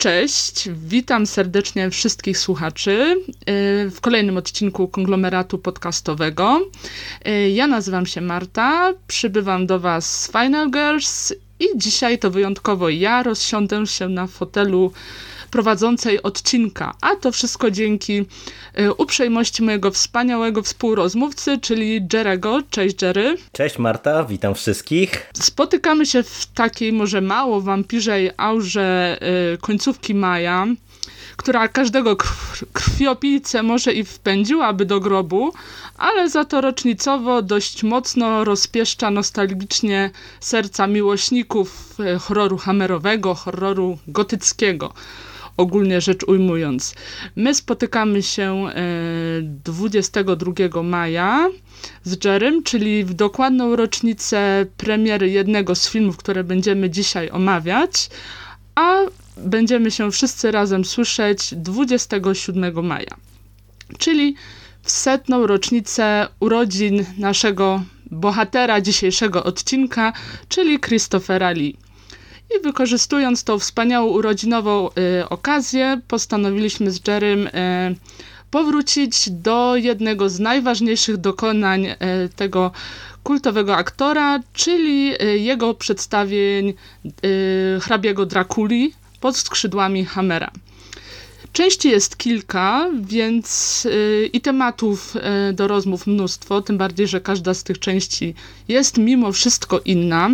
Cześć, witam serdecznie wszystkich słuchaczy y, w kolejnym odcinku konglomeratu podcastowego. Y, ja nazywam się Marta, przybywam do Was z Final Girls i dzisiaj to wyjątkowo ja rozsiądę się na fotelu prowadzącej odcinka, a to wszystko dzięki y, uprzejmości mojego wspaniałego współrozmówcy, czyli Jerego. Cześć Jerry. Cześć Marta, witam wszystkich. Spotykamy się w takiej może mało wampirzej aurze y, końcówki maja, która każdego krwiopijcę może i wpędziłaby do grobu, ale za to rocznicowo dość mocno rozpieszcza nostalgicznie serca miłośników y, horroru hammerowego, horroru gotyckiego ogólnie rzecz ujmując. My spotykamy się 22 maja z Jerem, czyli w dokładną rocznicę premiery jednego z filmów, które będziemy dzisiaj omawiać, a będziemy się wszyscy razem słyszeć 27 maja, czyli w setną rocznicę urodzin naszego bohatera dzisiejszego odcinka, czyli Christophera Lee. I wykorzystując tą wspaniałą urodzinową y, okazję, postanowiliśmy z Jerem y, powrócić do jednego z najważniejszych dokonań y, tego kultowego aktora, czyli y, jego przedstawień y, hrabiego Drakuli pod skrzydłami Hammera. Części jest kilka, więc yy, i tematów do rozmów mnóstwo, tym bardziej, że każda z tych części jest mimo wszystko inna.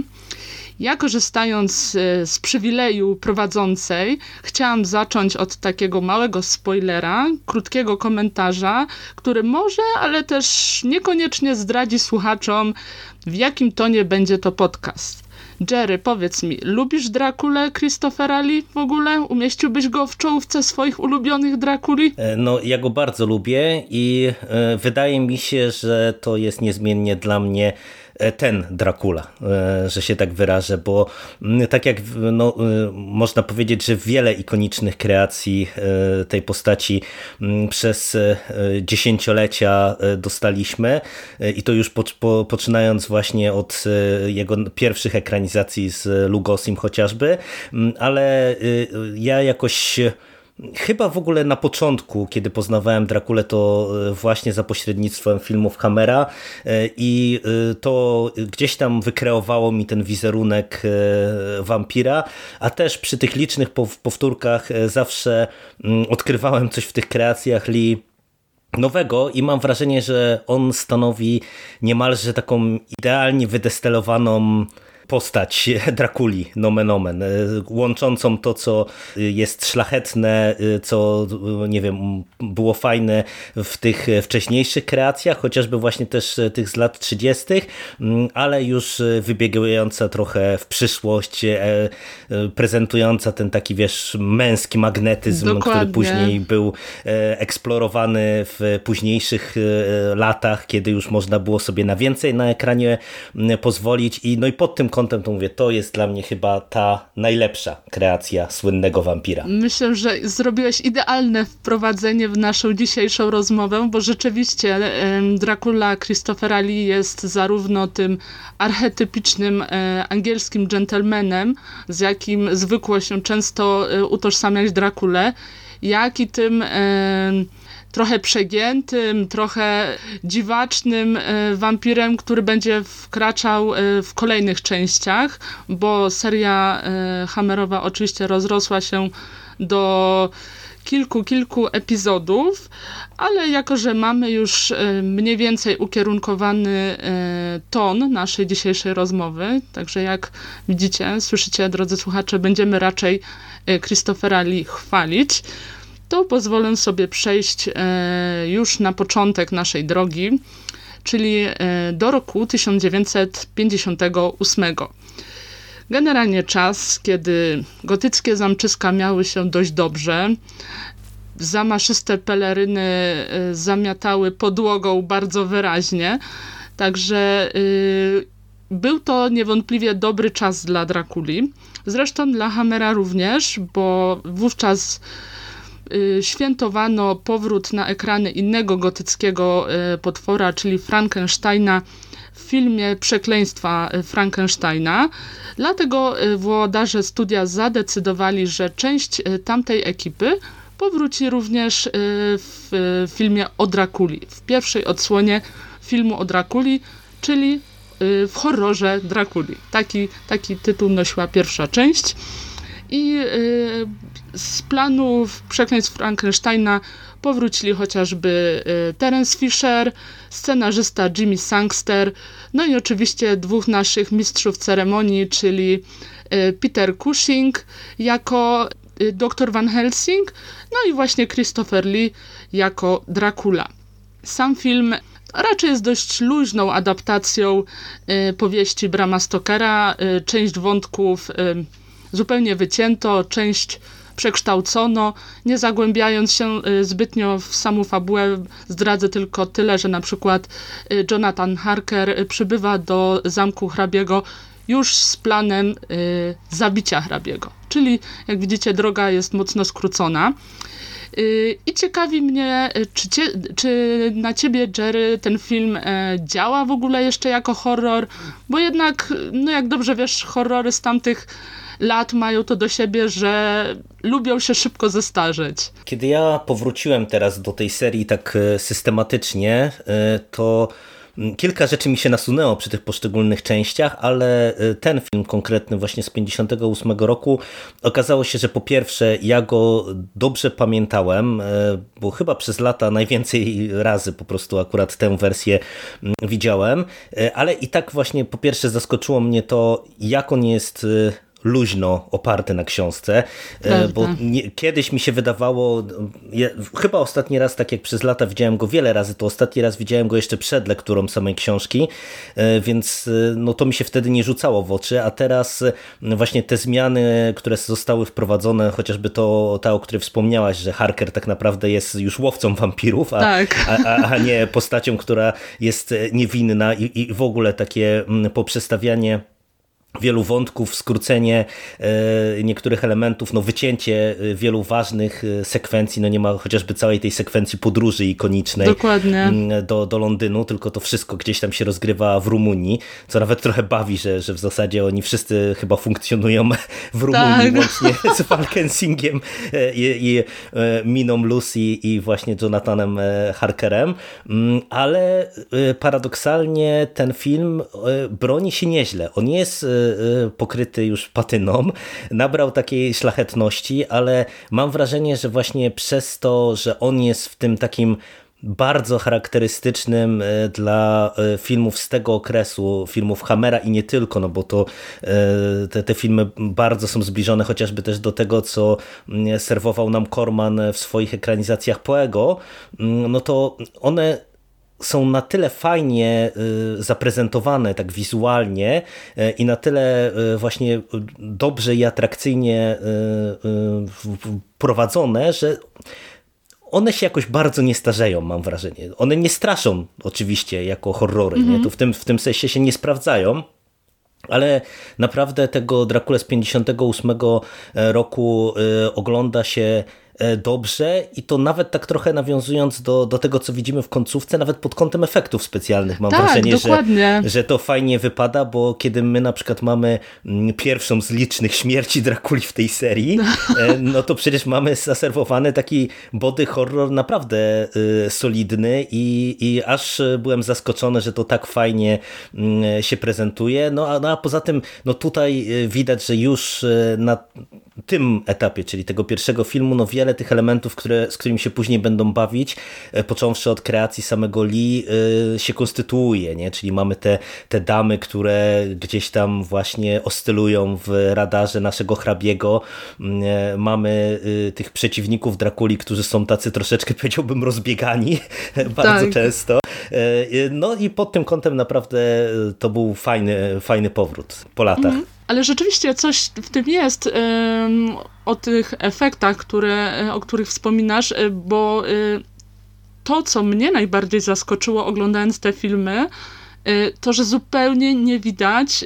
Ja korzystając e, z przywileju prowadzącej, chciałam zacząć od takiego małego spoilera, krótkiego komentarza, który może, ale też niekoniecznie zdradzi słuchaczom, w jakim tonie będzie to podcast. Jerry, powiedz mi, lubisz Drakulę Christophera Lee w ogóle? Umieściłbyś go w czołówce swoich ulubionych Drakuli? E, no, ja go bardzo lubię i e, wydaje mi się, że to jest niezmiennie dla mnie ten Dracula, e, że się tak wyrażę, bo tak jak no, e, można powiedzieć, że wiele ikonicznych kreacji tej postaci przez dziesięciolecia dostaliśmy. I to już po, po, poczynając właśnie od jego pierwszych ekranizacji z Lugosim chociażby, ale ja jakoś Chyba w ogóle na początku, kiedy poznawałem Drakulę, to e, właśnie za pośrednictwem filmów Hammera e, i e, to gdzieś tam wykreowało mi ten wizerunek wampira, a też przy tych licznych powtórkach zawsze mm, odkrywałem coś w tych kreacjach Lee nowego i mam wrażenie, że on stanowi niemalże taką idealnie wydestelowaną postać Drakuli, nomen omen, e, łączącą to, co jest szlachetne, e, co, nie wiem, było fajne w tych wcześniejszych kreacjach, chociażby właśnie też tych z lat 30., mm, ale już wybiegająca trochę w przyszłość, e, prezentująca ten taki, wiesz, męski magnetyzm, Dokładnie. który później był eksplorowany w późniejszych latach, kiedy już można było sobie na więcej na ekranie mm, pozwolić i no i pod tym kątem to mówię, to jest dla mnie chyba ta najlepsza kreacja słynnego wampira. Myślę, że zrobiłeś idealne wprowadzenie w naszą dzisiejszą rozmowę, bo rzeczywiście Dracula Christophera Lee jest zarówno tym archetypicznym e, angielskim gentlemanem, z jakim zwykło się często e, utożsamiać Drakulę, jak i tym trochę przegiętym, trochę dziwacznym e, wampirem, który będzie wkraczał e, w kolejnych częściach, bo seria e, Hammerowa oczywiście rozrosła się do kilku, kilku epizodów, ale jako, że mamy już mniej więcej ukierunkowany ton naszej dzisiejszej rozmowy, także jak widzicie, słyszycie, drodzy słuchacze, będziemy raczej Christophera Lee chwalić, to pozwolę sobie przejść e, już na początek naszej drogi, czyli e, do roku 1958. Generalnie czas, kiedy gotyckie zamczyska miały się dość dobrze, zamaszyste peleryny e, zamiatały podłogą bardzo wyraźnie, Także y, był to niewątpliwie dobry czas dla Drakuli. Zresztą dla Hammera również, bo wówczas świętowano powrót na ekrany innego gotyckiego y, potwora, czyli Frankensteina w filmie Przekleństwa Frankensteina. Dlatego włodarze studia zadecydowali, że część tamtej ekipy powróci również w filmie o Drakuli, w pierwszej odsłonie filmu o Drakuli, czyli y, w horrorze Drakuli. Taki, taki tytuł nosiła pierwsza część. I y, z planów Przekleństw Frankensteina powrócili chociażby y, Terence Fisher, scenarzysta Jimmy Sangster, no i oczywiście dwóch naszych mistrzów ceremonii, czyli Peter Cushing jako dr Van Helsing, no i właśnie Christopher Lee jako Dracula. Sam film raczej jest dość luźną adaptacją y, powieści Brama Stokera. Y, część wątków y, zupełnie wycięto, część przekształcono, nie zagłębiając się zbytnio w samą fabułę, zdradzę tylko tyle, że na przykład Jonathan Harker przybywa do zamku hrabiego już z planem zabicia hrabiego. Czyli, jak widzicie, droga jest mocno skrócona. Y, I ciekawi mnie, y, czy, cie, czy na ciebie, Jerry, ten film e, działa w ogóle jeszcze jako horror? Bo jednak, no jak dobrze wiesz, horrory z tamtych lat mają to do siebie, że lubią się szybko zestarzeć. Kiedy ja powróciłem teraz do tej serii tak e, systematycznie, e, to Kilka rzeczy mi się nasunęło przy tych poszczególnych częściach, ale y, ten film konkretny właśnie z 58 roku okazało się, że po pierwsze ja go dobrze pamiętałem, bo chyba przez lata najwięcej razy po prostu akurat tę wersję mm, widziałem, ale i tak właśnie po pierwsze zaskoczyło mnie to, jak on jest luźno oparte na książce, e, Prawda. bo nie, kiedyś mi się wydawało, ja, chyba ostatni raz, tak jak przez lata widziałem go wiele razy, to ostatni raz widziałem go jeszcze przed lekturą samej książki, e, więc e, no to mi się wtedy nie rzucało w oczy, a teraz właśnie te zmiany, które zostały wprowadzone, chociażby to ta, o której wspomniałaś, że Harker tak naprawdę jest już łowcą wampirów, a, tak. a, a, a nie postacią, która jest niewinna i, i w ogóle takie mm, poprzestawianie wielu wątków, skrócenie e, niektórych elementów, no wycięcie e, wielu ważnych e, sekwencji, no nie ma chociażby całej tej sekwencji podróży ikonicznej Dokładnie. Mm, do, do Londynu, tylko to wszystko gdzieś tam się rozgrywa w Rumunii, co nawet trochę bawi, że, że w zasadzie oni wszyscy chyba funkcjonują w Rumunii, tak. łącznie z Falkensingiem i, i Miną Lucy i właśnie Jonathanem Harkerem, mm, ale paradoksalnie ten film broni się nieźle. On jest Y, pokryty już patyną, nabrał takiej szlachetności, ale mam wrażenie, że właśnie przez to, że on jest w tym takim bardzo charakterystycznym y, dla y, filmów z tego okresu, filmów Hammera i nie tylko, no bo to te, te filmy bardzo są zbliżone chociażby też do tego, co mm, serwował nam Corman w swoich ekranizacjach Poego, mm, no to one są na tyle fajnie y, zaprezentowane tak wizualnie y, i na tyle y, właśnie dobrze i atrakcyjnie prowadzone, że one się jakoś bardzo nie starzeją, mam wrażenie. One nie straszą oczywiście jako horrory, nie? Mhm. to w tym, w tym sensie się nie sprawdzają, ale naprawdę tego Dracula z 58 roku ogląda się dobrze i to nawet tak trochę nawiązując do, do tego, co widzimy w końcówce, nawet pod kątem efektów specjalnych mam tak, wrażenie, że, że to fajnie wypada, bo kiedy my na przykład mamy mm, pierwszą z licznych śmierci Drakuli w tej serii, e, no to przecież mamy zaserwowany taki body horror naprawdę y, solidny i, i aż byłem zaskoczony, że to tak fajnie y, się prezentuje. No a, no a poza tym, no tutaj widać, że już na tym etapie, czyli tego pierwszego filmu, no wiele tych elementów, które, z którymi się później będą bawić, e, począwszy od kreacji samego Lee, e, się konstytuuje, nie? czyli mamy te, te damy, które gdzieś tam właśnie oscylują w radarze naszego hrabiego, mm, e, mamy tych przeciwników Drakuli, którzy są tacy troszeczkę, powiedziałbym, rozbiegani bardzo tak. często. No i pod tym kątem naprawdę to był fajny, fajny powrót po latach. Mhm. Ale rzeczywiście coś w tym jest o tych efektach, które, o których wspominasz, e, bo e, to, co mnie najbardziej zaskoczyło oglądając te filmy, to, że zupełnie nie widać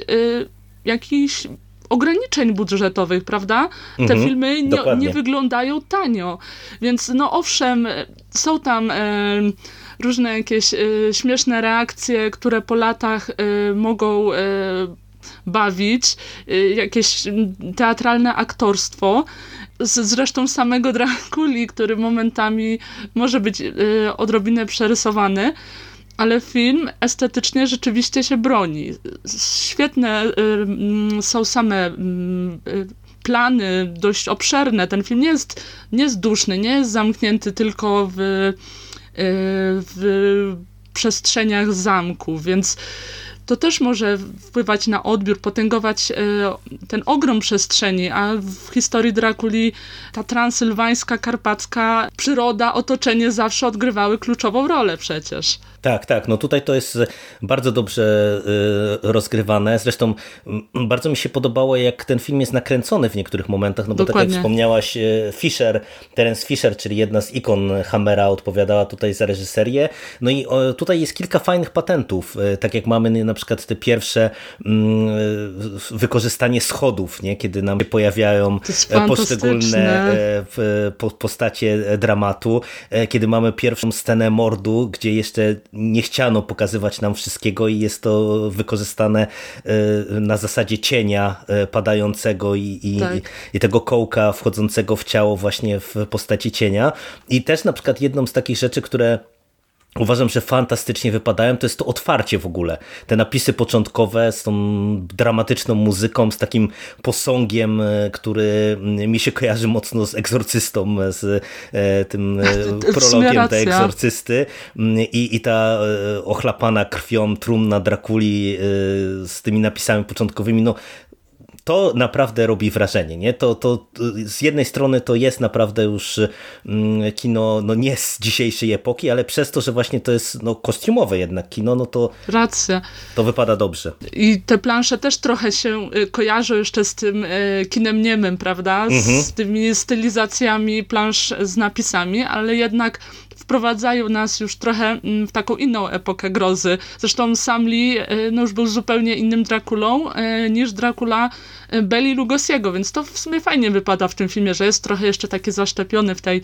jakichś ograniczeń budżetowych, prawda? Te Mhm, filmy nie, nie wyglądają tanio. Więc no owszem, są tam e, różne jakieś e, śmieszne reakcje, które po latach e, mogą e, bawić, e, jakieś teatralne aktorstwo. Zresztą samego Drakuli, który momentami może być e, odrobinę przerysowany, ale film estetycznie rzeczywiście się broni. Świetne y, mm, są same mm, y, plany, dość obszerne. Ten film nie jest, nie jest duszny, nie jest zamknięty tylko w, y, w przestrzeniach zamku, więc to też może wpływać na odbiór, potęgować e, ten ogrom przestrzeni, a w historii Drakuli ta transylwańska, karpacka przyroda, otoczenie zawsze odgrywały kluczową rolę przecież. Tak, tak. No tutaj to jest bardzo dobrze y, rozgrywane. Zresztą mm, bardzo mi się podobało, jak ten film jest nakręcony w niektórych momentach, no bo tak Dokładnie. jak wspomniałaś, y, Fisher, Terence Fisher, czyli jedna z ikon Hammera, odpowiadała tutaj za reżyserię. No i tutaj jest kilka fajnych patentów, y, tak jak mamy na przykład te pierwsze mm, wykorzystanie schodów, nie? kiedy nam się pojawiają e, poszczególne e, postacie dramatu, e, kiedy mamy pierwszą scenę mordu, gdzie jeszcze nie chciano pokazywać nam wszystkiego i jest to wykorzystane e, na zasadzie cienia e, padającego i, i, Tak. i tego kołka wchodzącego w ciało właśnie w postaci cienia. I też na przykład jedną z takich rzeczy, które Uważam, że fantastycznie wypadają. To jest to otwarcie w ogóle. Te napisy początkowe z tą dramatyczną muzyką, z takim posągiem, e, który mi się kojarzy mocno z egzorcystą, z e, tym e, sumie prologiem tej egzorcysty i, i ta ochlapana krwią trumna Drakuli z tymi napisami początkowymi. No, to naprawdę robi wrażenie, nie? To, to, z jednej strony to jest naprawdę już mm, kino no nie z dzisiejszej epoki, ale przez to, że właśnie to jest no, kostiumowe jednak kino, no to, Racja. to wypada dobrze. I te plansze też trochę się y, kojarzą jeszcze z tym y, kinem niemym, prawda? Z tymi stylizacjami plansz z napisami, ale jednak wprowadzają nas już trochę mm, w taką inną epokę grozy. Zresztą sam Lee y, no już był zupełnie innym Drakulą y, niż Dracula Beli Lugosiego, więc to w sumie fajnie wypada w tym filmie, że jest trochę jeszcze taki zaszczepiony w tej y,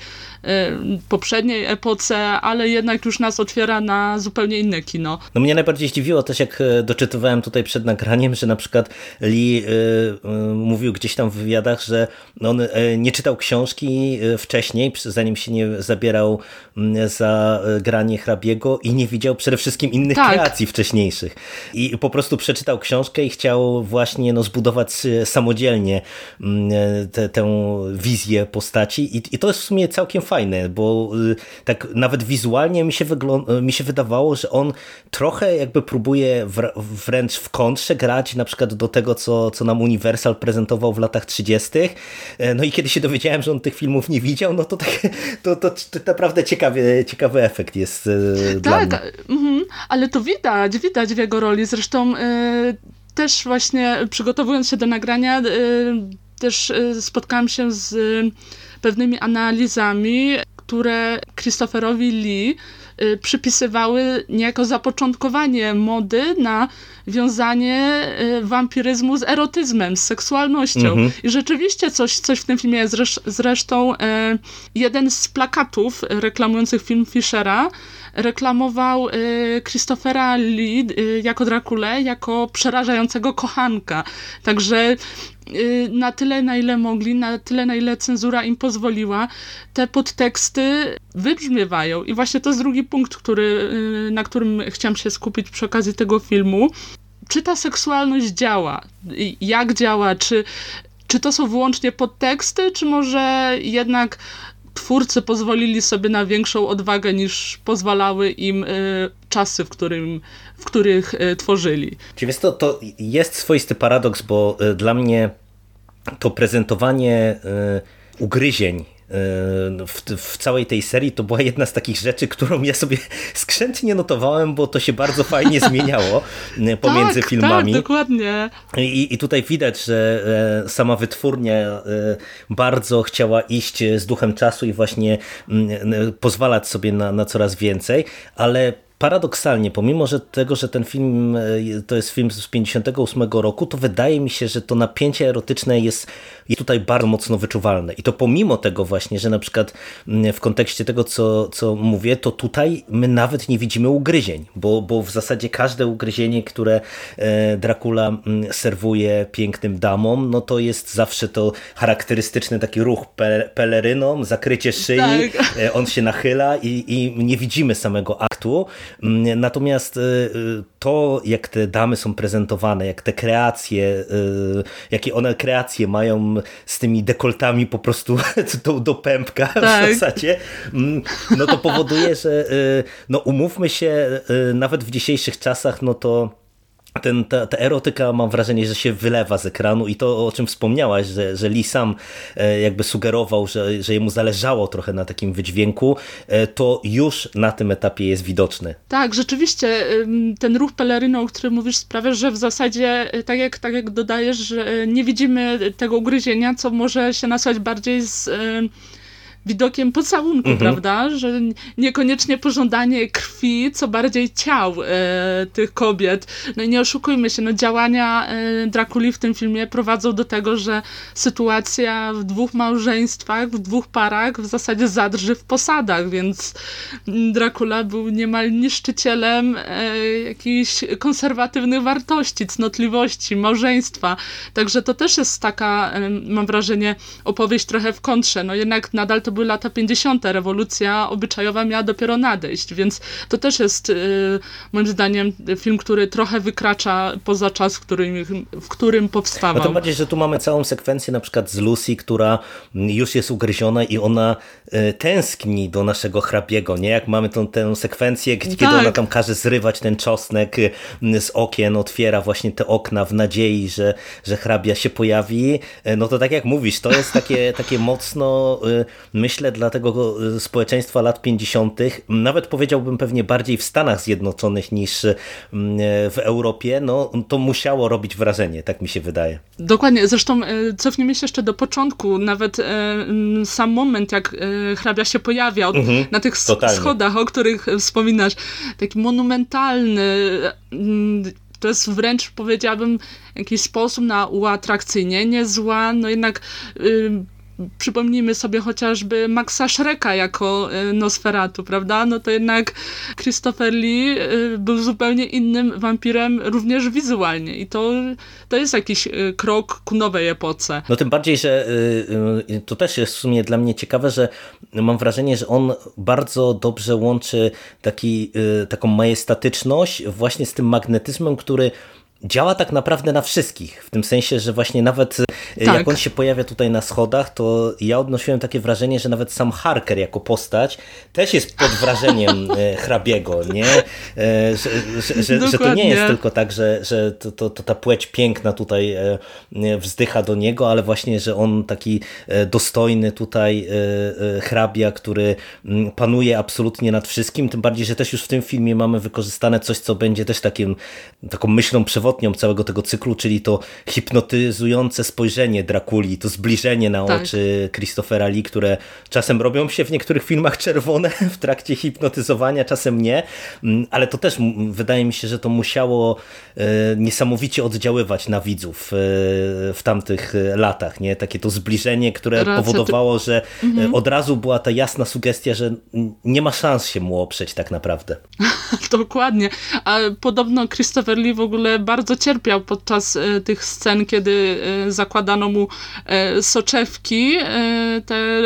poprzedniej epoce, ale jednak już nas otwiera na zupełnie inne kino. No mnie najbardziej zdziwiło też, jak e, doczytywałem tutaj przed nagraniem, że na przykład Lee e, e, mówił gdzieś tam w wywiadach, że on nie czytał książki wcześniej, zanim się nie zabierał za granie hrabiego i nie widział przede wszystkim innych Tak. kreacji wcześniejszych. I po prostu przeczytał książkę i chciał właśnie no, zbudować samodzielnie mm, te, tę wizję postaci I, i to jest w sumie całkiem fajne, bo y, tak nawet wizualnie mi się, wyglą- mi się wydawało, że on trochę jakby próbuje wr- wręcz w kontrze grać na przykład do tego, co, co nam Universal prezentował w latach 30. E, No i kiedy się dowiedziałem, że on tych filmów nie widział, no to, tak, to, to, to naprawdę ciekawy, ciekawy efekt jest dla Tak, mnie. mhm, ale to widać, widać w jego roli. Zresztą y, też właśnie przygotowując się do nagrania, y, też y, spotkałam się z y, pewnymi analizami, które Christopherowi Lee przypisywały niejako zapoczątkowanie mody na wiązanie wampiryzmu z erotyzmem, z seksualnością. Mhm. I rzeczywiście coś, coś w tym filmie jest. Zresz- Zresztą jeden z plakatów reklamujących film Fischera reklamował e, Christophera Lee e, jako Drakulę, jako przerażającego kochanka. Także e, na tyle, na ile mogli, na tyle, na ile cenzura im pozwoliła, te podteksty wybrzmiewają. I właśnie to jest drugi punkt, który, na którym chciałam się skupić przy okazji tego filmu. Czy ta seksualność działa? Jak działa? Czy, czy to są wyłącznie podteksty, czy może jednak twórcy pozwolili sobie na większą odwagę niż pozwalały im y, czasy, w, którym, w których y, tworzyli? Czy wiesz to, to jest swoisty paradoks, bo y, dla mnie to prezentowanie ugryzień w, w całej tej serii to była jedna z takich rzeczy, którą ja sobie skrzętnie notowałem, bo to się bardzo fajnie zmieniało y, pomiędzy tak, filmami. Tak, dokładnie. I, I tutaj widać, że e, sama wytwórnia e, bardzo chciała iść z duchem czasu i właśnie mm, pozwalać sobie na, na coraz więcej, ale paradoksalnie, pomimo że tego, że ten film e, to jest film z 58 roku, to wydaje mi się, że to napięcie erotyczne jest, jest tutaj bardzo mocno wyczuwalne. I to pomimo tego właśnie, że na przykład w kontekście tego, co, co mówię, to tutaj my nawet nie widzimy ugryzień, bo, bo w zasadzie każde ugryzienie, które e, Dracula serwuje pięknym damom, no to jest zawsze to charakterystyczny taki ruch pe peleryną, zakrycie szyi, tak. E, on się nachyla i, i nie widzimy samego aktu, natomiast y, y, to, jak te damy są prezentowane, jak te kreacje, y, jakie one kreacje mają z tymi dekoltami po prostu do, do pępka tak. w zasadzie, mm, no to powoduje, że no umówmy się, nawet w dzisiejszych czasach, no to ten, ta, ta, erotyka mam wrażenie, że się wylewa z ekranu i to o czym wspomniałaś, że, że Lee sam e, jakby sugerował, że, że jemu zależało trochę na takim wydźwięku, e, to już na tym etapie jest widoczny. Tak, rzeczywiście ten ruch peleryną, o którym mówisz sprawia, że w zasadzie e, tak jak, tak jak dodajesz, że nie widzimy tego ugryzienia, co może się nasłać bardziej z widokiem pocałunku, mhm. prawda? Że niekoniecznie pożądanie krwi, co bardziej ciał e, tych kobiet. No i nie oszukujmy się, no działania e, Drakuli w tym filmie prowadzą do tego, że sytuacja w dwóch małżeństwach, w dwóch parach w zasadzie zadrży w posadach, więc Dracula był niemal niszczycielem e, jakichś konserwatywnych wartości, cnotliwości, małżeństwa. Także to też jest taka, e, mam wrażenie, opowieść trochę w kontrze. No jednak nadal to były lata 50., rewolucja obyczajowa miała dopiero nadejść, więc to też jest y, moim zdaniem film, który trochę wykracza poza czas, w którym, w którym powstawał. No to bardziej, że tu mamy całą sekwencję na przykład z Lucy, która już jest ugryziona i ona y, tęskni do naszego hrabiego, nie? Jak mamy tą, tę sekwencję, kiedy tak. ona tam każe zrywać ten czosnek y, z okien, otwiera właśnie te okna w nadziei, że, że hrabia się pojawi, no to tak jak mówisz, to jest takie, takie mocno myślę, dla tego e, społeczeństwa lat 50., nawet powiedziałbym pewnie bardziej w Stanach Zjednoczonych niż mm, e, w Europie, no to musiało robić wrażenie, tak mi się wydaje. Dokładnie, zresztą e, cofnijmy się jeszcze do początku, nawet sam moment, jak hrabia się pojawia mhm, na tych totalnie. schodach, o których wspominasz, taki monumentalny, to jest wręcz powiedziałabym jakiś sposób na uatrakcyjnienie zła, no jednak przypomnijmy sobie chociażby Maxa Shreka jako e, Nosferatu, prawda? No to jednak Christopher Lee e, był zupełnie innym wampirem również wizualnie i to, to jest jakiś e, krok ku nowej epoce. No tym bardziej, że to też jest w sumie dla mnie ciekawe, że mam wrażenie, że on bardzo dobrze łączy taki, taką majestatyczność właśnie z tym magnetyzmem, który działa tak naprawdę na wszystkich, w tym sensie, że właśnie nawet e, tak. jak on się pojawia tutaj na schodach, to ja odnosiłem takie wrażenie, że nawet sam Harker jako postać też jest pod wrażeniem e, hrabiego, nie? E, że, że, że, że, to nie jest tylko tak, że, że to, to, to ta płeć piękna tutaj wzdycha do niego, ale właśnie, że on taki dostojny tutaj hrabia, który panuje absolutnie nad wszystkim, tym bardziej, że też już w tym filmie mamy wykorzystane coś, co będzie też takim, taką myślą przewodnią przewodnią całego tego cyklu, czyli to hipnotyzujące spojrzenie Drakuli, to zbliżenie na tak. oczy Christophera Lee, które czasem robią się w niektórych filmach czerwone w trakcie hipnotyzowania, czasem nie, mm, ale to też wydaje mi się, że to musiało e, niesamowicie oddziaływać na widzów e, w tamtych e, latach, nie? Takie to zbliżenie, które Racja, powodowało, że mhm. od razu była ta jasna sugestia, że nie ma szans się mu oprzeć tak naprawdę. Dokładnie. A podobno Christopher Lee w ogóle bardzo cierpiał podczas e, tych scen, kiedy e, zakładano mu e, soczewki, te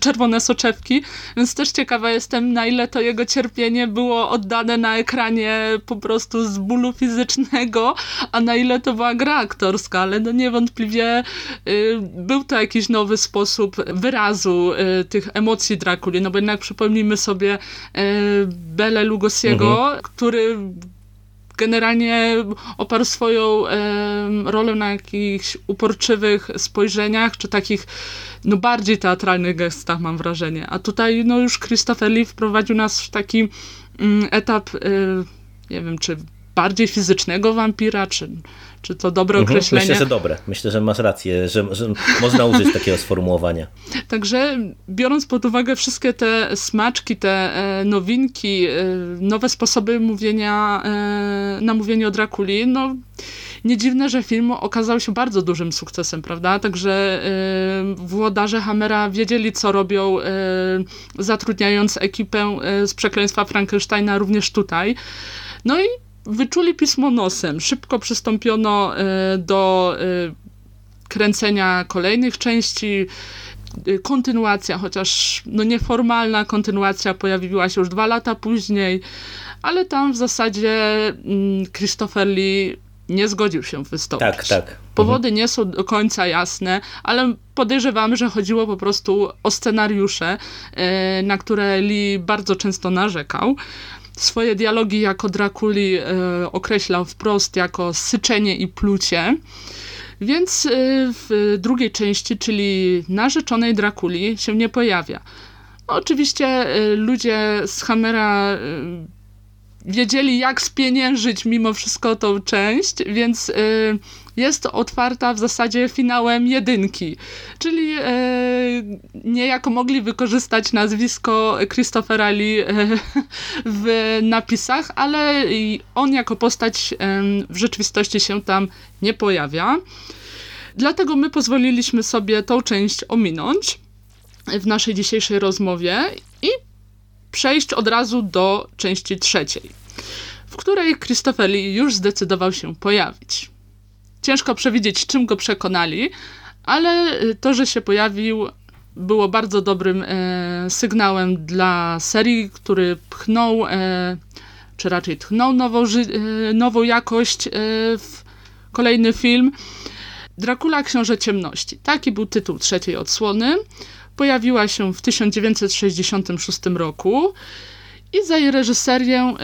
czerwone soczewki, więc też ciekawa jestem, na ile to jego cierpienie było oddane na ekranie po prostu z bólu fizycznego, a na ile to była gra aktorska, ale no niewątpliwie był to jakiś nowy sposób wyrazu tych emocji Drakuli, no bo jednak przypomnijmy sobie Bele Lugosiego, mhm. który generalnie oparł swoją e, rolę na jakichś uporczywych spojrzeniach, czy takich no bardziej teatralnych gestach, mam wrażenie. A tutaj no już Christopher Lee wprowadził nas w taki mm, etap, e, nie wiem, czy bardziej fizycznego wampira, czy, czy to dobre mhm, określenie? Myślę, że dobre. Myślę, że masz rację, że, że można użyć takiego sformułowania. Także biorąc pod uwagę wszystkie te smaczki, te e, nowinki, e, nowe sposoby mówienia, e, na mówienie o Drakuli, no nie dziwne, że film okazał się bardzo dużym sukcesem, prawda? Także włodarze Hammera wiedzieli, co robią, zatrudniając ekipę z Przekleństwa Frankensteina również tutaj. No i wyczuli pismo nosem. Szybko przystąpiono do kręcenia kolejnych części, kontynuacja, chociaż no nieformalna kontynuacja pojawiła się już dwa lata później, ale tam w zasadzie mm, Christopher Lee nie zgodził się wystąpić. Tak, tak. Powody mhm. nie są do końca jasne, ale podejrzewamy, że chodziło po prostu o scenariusze, e, na które Lee bardzo często narzekał. Swoje dialogi jako Drakuli e, określał wprost jako syczenie i plucie. Więc e, w drugiej części, czyli narzeczonej Drakuli, się nie pojawia. Oczywiście ludzie z Hammera wiedzieli, jak spieniężyć mimo wszystko tą część, więc y, jest otwarta w zasadzie finałem jedynki. Czyli y, niejako mogli wykorzystać nazwisko Christophera Lee y, w napisach, ale on jako postać w rzeczywistości się tam nie pojawia. Dlatego my pozwoliliśmy sobie tą część ominąć w naszej dzisiejszej rozmowie i przejść od razu do części trzeciej, w której Christopher Lee już zdecydował się pojawić. Ciężko przewidzieć, czym go przekonali, ale to, że się pojawił, było bardzo dobrym e, sygnałem dla serii, który pchnął, e, czy raczej tchnął nową, e, nową jakość e, w kolejny film. Dracula Książę Ciemności. Taki był tytuł trzeciej odsłony. Pojawiła się w 1966 roku i za jej reżyserię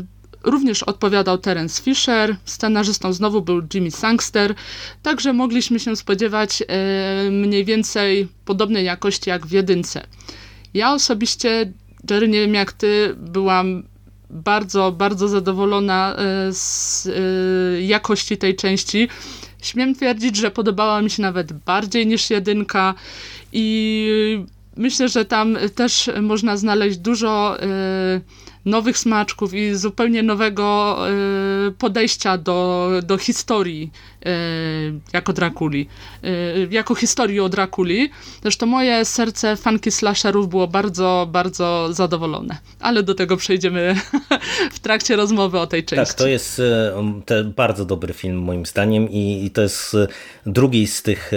y, również odpowiadał Terence Fisher, scenarzystą znowu był Jimmy Sangster, także mogliśmy się spodziewać y, mniej więcej podobnej jakości jak w jedynce. Ja osobiście, Jerry, nie wiem jak ty, byłam bardzo, bardzo zadowolona y, z jakości tej części. Śmiem twierdzić, że podobała mi się nawet bardziej niż jedynka i myślę, że tam też można znaleźć dużo y, nowych smaczków i zupełnie nowego y, podejścia do, do historii jako Drakuli, y, jako historii o Drakuli. Zresztą moje serce fanki slasherów było bardzo, bardzo zadowolone. Ale do tego przejdziemy w trakcie rozmowy o tej części. Tak, to jest bardzo dobry film moim zdaniem i, to jest drugi z tych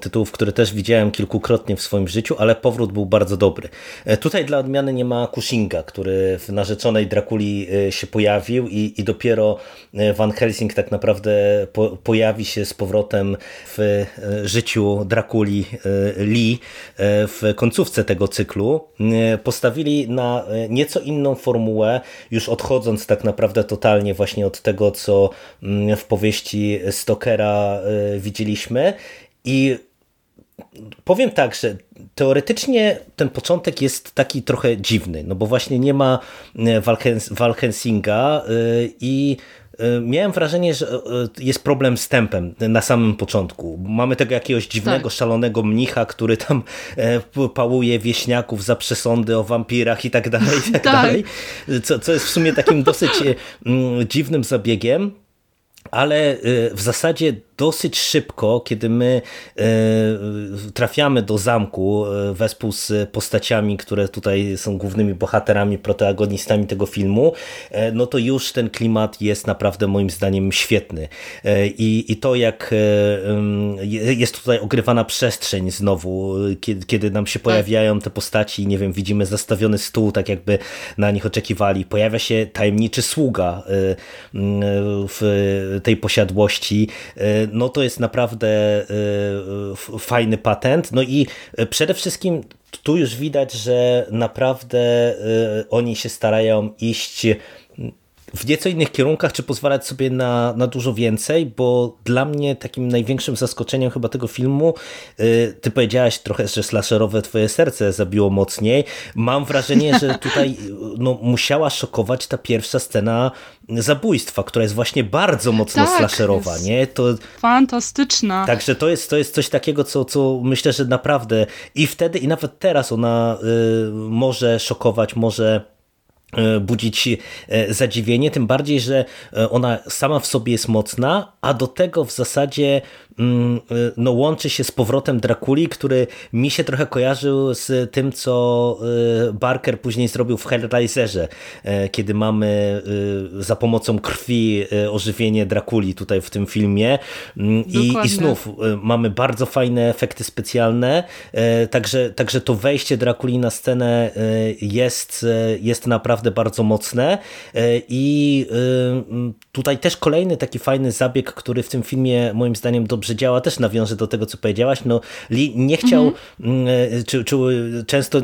tytułów, które też widziałem kilkukrotnie w swoim życiu, ale powrót był bardzo dobry. E, tutaj dla odmiany nie ma Cushinga, który w narzeczonej Drakuli się pojawił i, i dopiero e, Van Helsing tak naprawdę po, pojawi się z powrotem w e, życiu Drakuli Lee w końcówce tego cyklu. Postawili na nieco inną formułę, już odchodząc tak naprawdę totalnie właśnie od tego, co mm, w powieści Stokera widzieliśmy i Powiem tak, że teoretycznie ten początek jest taki trochę dziwny, no bo właśnie nie ma e, Valkensinga e, i e, miałem wrażenie, że jest problem z tempem na samym początku. Mamy tego jakiegoś dziwnego, tak. szalonego mnicha, który tam pałuje wieśniaków za przesądy o wampirach i tak dalej, i tak, tak. dalej. Co, co jest w sumie takim dosyć dziwnym zabiegiem ale w zasadzie dosyć szybko, kiedy my e, trafiamy do zamku e, wespół z postaciami, które tutaj są głównymi bohaterami, protagonistami tego filmu, e, no to już ten klimat jest naprawdę moim zdaniem świetny. I, i to jak jest tutaj ogrywana przestrzeń znowu, kiedy, kiedy nam się pojawiają te postaci, nie wiem, widzimy zastawiony stół, tak jakby na nich oczekiwali. Pojawia się tajemniczy sługa w tej posiadłości no to jest naprawdę y, fajny patent. No i przede wszystkim tu już widać, że naprawdę y, oni się starają iść w nieco innych kierunkach, czy pozwalać sobie na, na dużo więcej, bo dla mnie takim największym zaskoczeniem chyba tego filmu, y, ty powiedziałaś trochę, że slasherowe twoje serce zabiło mocniej. Mam wrażenie, że tutaj no, musiała szokować ta pierwsza scena zabójstwa, która jest właśnie bardzo mocno tak, slasherowa, nie? To, fantastyczna. Także to jest, to jest coś takiego, co, co myślę, że naprawdę i wtedy, i nawet teraz ona y, może szokować, może budzić e, zadziwienie, tym bardziej, że e, ona sama w sobie jest mocna, a do tego w zasadzie no, łączy się z powrotem Drakuli, który mi się trochę kojarzył z tym, co Barker później zrobił w Hellraiserze, kiedy mamy za pomocą krwi ożywienie Drakuli tutaj w tym filmie. Mm, I, i znów mamy bardzo fajne efekty specjalne, także, także to wejście Drakuli na scenę jest, jest naprawdę bardzo mocne. I tutaj też kolejny taki fajny zabieg, który w tym filmie moim zdaniem dobrze działa, też nawiążę do tego, co powiedziałaś, no Lee nie chciał, mhm. E, czy, czy często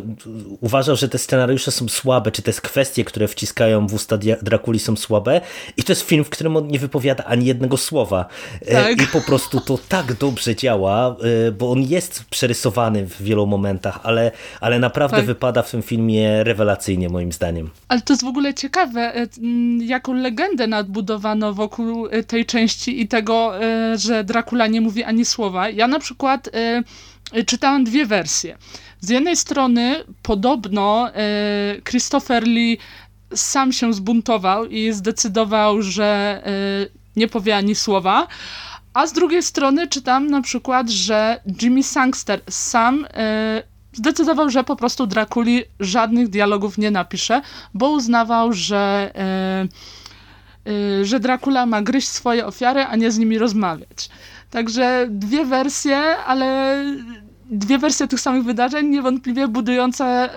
uważał, że te scenariusze są słabe, czy te kwestie, które wciskają w usta Drakuli są słabe i to jest film, w którym on nie wypowiada ani jednego słowa tak. i po prostu to tak dobrze działa, bo on jest przerysowany w wielu momentach, ale, ale naprawdę tak. wypada w tym filmie rewelacyjnie moim zdaniem. Ale to jest w ogóle ciekawe, e, jaką legendę nadbudowano wokół e, tej części i tego, e, że Dracula nie mówi ani słowa. Ja na przykład czytałam dwie wersje. Z jednej strony podobno Christopher Lee sam się zbuntował i zdecydował, że nie powie ani słowa, a z drugiej strony czytam na przykład, że Jimmy Sangster sam zdecydował, że po prostu Drakuli żadnych dialogów nie napisze, bo uznawał, że, że Dracula ma gryźć swoje ofiary, a nie z nimi rozmawiać. Także dwie wersje, ale dwie wersje tych samych wydarzeń, niewątpliwie budujące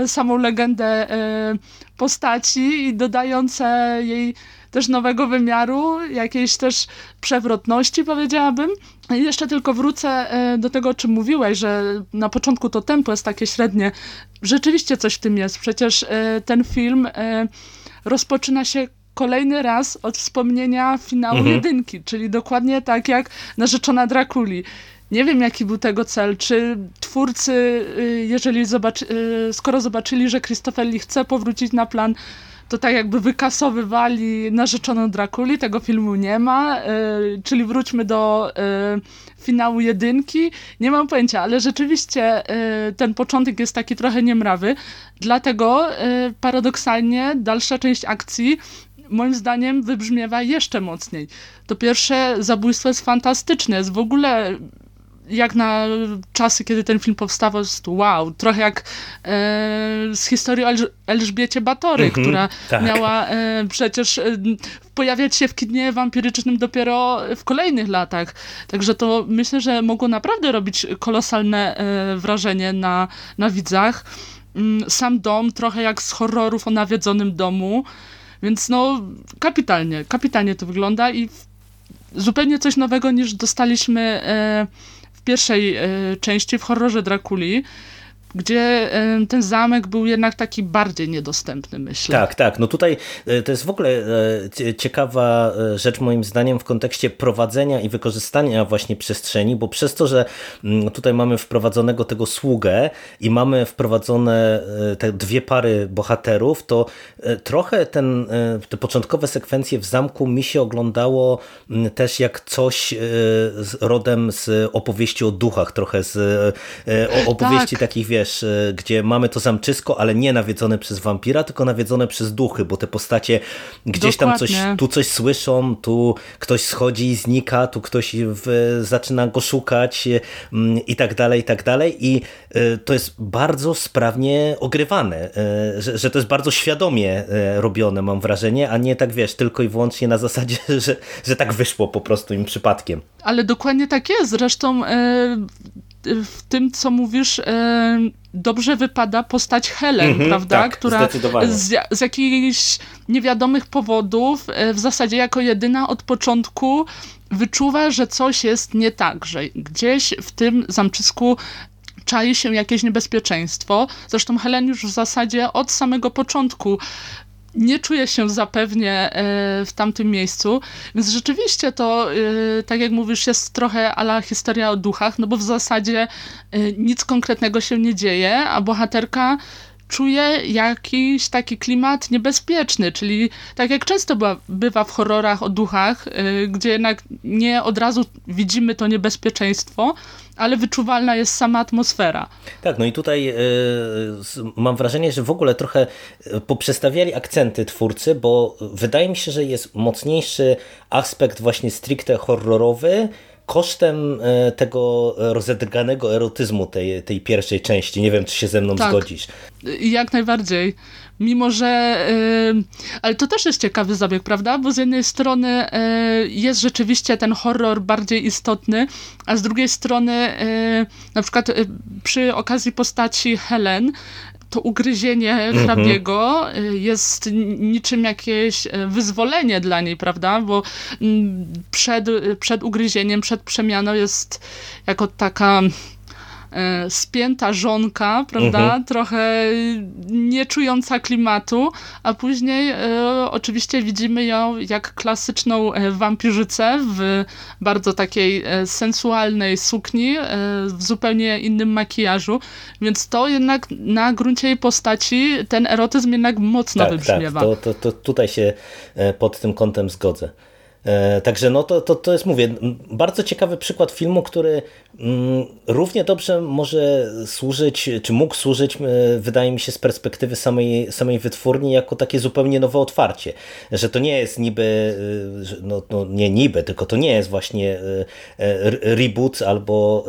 yy, samą legendę postaci i dodające jej też nowego wymiaru, jakiejś też przewrotności, powiedziałabym. I jeszcze tylko wrócę e, do tego, o czym mówiłeś, że na początku to tempo jest takie średnie. Rzeczywiście coś w tym jest. Przecież e, ten film e, rozpoczyna się kolejny raz od wspomnienia finału mhm. jedynki, czyli dokładnie tak jak narzeczona Drakuli. Nie wiem, jaki był tego cel. Czy twórcy, y, jeżeli zobaczy, y, skoro zobaczyli, że Christopher Lee chce powrócić na plan to tak jakby wykasowywali narzeczoną Drakuli, tego filmu nie ma, yy, czyli wróćmy do yy, finału jedynki, nie mam pojęcia, ale rzeczywiście yy, ten początek jest taki trochę niemrawy, dlatego paradoksalnie dalsza część akcji moim zdaniem wybrzmiewa jeszcze mocniej. To pierwsze zabójstwo jest fantastyczne, jest w ogóle jak na czasy, kiedy ten film powstawał, jest wow, trochę jak e, z historii Elż Elżbiecie Batory, mm -hmm, która tak. miała e, przecież e, pojawiać się w kinie wampirycznym dopiero w kolejnych latach. Także to myślę, że mogło naprawdę robić kolosalne e, wrażenie na, na widzach. Mm, sam dom, trochę jak z horrorów o nawiedzonym domu, więc no kapitalnie, kapitalnie to wygląda i zupełnie coś nowego niż dostaliśmy e, pierwszej e, części, w horrorze Drakuli, gdzie ten zamek był jednak taki bardziej niedostępny, myślę. Tak, tak. No tutaj e, to jest w ogóle e, ciekawa e, rzecz moim zdaniem w kontekście prowadzenia i wykorzystania właśnie przestrzeni, bo przez to, że mm, tutaj mamy wprowadzonego tego sługę i mamy wprowadzone te dwie pary bohaterów, to trochę ten, te początkowe sekwencje w zamku mi się oglądało mm, też jak coś rodem z opowieści o duchach, trochę z opowieści tak. takich, wiesz, wiesz, e, gdzie mamy to zamczysko, ale nie nawiedzone przez wampira, tylko nawiedzone przez duchy, bo te postacie gdzieś Dokładnie. tam coś, tu coś słyszą, tu ktoś schodzi i znika, tu ktoś w, zaczyna go szukać mm, i tak dalej, i tak dalej i e, to jest bardzo sprawnie ogrywane, e, że, że to jest bardzo świadomie robione, mam wrażenie, a nie tak, wiesz, tylko i wyłącznie na zasadzie, że, że tak wyszło po prostu im przypadkiem. Ale dokładnie tak jest, zresztą w tym, co mówisz, e, dobrze wypada postać Helen, mm -hmm, prawda? Tak, Która z, z jakichś niewiadomych powodów, e, w zasadzie jako jedyna od początku wyczuwa, że coś jest nie tak, że gdzieś w tym zamczysku czai się jakieś niebezpieczeństwo. Zresztą Helen już w zasadzie od samego początku nie czuję się zapewnie e, w tamtym miejscu, więc rzeczywiście to, e, tak jak mówisz, jest trochę ala historia o duchach, no bo w zasadzie e, nic konkretnego się nie dzieje, a bohaterka czuje jakiś taki klimat niebezpieczny, czyli tak jak często bywa, w horrorach o duchach, gdzie jednak nie od razu widzimy to niebezpieczeństwo, ale wyczuwalna jest sama atmosfera. Tak, no i tutaj y, mam wrażenie, że w ogóle trochę e, poprzestawiali akcenty twórcy, bo wydaje mi się, że jest mocniejszy aspekt właśnie stricte horrorowy, kosztem e, tego rozedrganego erotyzmu tej, tej pierwszej części. Nie wiem, czy się ze mną tak, zgodzisz. Jak najbardziej. Mimo, że. Yy, ale to też jest ciekawy zabieg, prawda? Bo z jednej strony yy, jest rzeczywiście ten horror bardziej istotny, a z drugiej strony, na przykład przy okazji postaci Helen, to ugryzienie mhm. hrabiego y, jest niczym jakieś y, wyzwolenie dla niej, prawda? Bo mm, przed, przed ugryzieniem, przed przemianą jest jako taka E, spięta żonka, prawda, mhm. trochę nie czująca klimatu, a później e, oczywiście widzimy ją jak klasyczną e, wampirzycę w bardzo takiej sensualnej sukni, w zupełnie innym makijażu, więc to jednak na gruncie jej postaci ten erotyzm jednak mocno tak, wybrzmiewa. Tak, to, to, to tutaj się pod tym kątem zgodzę. E, także no to, to, to jest, mówię, bardzo ciekawy przykład filmu, który równie dobrze może służyć, czy mógł służyć, e, wydaje mi się, z perspektywy samej, samej wytwórni, jako takie zupełnie nowe otwarcie. Że to nie jest niby, e, no, no nie niby, tylko to nie jest właśnie reboot albo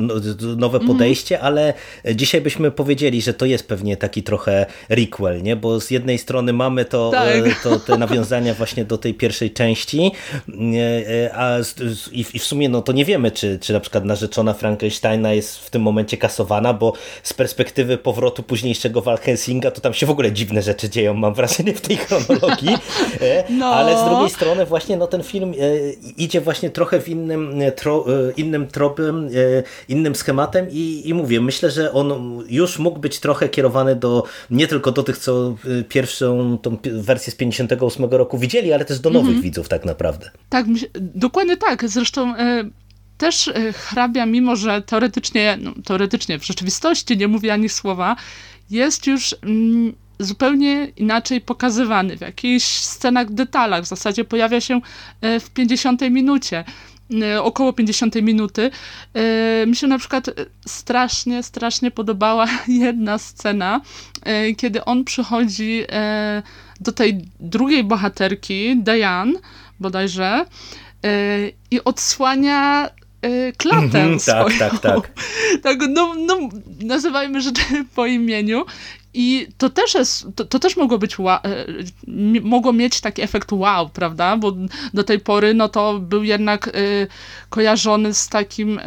no, nowe mhm. podejście, mm. ale dzisiaj byśmy powiedzieli, że to jest pewnie taki trochę requel, nie? Bo z jednej strony mamy to, tak. to te nawiązania właśnie do tej pierwszej części, E, a i w sumie no to nie wiemy, czy, czy na przykład narzeczona Frankensteina jest w tym momencie kasowana, bo z perspektywy powrotu późniejszego Walhensinga to tam się w ogóle dziwne rzeczy dzieją, mam wrażenie, w tej chronologii. E, no. Ale z drugiej strony właśnie no ten film e, idzie właśnie trochę w innym, tro, innym tropem, innym schematem i, i mówię, myślę, że on już mógł być trochę kierowany do nie tylko do tych, co pierwszą tą wersję z 58 roku widzieli, ale też do nowych mm -hmm. widzów tak naprawdę. Tak, dokładnie tak. Zresztą e, też e, hrabia, mimo że teoretycznie, no, teoretycznie w rzeczywistości nie mówi ani słowa, jest już mm, zupełnie inaczej pokazywany w jakichś scenach, detalach. W zasadzie pojawia się e, w 50 minucie około 50 minuty. Mi się na przykład strasznie, strasznie podobała jedna scena, kiedy on przychodzi do tej drugiej bohaterki, Diane, bodajże, y, i odsłania y, klatę mm -hmm. Tak, tak, tak. tak no, no, nazywajmy rzeczy po imieniu. I to też jest, to, to też mogło być, wow, y, mogło mieć taki efekt wow, prawda? Bo do tej pory, no to był jednak kojarzony z takim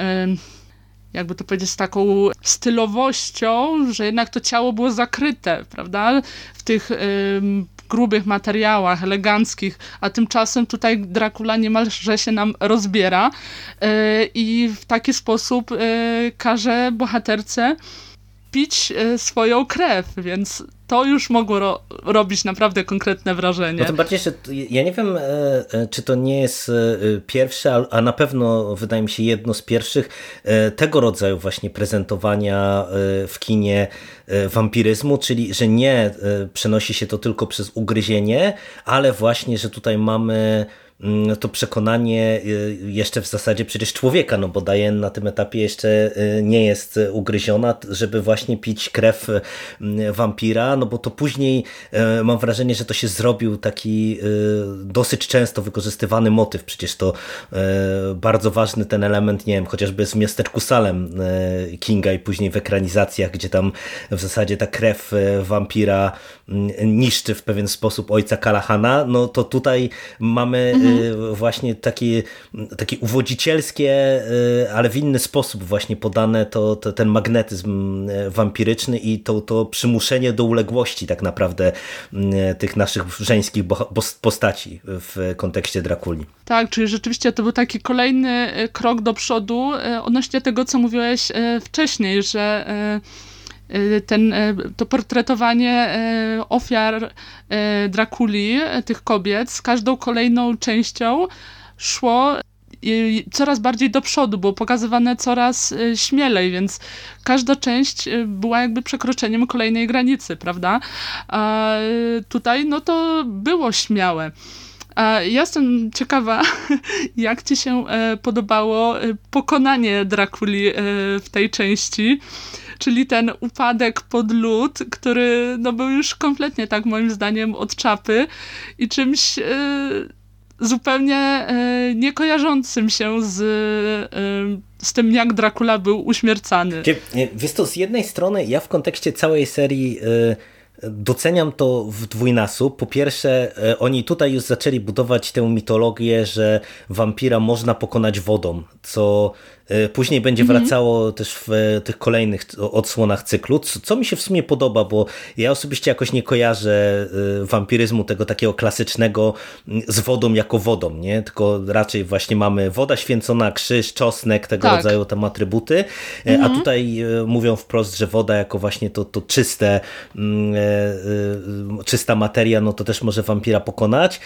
jakby to powiedzieć, z taką stylowością, że jednak to ciało było zakryte, prawda? W tych grubych materiałach, eleganckich, a tymczasem tutaj Dracula niemalże się nam rozbiera e, i w taki sposób e, każe bohaterce pić e, swoją krew, więc to już mogło ro robić naprawdę konkretne wrażenie. No tym bardziej, że ja nie wiem, czy to nie jest pierwsze, a na pewno wydaje mi się jedno z pierwszych tego rodzaju właśnie prezentowania w kinie wampiryzmu, czyli że nie przenosi się to tylko przez ugryzienie, ale właśnie, że tutaj mamy to przekonanie y, jeszcze w zasadzie przecież człowieka, no bo Diane na tym etapie jeszcze y, nie jest ugryziona, żeby właśnie pić krew y, wampira, no bo to później mam wrażenie, że to się zrobił taki dosyć często wykorzystywany motyw, przecież to bardzo ważny ten element, nie wiem, chociażby z miasteczku Salem Kinga i później w ekranizacjach, gdzie tam w zasadzie ta krew wampira mm, niszczy w pewien sposób ojca Kalahana, no to tutaj mamy mhm Mhm. właśnie takie, takie uwodzicielskie, y, ale w inny sposób właśnie podane to, to ten magnetyzm y, wampiryczny i to, to przymuszenie do uległości tak naprawdę y, tych naszych żeńskich postaci w kontekście Drakuli. Tak, czyli rzeczywiście to był taki kolejny krok do przodu odnośnie tego, co mówiłeś wcześniej, że ten, to portretowanie ofiar Drakuli, tych kobiet, z każdą kolejną częścią szło coraz bardziej do przodu, było pokazywane coraz y, śmielej, więc każda część y, była jakby przekroczeniem kolejnej granicy, prawda? A tutaj no to było śmiałe. Ja jestem ciekawa, jak ci się e, podobało pokonanie Drakuli e, w tej części, czyli ten upadek pod lód, który no, był już kompletnie tak moim zdaniem od czapy i czymś zupełnie e, niekojarzącym się z, e, z tym, jak Dracula był uśmiercany. Wiesz to, z jednej strony ja w kontekście całej serii e, doceniam to w dwójnasób. Po pierwsze, oni tutaj już zaczęli budować tę mitologię, że wampira można pokonać wodą, co później będzie mhm. wracało też w e, tych kolejnych odsłonach cyklu, co mi się w sumie podoba, bo ja osobiście jakoś nie kojarzę e, wampiryzmu tego takiego klasycznego z wodą jako wodą, nie? tylko raczej właśnie mamy woda święcona, krzyż, czosnek, tego tak. rodzaju tam atrybuty, mhm. a tutaj mówią wprost, że woda jako właśnie to, to czyste, czysta materia, no to też może wampira pokonać.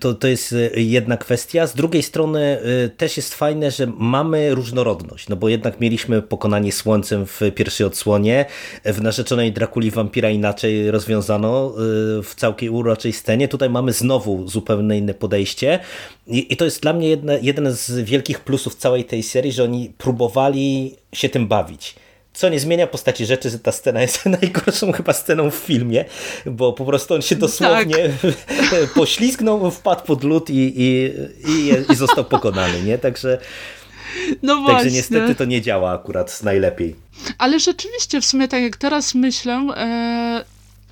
To, to jest jedna kwestia. Z drugiej strony też jest fajne, że mamy różnorodność, no bo jednak mieliśmy pokonanie słońcem w pierwszej odsłonie, w narzeczonej Drakuli Wampira inaczej rozwiązano y, w całkiem uroczej scenie. Tutaj mamy znowu zupełnie inne podejście i, i to jest dla mnie jedne, jeden z wielkich plusów całej tej serii, że oni próbowali się tym bawić. Co nie zmienia postaci rzeczy, że ta scena jest najgorszą chyba sceną w filmie, bo po prostu on się dosłownie tak. poślizgnął, wpadł pod lód i, i, i, i został pokonany, nie? Także no właśnie. Także niestety to nie działa akurat najlepiej. Ale rzeczywiście, w sumie tak jak teraz myślę, e,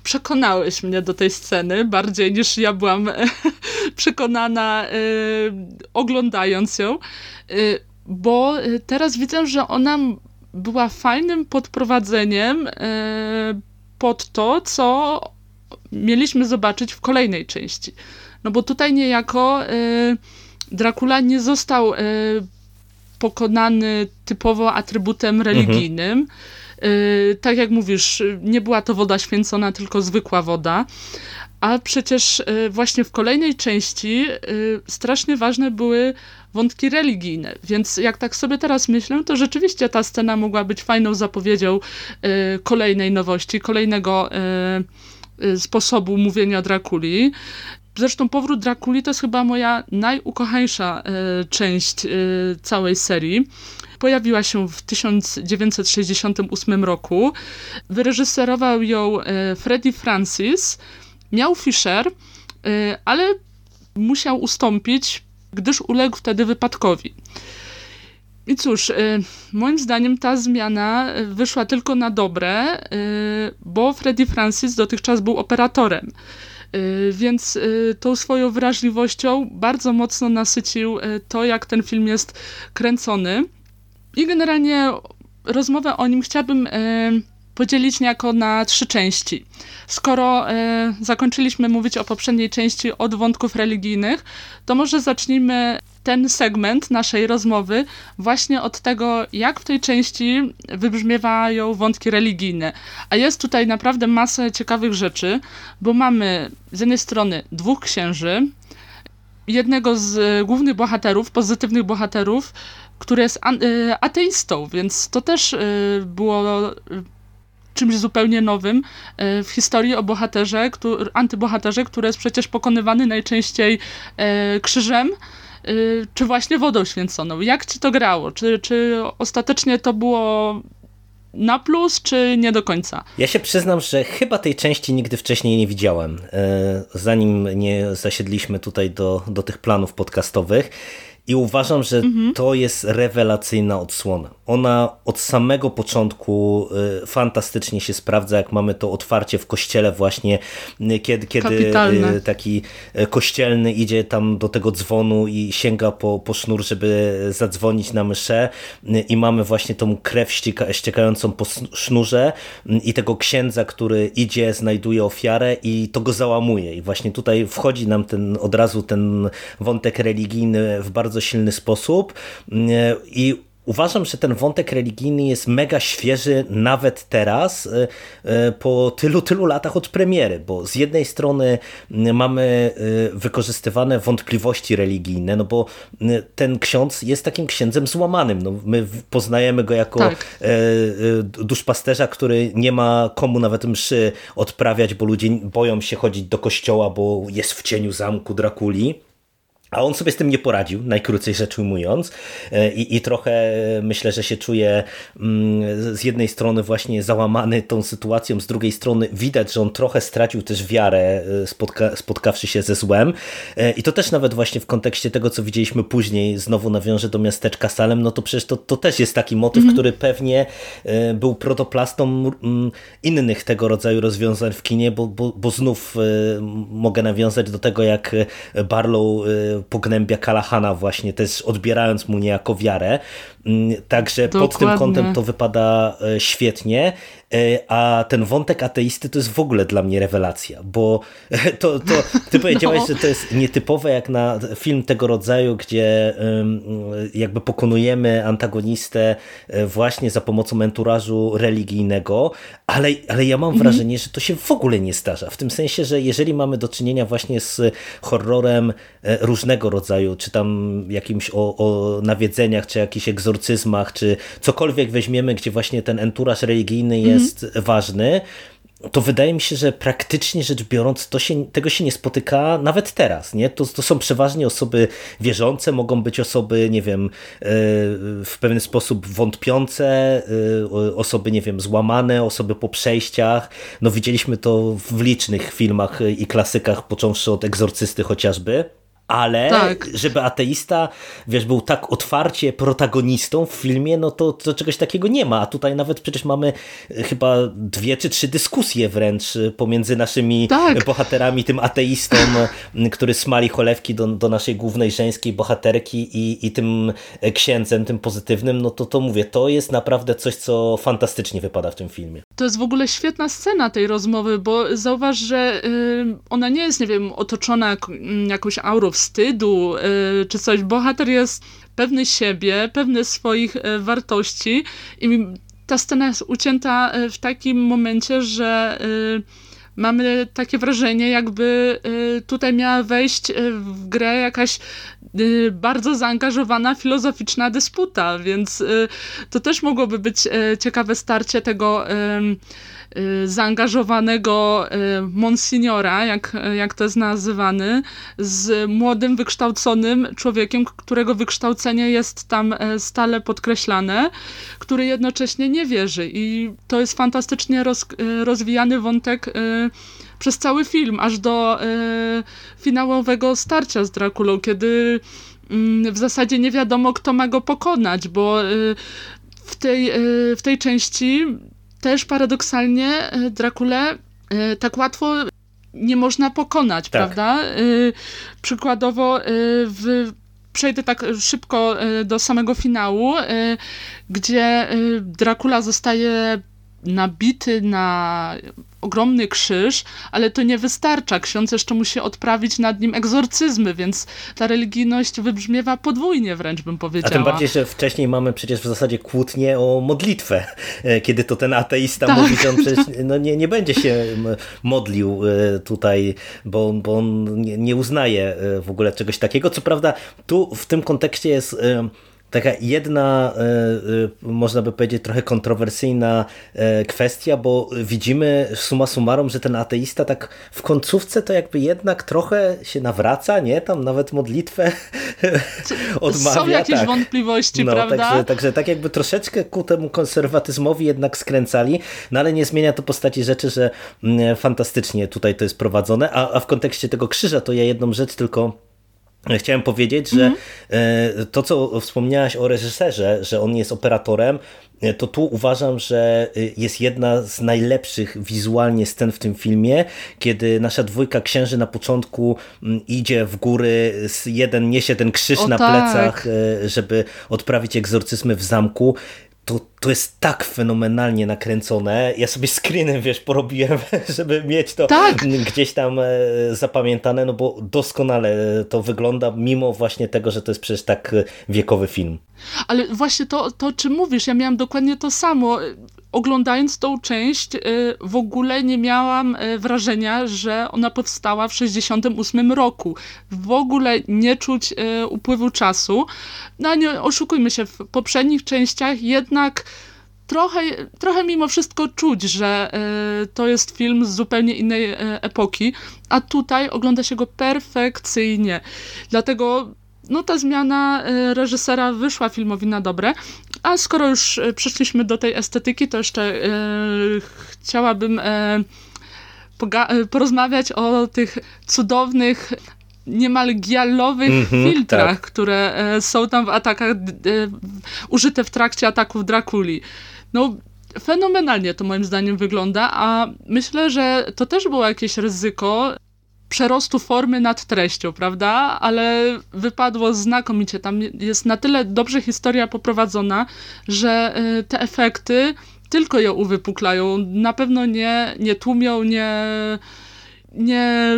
przekonałeś mnie do tej sceny bardziej niż ja byłam e, przekonana e, oglądając ją, e, bo teraz widzę, że ona była fajnym podprowadzeniem e, pod to, co mieliśmy zobaczyć w kolejnej części. No bo tutaj niejako e, Dracula nie został pokonany typowo atrybutem religijnym. Mhm. Tak jak mówisz, nie była to woda święcona, tylko zwykła woda. A przecież y, właśnie w kolejnej części y, strasznie ważne były wątki religijne. Więc jak tak sobie teraz myślę, to rzeczywiście ta scena mogła być fajną zapowiedzią kolejnej nowości, kolejnego sposobu mówienia Drakuli. Zresztą powrót Drakuli to jest chyba moja najukochańsza e, część e, całej serii. Pojawiła się w 1968 roku. Wyreżyserował ją e, Freddie Francis. Miał Fisher, ale musiał ustąpić, gdyż uległ wtedy wypadkowi. I cóż, moim zdaniem ta zmiana wyszła tylko na dobre, bo Freddie Francis dotychczas był operatorem. Y, więc y, tą swoją wrażliwością bardzo mocno nasycił y, to, jak ten film jest kręcony. I generalnie rozmowę o nim chciałabym podzielić niejako na trzy części. Skoro e, zakończyliśmy mówić o poprzedniej części od wątków religijnych, to może zacznijmy ten segment naszej rozmowy właśnie od tego, jak w tej części wybrzmiewają wątki religijne. A jest tutaj naprawdę masę ciekawych rzeczy, bo mamy z jednej strony dwóch księży, jednego z głównych bohaterów, pozytywnych bohaterów, który jest e, ateistą, więc to też e, było czymś zupełnie nowym e, w historii o bohaterze, który, antybohaterze, który jest przecież pokonywany najczęściej krzyżem, czy właśnie wodą święconą. Jak ci to grało? Czy, czy ostatecznie to było na plus, czy nie do końca? Ja się przyznam, że chyba tej części nigdy wcześniej nie widziałem, zanim nie zasiedliśmy tutaj do, do tych planów podcastowych. I uważam, że mhm. to jest rewelacyjna odsłona. Ona od samego początku y, fantastycznie się sprawdza, jak mamy to otwarcie w kościele właśnie, y, kiedy, kiedy y, taki kościelny idzie tam do tego dzwonu i sięga po, po sznur, żeby zadzwonić na mszę i mamy właśnie tą krew ścieka, ściekającą po sznurze i tego księdza, który idzie, znajduje ofiarę i to go załamuje. I właśnie tutaj wchodzi nam ten od razu ten wątek religijny w bardzo silny sposób i uważam, że ten wątek religijny jest mega świeży nawet teraz, po tylu, tylu latach od premiery, bo z jednej strony mamy wykorzystywane wątpliwości religijne, no bo ten ksiądz jest takim księdzem złamanym. No, my poznajemy go jako tak. duszpasterza, który nie ma komu nawet mszy odprawiać, bo ludzie boją się chodzić do kościoła, bo jest w cieniu zamku Drakuli. A on sobie z tym nie poradził, najkrócej rzecz ujmując, e, I, i trochę myślę, że się czuje mm, z jednej strony właśnie załamany tą sytuacją, z drugiej strony widać, że on trochę stracił też wiarę, e, spotka spotkawszy się ze złem. E, I to też nawet właśnie w kontekście tego, co widzieliśmy później, znowu nawiążę do miasteczka Salem, no to przecież to, to też jest taki motyw, mm -hmm. który pewnie był protoplastą mm, innych tego rodzaju rozwiązań w kinie, bo, bo, bo znów mogę nawiązać do tego, jak Barlow pognębia Kalahana właśnie, też odbierając mu niejako wiarę. Mm, także Dokładnie. pod tym kątem to wypada e, świetnie. E, a ten wątek ateisty to jest w ogóle dla mnie rewelacja, bo to, to ty powiedziałeś, no. że to jest nietypowe jak na film tego rodzaju, gdzie jakby pokonujemy antagonistę e, właśnie za pomocą menturażu religijnego, ale, ale ja mam mhm. wrażenie, że to się w ogóle nie zdarza. W tym sensie, że jeżeli mamy do czynienia właśnie z horrorem e, różnego rodzaju, czy tam jakimś o, o nawiedzeniach, czy jakichś egzorcyzmach, czy cokolwiek weźmiemy, gdzie właśnie ten enturaż religijny jest jest ważny, to wydaje mi się, że praktycznie rzecz biorąc to się, tego się nie spotyka nawet teraz. Nie? To, to są przeważnie osoby wierzące, mogą być osoby, nie wiem, e, w pewien sposób wątpiące, e, osoby, nie wiem, złamane, osoby po przejściach. No widzieliśmy to w licznych filmach i klasykach, począwszy od Egzorcysty chociażby ale tak. żeby ateista, wiesz, był tak otwarcie protagonistą w filmie, no to, to czegoś takiego nie ma. A tutaj nawet przecież mamy e, chyba dwie czy trzy dyskusje wręcz e, pomiędzy naszymi tak. bohaterami, tym ateistą, który smali cholewki do, do naszej głównej żeńskiej bohaterki i, i tym e, księdzem, tym pozytywnym, no to to mówię, to jest naprawdę coś, co fantastycznie wypada w tym filmie. To jest w ogóle świetna scena tej rozmowy, bo zauważ, że ona nie jest, nie wiem, otoczona jakąś aurą wstydu y, czy coś. Bohater jest pewny siebie, pewny swoich y, wartości i ta scena jest ucięta y, w takim momencie, że mamy takie wrażenie, jakby tutaj miała wejść w grę jakaś bardzo zaangażowana filozoficzna dysputa, więc to też mogłoby być ciekawe starcie tego Y, zaangażowanego y, monsignora, jak, jak to jest nazywany, z młodym, wykształconym człowiekiem, którego wykształcenie jest tam e, stale podkreślane, który jednocześnie nie wierzy. I to jest fantastycznie roz, e, rozwijany wątek e, przez cały film, aż do finałowego starcia z Drakulą, kiedy mm, w zasadzie nie wiadomo, kto ma go pokonać, bo w tej, w tej części też paradoksalnie e, Drakule e, tak łatwo nie można pokonać, tak. prawda? E, przykładowo w przejdę tak szybko do samego finału, gdzie Dracula zostaje nabity na ogromny krzyż, ale to nie wystarcza. Ksiądz jeszcze musi odprawić nad nim egzorcyzmy, więc ta religijność wybrzmiewa podwójnie wręcz bym powiedziała. A tym bardziej, że wcześniej mamy przecież w zasadzie kłótnię o modlitwę, e, kiedy to ten ateista tak. mówi, że on przecież no nie, nie będzie się modlił e, tutaj, bo, bo on nie uznaje e, w ogóle czegoś takiego. Co prawda tu w tym kontekście jest taka jedna, e, e, można by powiedzieć, trochę kontrowersyjna e, kwestia, bo widzimy suma summarum, że ten ateista tak w końcówce to jakby jednak trochę się nawraca, nie? Tam nawet modlitwę odmawia. Są jakieś tak. wątpliwości, no, prawda? Także, także tak jakby troszeczkę ku temu konserwatyzmowi jednak skręcali, no ale nie zmienia to postaci rzeczy, że mm, fantastycznie tutaj to jest prowadzone, a, a w kontekście tego krzyża to ja jedną rzecz tylko Chciałem powiedzieć, że mm. to, co wspomniałaś o reżyserze, że on jest operatorem, e, to tu uważam, że e, jest jedna z najlepszych wizualnie scen w tym filmie, kiedy nasza dwójka księży na początku idzie w góry, jeden niesie ten krzyż o na tak. plecach, żeby odprawić egzorcyzmy w zamku to, to jest tak fenomenalnie nakręcone. Ja sobie screenem, wiesz, porobiłem, żeby mieć to tak. gdzieś tam e, zapamiętane, no bo doskonale to wygląda, mimo właśnie tego, że to jest przecież tak wiekowy film. Ale właśnie to, to czym mówisz, ja miałam dokładnie to samo oglądając tą część, y, w ogóle nie miałam y, wrażenia, że ona powstała w 68 roku. W ogóle nie czuć y, upływu czasu. No nie oszukujmy się, w poprzednich częściach jednak trochę, trochę mimo wszystko czuć, że to jest film z zupełnie innej epoki, a tutaj ogląda się go perfekcyjnie. Dlatego no ta zmiana reżysera wyszła filmowi na dobre, a skoro już e, przeszliśmy do tej estetyki, to jeszcze e, chciałabym e, porozmawiać o tych cudownych niemal gialowych mm -hmm, filtrach, tak. które są tam w atakach użyte w trakcie ataków Drakuli. No, fenomenalnie to moim zdaniem wygląda, a myślę, że to też było jakieś ryzyko przerostu formy nad treścią, prawda? Ale wypadło znakomicie. Tam jest na tyle dobrze historia poprowadzona, że y, te efekty tylko ją uwypuklają. Na pewno nie, nie tłumią, nie nie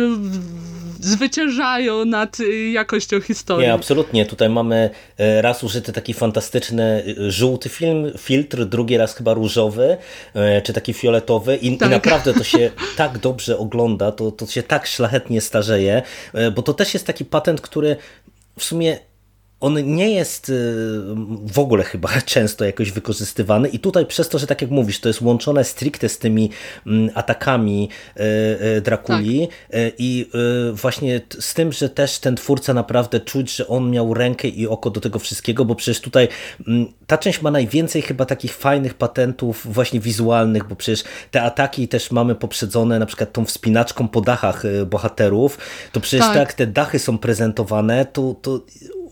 zwyciężają nad jakością historii. Nie, absolutnie. Tutaj mamy e, raz użyty taki fantastyczny e, żółty film, filtr, drugi raz chyba różowy, e, czy taki fioletowy i, tak. i naprawdę to się tak dobrze ogląda, to, to się tak szlachetnie starzeje, bo to też jest taki patent, który w sumie on nie jest y, w ogóle chyba często jakoś wykorzystywany i tutaj przez to, że tak jak mówisz, to jest łączone stricte z tymi mm, atakami y, y, Drakuli tak. i właśnie z tym, że też ten twórca naprawdę czuć, że on miał rękę i oko do tego wszystkiego, bo przecież tutaj mm, ta część ma najwięcej chyba takich fajnych patentów właśnie wizualnych, bo przecież te ataki też mamy poprzedzone na przykład tą wspinaczką po dachach bohaterów, to przecież tak, tak te dachy są prezentowane, to, to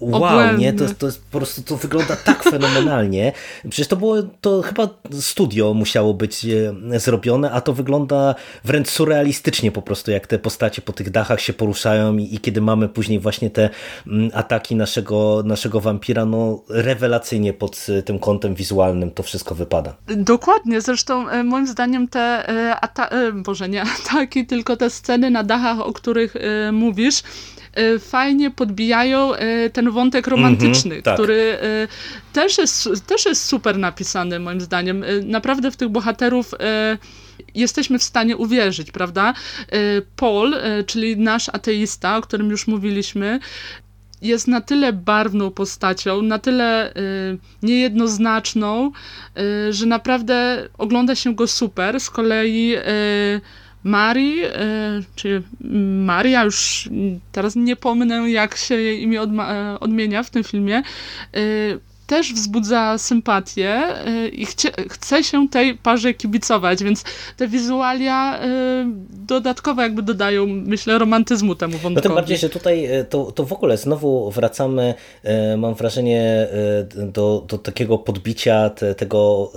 wow, nie? To, to jest po prostu, to wygląda tak fenomenalnie. Przecież to było, to chyba studio musiało być e, zrobione, a to wygląda wręcz surrealistycznie po prostu, jak te postacie po tych dachach się poruszają i, i kiedy mamy później właśnie te mm, ataki naszego, naszego wampira, no rewelacyjnie pod e, tym kątem wizualnym to wszystko wypada. Dokładnie, zresztą e, moim zdaniem te ata- Boże, nie ataki, tylko te sceny na dachach, o których mówisz, fajnie podbijają e, ten wątek romantyczny, mm -hmm, tak. który e, też jest, też jest super napisany moim zdaniem. Naprawdę w tych bohaterów jesteśmy w stanie uwierzyć, prawda? Paul, czyli nasz ateista, o którym już mówiliśmy, jest na tyle barwną postacią, na tyle y, niejednoznaczną, y, że naprawdę ogląda się go super. Z kolei y, Marii, e, czy Maria, już teraz nie pomnę jak się jej imię e, odmienia w tym filmie, e, też wzbudza sympatię y, i chcie, chce się tej parze kibicować, więc te wizualia y, dodatkowo jakby dodają, myślę, romantyzmu temu wątkowi. No tym bardziej, że tutaj y, to, to w ogóle znowu wracamy, mam wrażenie, do, do takiego podbicia te, tego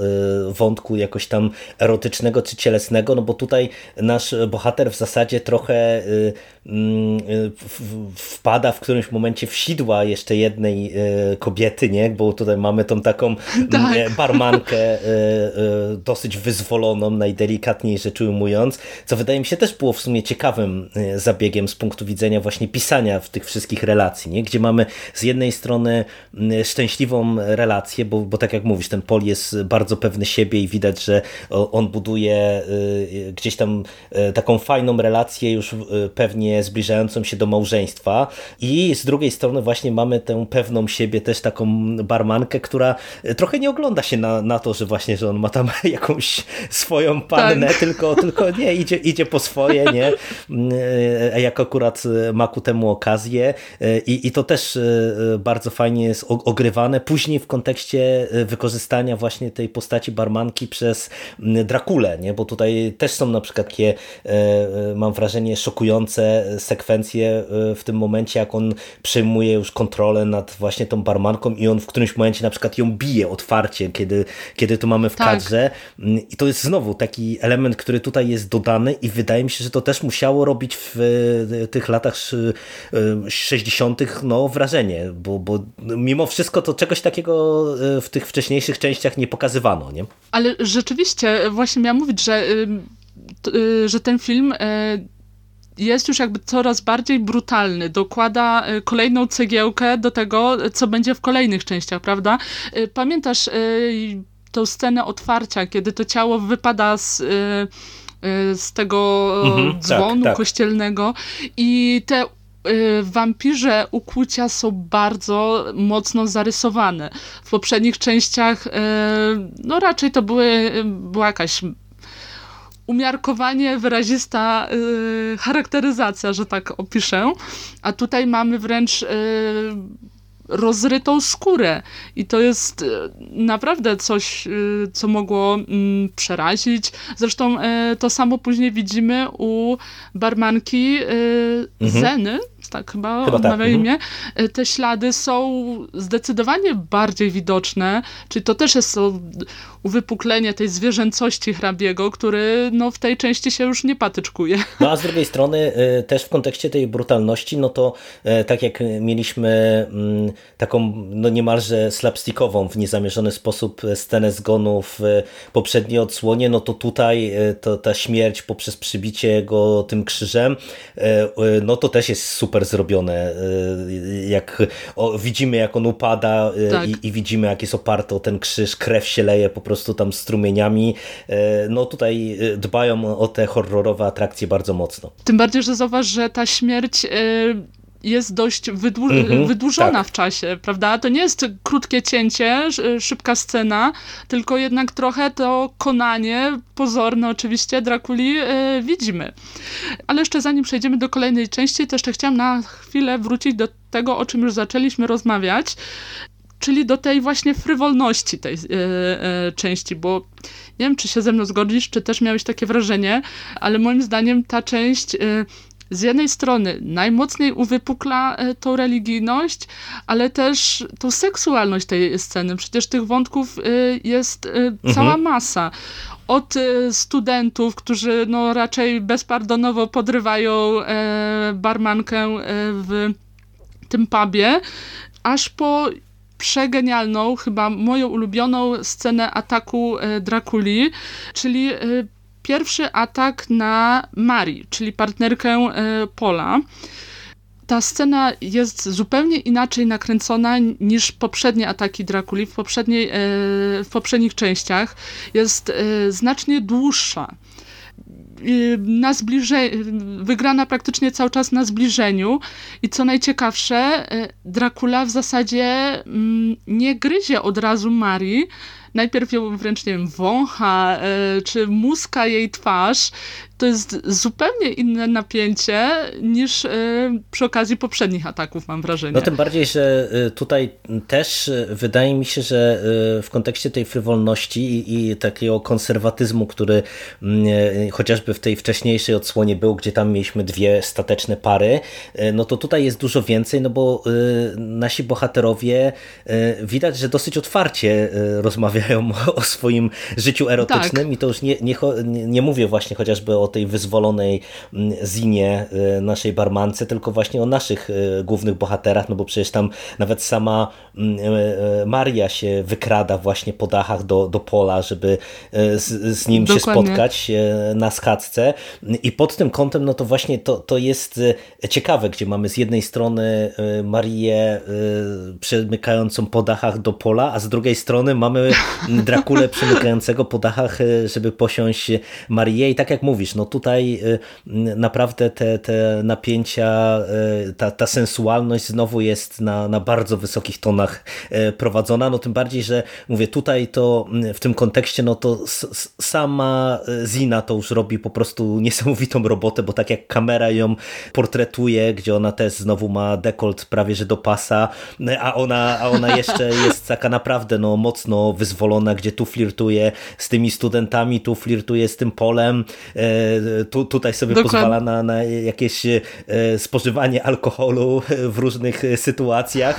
wątku jakoś tam erotycznego czy cielesnego, no bo tutaj nasz bohater w zasadzie trochę wpada w którymś momencie w sidła jeszcze jednej kobiety, nie? Bo tutaj mamy tą taką tak. E, barmankę e, e, dosyć wyzwoloną, najdelikatniej rzecz ujmując, co wydaje mi się też było w sumie ciekawym zabiegiem z punktu widzenia właśnie pisania w tych wszystkich relacji, nie? gdzie mamy z jednej strony szczęśliwą relację, bo, bo tak jak mówisz, ten Pol jest bardzo pewny siebie i widać, że on buduje gdzieś tam taką fajną relację już pewnie zbliżającą się do małżeństwa i z drugiej strony właśnie mamy tę pewną siebie też taką barmankę barmankę, która trochę nie ogląda się na, na to, że właśnie, że on ma tam jakąś swoją pannę, tak. tylko, tylko nie, idzie, idzie po swoje, nie? Jak akurat ma ku temu okazję i, i to też bardzo fajnie jest ogrywane. Później w kontekście wykorzystania właśnie tej postaci barmanki przez Drakulę, nie? Bo tutaj też są na przykład takie, mam wrażenie, szokujące sekwencje w tym momencie, jak on przejmuje już kontrolę nad właśnie tą barmanką i on w którymś momencie na przykład ją bije otwarcie, kiedy, kiedy to mamy w Tak. kadrze i to jest znowu taki element, który tutaj jest dodany i wydaje mi się, że to też musiało robić w e, tych latach sz- e, 60. no wrażenie, bo, bo mimo wszystko to czegoś takiego e, w tych wcześniejszych częściach nie pokazywano, nie? Ale rzeczywiście, właśnie miałam mówić, że, y, że ten film jest już jakby coraz bardziej brutalny. Dokłada y, kolejną cegiełkę do tego, co będzie w kolejnych częściach, prawda? Y, Pamiętasz y, tą scenę otwarcia, kiedy to ciało wypada z, z tego Mhm, tak, dzwonu tak. kościelnego i te wampirze ukłucia są bardzo mocno zarysowane. W poprzednich częściach no raczej to były, była jakaś umiarkowanie wyrazista y, charakteryzacja, że tak opiszę, a tutaj mamy wręcz y, rozrytą skórę i to jest y, naprawdę coś, y, co mogło mm, przerazić. Zresztą y, to samo później widzimy u barmanki Mhm. Zeny, tak chyba, Chyba tak, odmawia imię. Y, Te ślady są zdecydowanie bardziej widoczne, czyli to też jest uwypuklenie tej zwierzęcości hrabiego, który no, w tej części się już nie patyczkuje. No a z drugiej strony y, też w kontekście tej brutalności, no to y, tak jak mieliśmy mm, taką no niemalże slapstickową w niezamierzony sposób scenę zgonu w y, poprzedniej odsłonie, no to tutaj to, ta śmierć poprzez przybicie go tym krzyżem, no to też jest super zrobione. y, Jak o, widzimy jak on upada y, Tak. i, i widzimy jak jest oparty o ten krzyż, krew się leje po prostu tam strumieniami. E, No tutaj dbają o te horrorowe atrakcje bardzo mocno. Tym bardziej, że zauważ, że ta śmierć y, jest dość wydłu- Mhm, wydłużona tak. w czasie, prawda? To nie jest krótkie cięcie, sz- szybka scena, tylko jednak trochę to konanie, pozorne oczywiście, Drakuli y, widzimy. Ale jeszcze zanim przejdziemy do kolejnej części, to jeszcze chciałam na chwilę wrócić do tego, o czym już zaczęliśmy rozmawiać, czyli do tej właśnie frywolności tej e, e, części, bo nie wiem, czy się ze mną zgodzisz, czy też miałeś takie wrażenie, ale moim zdaniem ta część e, z jednej strony najmocniej uwypukla e, tą religijność, ale też tą seksualność tej sceny. Przecież tych wątków e, jest e, cała masa. Od studentów, którzy no, raczej bezpardonowo podrywają barmankę w tym pubie, aż po przegenialną, chyba moją ulubioną scenę ataku Drakuli, czyli pierwszy atak na Mari, czyli partnerkę e, Pola. Ta scena jest zupełnie inaczej nakręcona niż poprzednie ataki Drakuli w, poprzedniej, e, w poprzednich częściach. Jest e, znacznie dłuższa na zbliżeniu, wygrana praktycznie cały czas na zbliżeniu i co najciekawsze, Dracula w zasadzie mm, nie gryzie od razu Marii, najpierw ją wręcz, nie wiem, wącha, y, czy muska jej twarz. To jest zupełnie inne napięcie niż y, przy okazji poprzednich ataków, mam wrażenie. No tym bardziej, że y, tutaj też wydaje mi się, że w kontekście tej frywolności i, i takiego konserwatyzmu, który mm, chociażby w tej wcześniejszej odsłonie był, gdzie tam mieliśmy dwie stateczne pary, no to tutaj jest dużo więcej, no bo nasi bohaterowie widać, że dosyć otwarcie y, rozmawiają o swoim życiu erotycznym i to już nie, nie, nie, mówię właśnie chociażby o tej wyzwolonej mm, zinie y, naszej barmance, tylko właśnie o naszych y, głównych bohaterach, no bo przecież tam nawet sama mm, y, Maria się wykrada właśnie po dachach do, do pola, żeby z, z nim się Dokładnie. spotkać y, na schadzce i pod tym kątem no to właśnie to, to jest ciekawe, gdzie mamy z jednej strony Marię przemykającą po dachach do pola, a z drugiej strony mamy Drakulę przemykającego po dachach, y, żeby posiąść Marię. I tak jak mówisz, no tutaj y, naprawdę te, te napięcia, y, ta, ta sensualność znowu jest na, na bardzo wysokich tonach prowadzona, no tym bardziej, że mówię tutaj to w tym kontekście, no to sama Zina to już robi po prostu niesamowitą robotę, bo tak jak kamera ją portretuje, gdzie ona też znowu ma dekolt prawie że do pasa, a ona, a ona jeszcze jest taka naprawdę no, mocno wyzwolona niedozwolona, gdzie tu flirtuje z tymi studentami, tu flirtuje z tym polem, tu, tutaj sobie Dokładnie. pozwala na, na jakieś spożywanie alkoholu w różnych sytuacjach,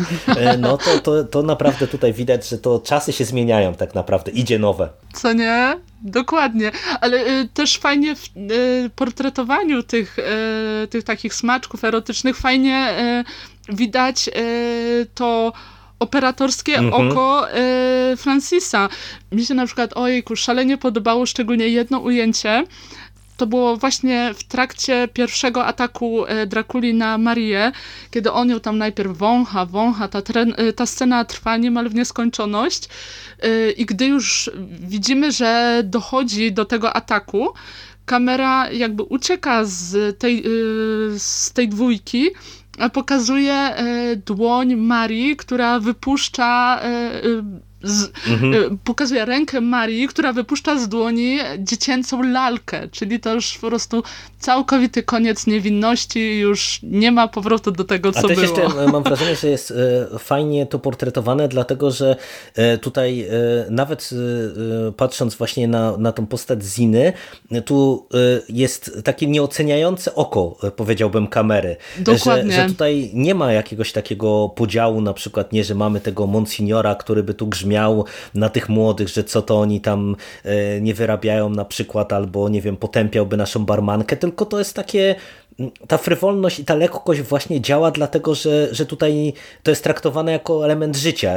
no to, to, to naprawdę tutaj widać, że to czasy się zmieniają tak naprawdę, idzie nowe. Co nie? Dokładnie, ale y, też fajnie w y, portretowaniu tych, y, tych takich smaczków erotycznych fajnie widać to operatorskie mhm. oko y, Francisa. Mi się na przykład, ojejku, szalenie podobało szczególnie jedno ujęcie, to było właśnie w trakcie pierwszego ataku e, Drakuli na Marię, kiedy on ją tam najpierw wącha, wącha, ta, tren, e, ta scena trwa niemal w nieskończoność e, i gdy już widzimy, że dochodzi do tego ataku, kamera jakby ucieka z tej, z tej dwójki, pokazuje dłoń Marii, która wypuszcza z, mhm. Y, pokazuje rękę Marii, która wypuszcza z dłoni dziecięcą lalkę, czyli to już po prostu całkowity koniec niewinności, już nie ma powrotu do tego, co A też było. jeszcze e, mam wrażenie, że jest e, fajnie to portretowane, dlatego że e, tutaj nawet patrząc właśnie na, na tą postać Ziny, tu jest takie nieoceniające oko, powiedziałbym, kamery. Dokładnie. Że, że tutaj nie ma jakiegoś takiego podziału, na przykład nie, że mamy tego Monsignora, który by tu grzmiał miał na tych młodych, że co to oni tam e, nie wyrabiają na przykład, albo nie wiem, potępiałby naszą barmankę, tylko to jest takie ta frywolność i ta lekkość właśnie działa dlatego, że, że tutaj to jest traktowane jako element życia,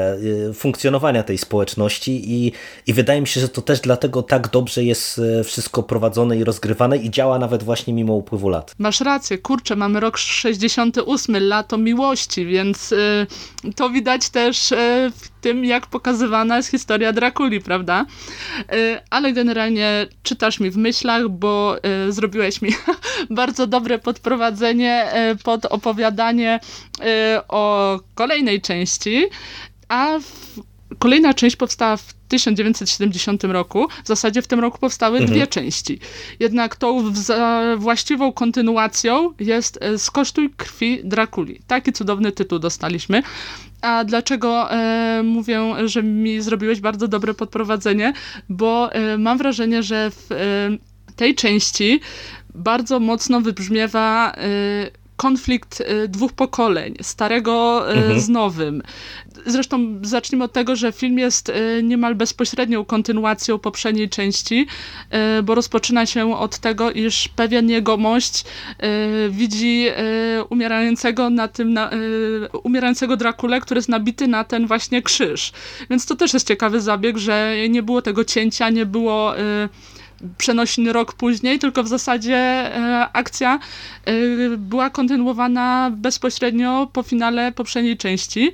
y, funkcjonowania tej społeczności i, i wydaje mi się, że to też dlatego tak dobrze jest y, wszystko prowadzone i rozgrywane i działa nawet właśnie mimo upływu lat. Masz rację, kurczę, mamy rok 68, lato miłości, więc y, to widać też y, w tym, jak pokazywana jest historia Drakuli, prawda? Y, ale generalnie czytasz mi w myślach, bo y, zrobiłeś mi bardzo dobre podprowadzenie e, pod opowiadanie e, o kolejnej części, a kolejna część powstała w 1970 roku. W zasadzie w tym roku powstały mhm. dwie części. Jednak tą właściwą kontynuacją jest e, Skosztuj krwi Drakuli. Taki cudowny tytuł dostaliśmy. A dlaczego e, mówię, że mi zrobiłeś bardzo dobre podprowadzenie? Bo e, mam wrażenie, że w e, tej części bardzo mocno wybrzmiewa y, konflikt y, dwóch pokoleń, starego y, mhm. z nowym. Zresztą zacznijmy od tego, że film jest niemal bezpośrednią kontynuacją poprzedniej części, bo rozpoczyna się od tego, iż pewien jegomość widzi umierającego na tym, na, umierającego Drakule, który jest nabity na ten właśnie krzyż. Więc to też jest ciekawy zabieg, że nie było tego cięcia, nie było przenosiny rok później, tylko w zasadzie e, akcja e, była kontynuowana bezpośrednio po finale poprzedniej części.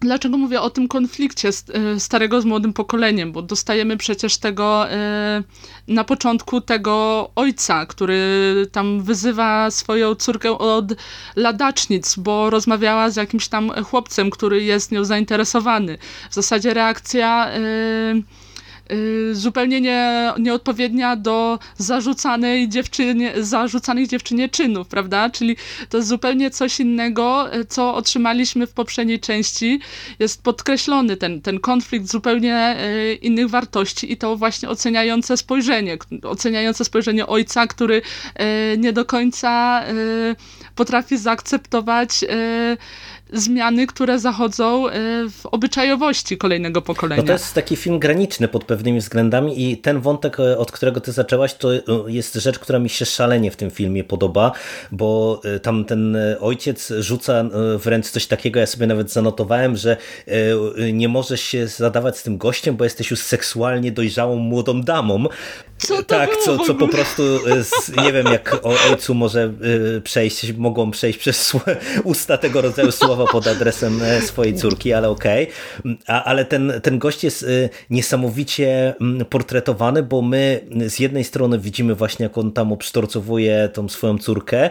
Dlaczego mówię o tym konflikcie e, starego z młodym pokoleniem? Bo dostajemy przecież tego na początku tego ojca, który tam wyzywa swoją córkę od ladacznic, bo rozmawiała z jakimś tam chłopcem, który jest nią zainteresowany. W zasadzie reakcja zupełnie nie, nieodpowiednia do zarzucanej dziewczynie, zarzucanych dziewczynie czynów, prawda? Czyli to jest zupełnie coś innego, y, co otrzymaliśmy w poprzedniej części. Jest podkreślony ten, ten konflikt zupełnie y, innych wartości i to właśnie oceniające spojrzenie, oceniające spojrzenie ojca, który nie do końca potrafi zaakceptować zmiany, które zachodzą e, w obyczajowości kolejnego pokolenia. No to jest taki film graniczny pod pewnymi względami i ten wątek, e, od którego ty zaczęłaś, to e, jest rzecz, która mi się szalenie w tym filmie podoba, bo tam ten ojciec rzuca wręcz coś takiego, ja sobie nawet zanotowałem, że nie możesz się zadawać z tym gościem, bo jesteś już seksualnie dojrzałą młodą damą. Co tak, co, co po prostu nie wiem, jak o ojcu może przejść, mogą przejść przez usta tego rodzaju słowa pod adresem e, swojej córki, ale okej. Okay. Ale ten, ten gość jest e, niesamowicie mm, portretowany, bo my z jednej strony widzimy właśnie, jak on tam obsztorcowuje tą swoją córkę,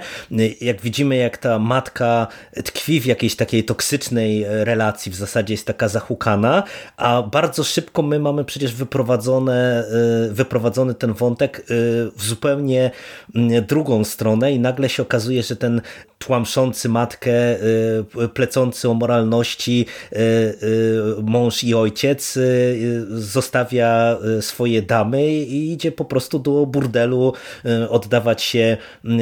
jak widzimy, jak ta matka tkwi w jakiejś takiej toksycznej relacji, w zasadzie jest taka zahukana, a bardzo szybko my mamy przecież wyprowadzone, e, wyprowadzony ten wątek w zupełnie mm, drugą stronę i nagle się okazuje, że ten tłamszący matkę plecący o moralności mąż i ojciec zostawia swoje damy i idzie po prostu do burdelu oddawać się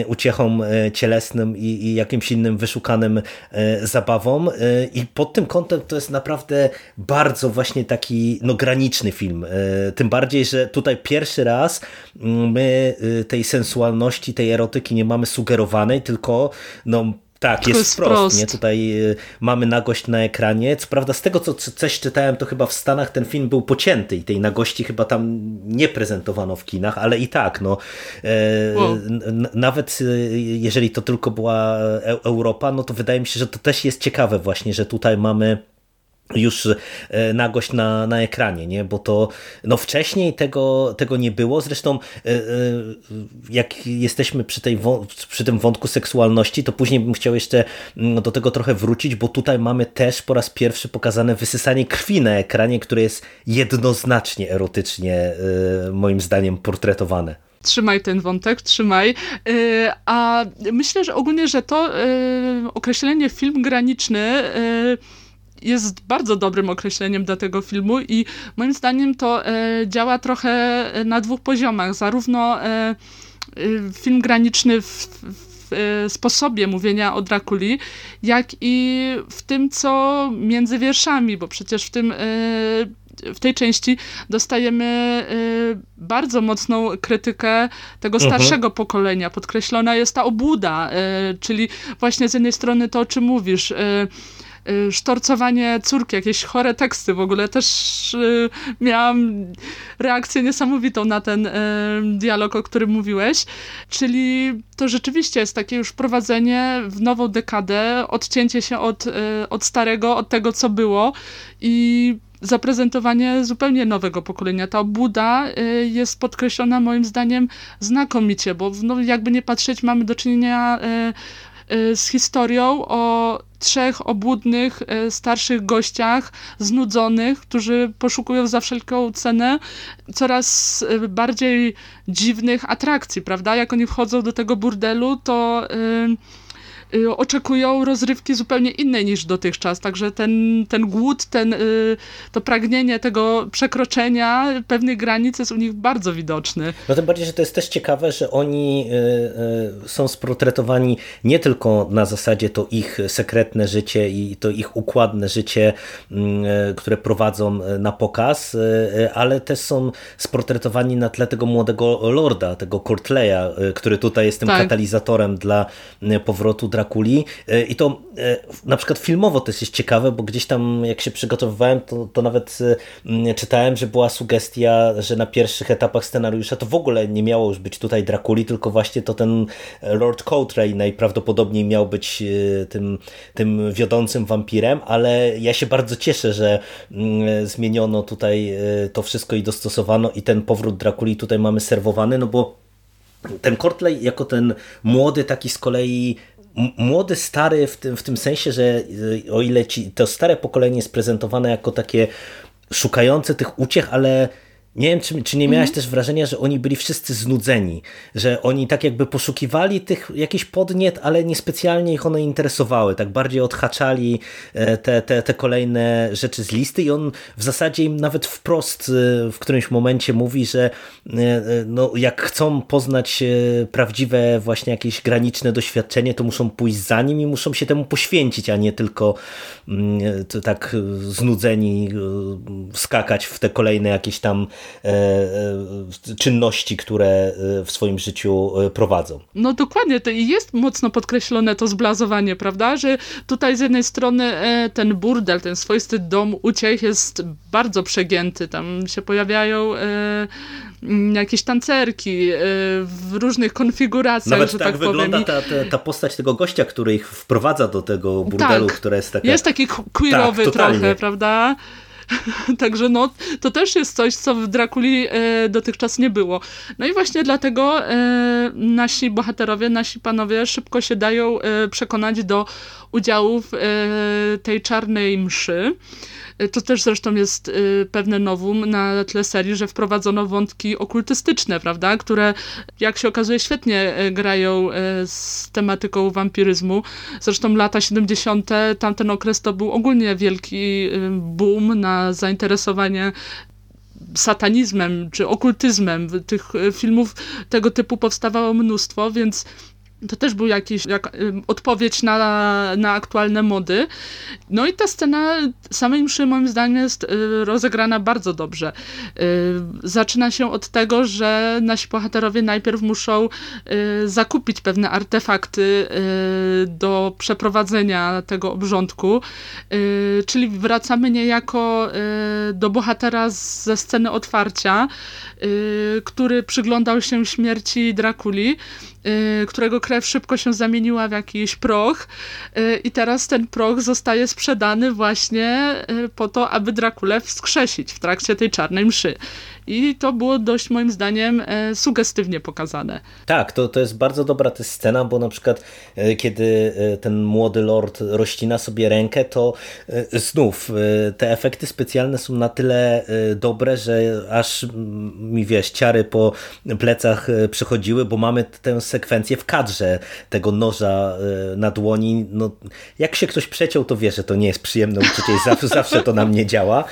uciechom cielesnym i, jakimś innym wyszukanym zabawom i pod tym kątem to jest naprawdę bardzo właśnie taki no, graniczny film. Tym bardziej, że tutaj pierwszy raz my tej sensualności, tej erotyki nie mamy sugerowanej, tylko no tak, jest, jest wprost, wprost. Nie? Tutaj y, mamy nagość na ekranie. Co prawda z tego, co coś czytałem, to chyba w Stanach ten film był pocięty i tej nagości chyba tam nie prezentowano w kinach, ale i tak, no e, wow. nawet y, jeżeli to tylko była e Europa, no to wydaje mi się, że to też jest ciekawe właśnie, że tutaj mamy już e, nagość na, na ekranie, nie? bo to no wcześniej tego, tego nie było. Zresztą e, e, jak jesteśmy przy, tej, przy tym wątku seksualności, to później bym chciał jeszcze mm, do tego trochę wrócić, bo tutaj mamy też po raz pierwszy pokazane wysysanie krwi na ekranie, które jest jednoznacznie erotycznie moim zdaniem portretowane trzymaj ten wątek, trzymaj. A myślę, że ogólnie, że to określenie film graniczny jest bardzo dobrym określeniem dla tego filmu i moim zdaniem to e, działa trochę e, na dwóch poziomach. Zarówno e, film graniczny w, sposobie mówienia o Drakuli, jak i w tym, co między wierszami, bo przecież w tym w tej części dostajemy bardzo mocną krytykę tego mhm. starszego pokolenia. Podkreślona jest ta obłuda, czyli właśnie z jednej strony to, o czym mówisz, sztorcowanie córki, jakieś chore teksty w ogóle. Też y, miałam reakcję niesamowitą na ten y, dialog, o którym mówiłeś. Czyli to rzeczywiście jest takie już wprowadzenie w nową dekadę, odcięcie się od, od starego, od tego, co było i zaprezentowanie zupełnie nowego pokolenia. Ta obuda jest podkreślona moim zdaniem znakomicie, bo no, jakby nie patrzeć, mamy do czynienia z historią o trzech obłudnych, e, starszych gościach, znudzonych, którzy poszukują za wszelką cenę coraz e, bardziej dziwnych atrakcji, prawda? Jak oni wchodzą do tego burdelu, to... Yy, Y, oczekują rozrywki zupełnie innej niż dotychczas. Także ten, ten głód, ten, y, to pragnienie tego przekroczenia pewnych granic jest u nich bardzo widoczny. No tym bardziej, że to jest też ciekawe, że oni y, są sportretowani nie tylko na zasadzie to ich sekretne życie i to ich układne życie, mm, które prowadzą na pokaz, ale też są sportretowani na tle tego młodego lorda, tego Courtleya, który tutaj jest tym tak. katalizatorem dla powrotu Drakuli. E, i to e, na przykład filmowo też jest ciekawe, bo gdzieś tam jak się przygotowywałem, to, to nawet e, czytałem, że była sugestia, że na pierwszych etapach scenariusza to w ogóle nie miało już być tutaj Drakuli, tylko właśnie to ten Lord Coltrane najprawdopodobniej miał być tym, tym wiodącym wampirem, ale ja się bardzo cieszę, że zmieniono tutaj to wszystko i dostosowano i ten powrót Drakuli tutaj mamy serwowany, no bo ten Courtley jako ten młody taki z kolei młody, stary w tym, w tym sensie, że o ile ci, to stare pokolenie jest prezentowane jako takie szukające tych uciech, ale nie wiem, czy, czy nie miałaś mm. też wrażenia, że oni byli wszyscy znudzeni, że oni tak jakby poszukiwali tych jakichś podniet, ale niespecjalnie ich one interesowały, tak bardziej odhaczali e, te, te, te kolejne rzeczy z listy i on w zasadzie im nawet wprost e, w którymś momencie mówi, że e, no, jak chcą poznać prawdziwe właśnie jakieś graniczne doświadczenie, to muszą pójść za nim i muszą się temu poświęcić, a nie tylko mm, tak znudzeni skakać w te kolejne jakieś tam czynności, które e, w swoim życiu prowadzą. No dokładnie, to jest mocno podkreślone to zblazowanie, prawda, że tutaj z jednej strony ten burdel, ten swoisty dom uciech jest bardzo przegięty, tam się pojawiają jakieś tancerki w różnych konfiguracjach, Nawet że tak, tak wygląda ta, ta, ta, postać tego gościa, który ich wprowadza do tego burdelu, tak, która jest taka... Jest taki queerowy tak, trochę, prawda? Także no, to też jest coś, co w Drakuli e, dotychczas nie było. No i właśnie dlatego e, nasi bohaterowie, nasi panowie szybko się dają e, przekonać do udziału w tej czarnej mszy. To też zresztą jest pewne nowum na tle serii, że wprowadzono wątki okultystyczne, prawda, które jak się okazuje świetnie grają z tematyką wampiryzmu. Zresztą lata 70. tamten okres to był ogólnie wielki boom na zainteresowanie satanizmem czy okultyzmem. Tych filmów tego typu powstawało mnóstwo, więc to też był jakiś jak, odpowiedź na, na aktualne mody. No i ta scena samej mszy moim zdaniem jest y, rozegrana bardzo dobrze. Y, zaczyna się od tego, że nasi bohaterowie najpierw muszą y, zakupić pewne artefakty do przeprowadzenia tego obrządku, czyli wracamy niejako do bohatera ze sceny otwarcia, który przyglądał się śmierci Drakuli Y, którego krew szybko się zamieniła w jakiś proch y, i teraz ten proch zostaje sprzedany właśnie y, po to, aby Drakulę wskrzesić w trakcie tej czarnej mszy. I to było dość moim zdaniem e, sugestywnie pokazane. Tak, to, to jest bardzo dobra ta scena, bo na przykład e, kiedy e, ten młody lord rozcina sobie rękę, to znów te efekty specjalne są na tyle dobre, że aż mi wiesz, ciary po plecach przechodziły, bo mamy tę sekwencję w kadrze tego noża na dłoni. No, jak się ktoś przeciął, to wie, że to nie jest przyjemne uczucie i zawsze, zawsze to na mnie działa.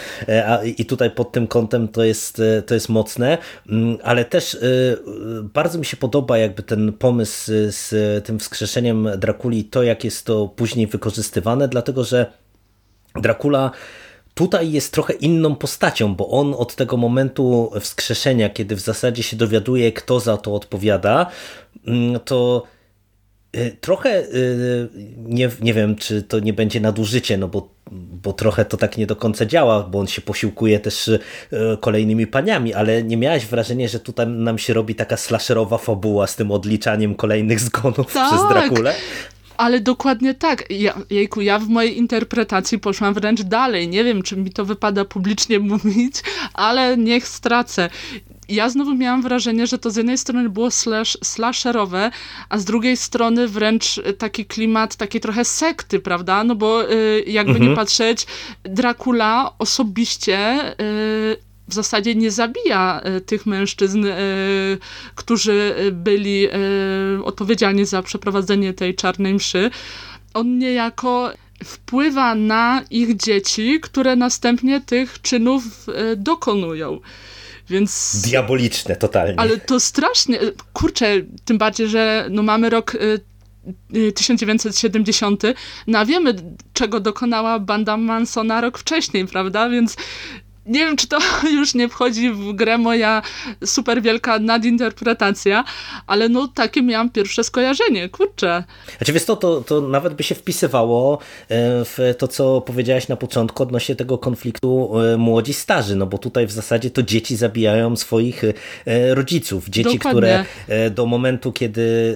I tutaj pod tym kątem to jest to jest mocne, mm, ale też y, y, bardzo mi się podoba jakby ten pomysł z tym wskrzeszeniem Drakuli, to jak jest to później wykorzystywane, dlatego że Dracula tutaj jest trochę inną postacią, bo on od tego momentu wskrzeszenia, kiedy w zasadzie się dowiaduje, kto za to odpowiada, mm, to y, trochę nie, nie wiem, czy to nie będzie nadużycie, no bo bo trochę to tak nie do końca działa, bo on się posiłkuje też e, kolejnymi paniami, ale nie miałeś wrażenia, że tutaj nam się robi taka slasherowa fabuła z tym odliczaniem kolejnych zgonów tak. przez Drakulę? Ale dokładnie tak. Ja, jejku, ja w mojej interpretacji poszłam wręcz dalej. Nie wiem, czy mi to wypada publicznie mówić, ale niech stracę ja znowu miałam wrażenie, że to z jednej strony było slash, slasherowe, a z drugiej strony wręcz taki klimat takiej trochę sekty, prawda? No bo y, jakby mhm. nie patrzeć, Dracula osobiście y, w zasadzie nie zabija tych mężczyzn, którzy byli odpowiedzialni za przeprowadzenie tej czarnej mszy. On niejako wpływa na ich dzieci, które następnie tych czynów dokonują. Więc... Diaboliczne totalnie. Ale to strasznie, kurczę, tym bardziej, że no mamy rok 1970, y, y, no a wiemy, czego dokonała banda Mansona rok wcześniej, prawda? Więc nie wiem, czy to już nie wchodzi w grę moja super wielka nadinterpretacja, ale no takie miałam pierwsze skojarzenie, kurczę. Znaczy wiesz to, to, to nawet by się wpisywało e, w to, co powiedziałaś na początku odnośnie tego konfliktu e, młodzi-starzy, no bo tutaj w zasadzie to dzieci zabijają swoich e, rodziców. Dzieci, Dokładnie. które do momentu, kiedy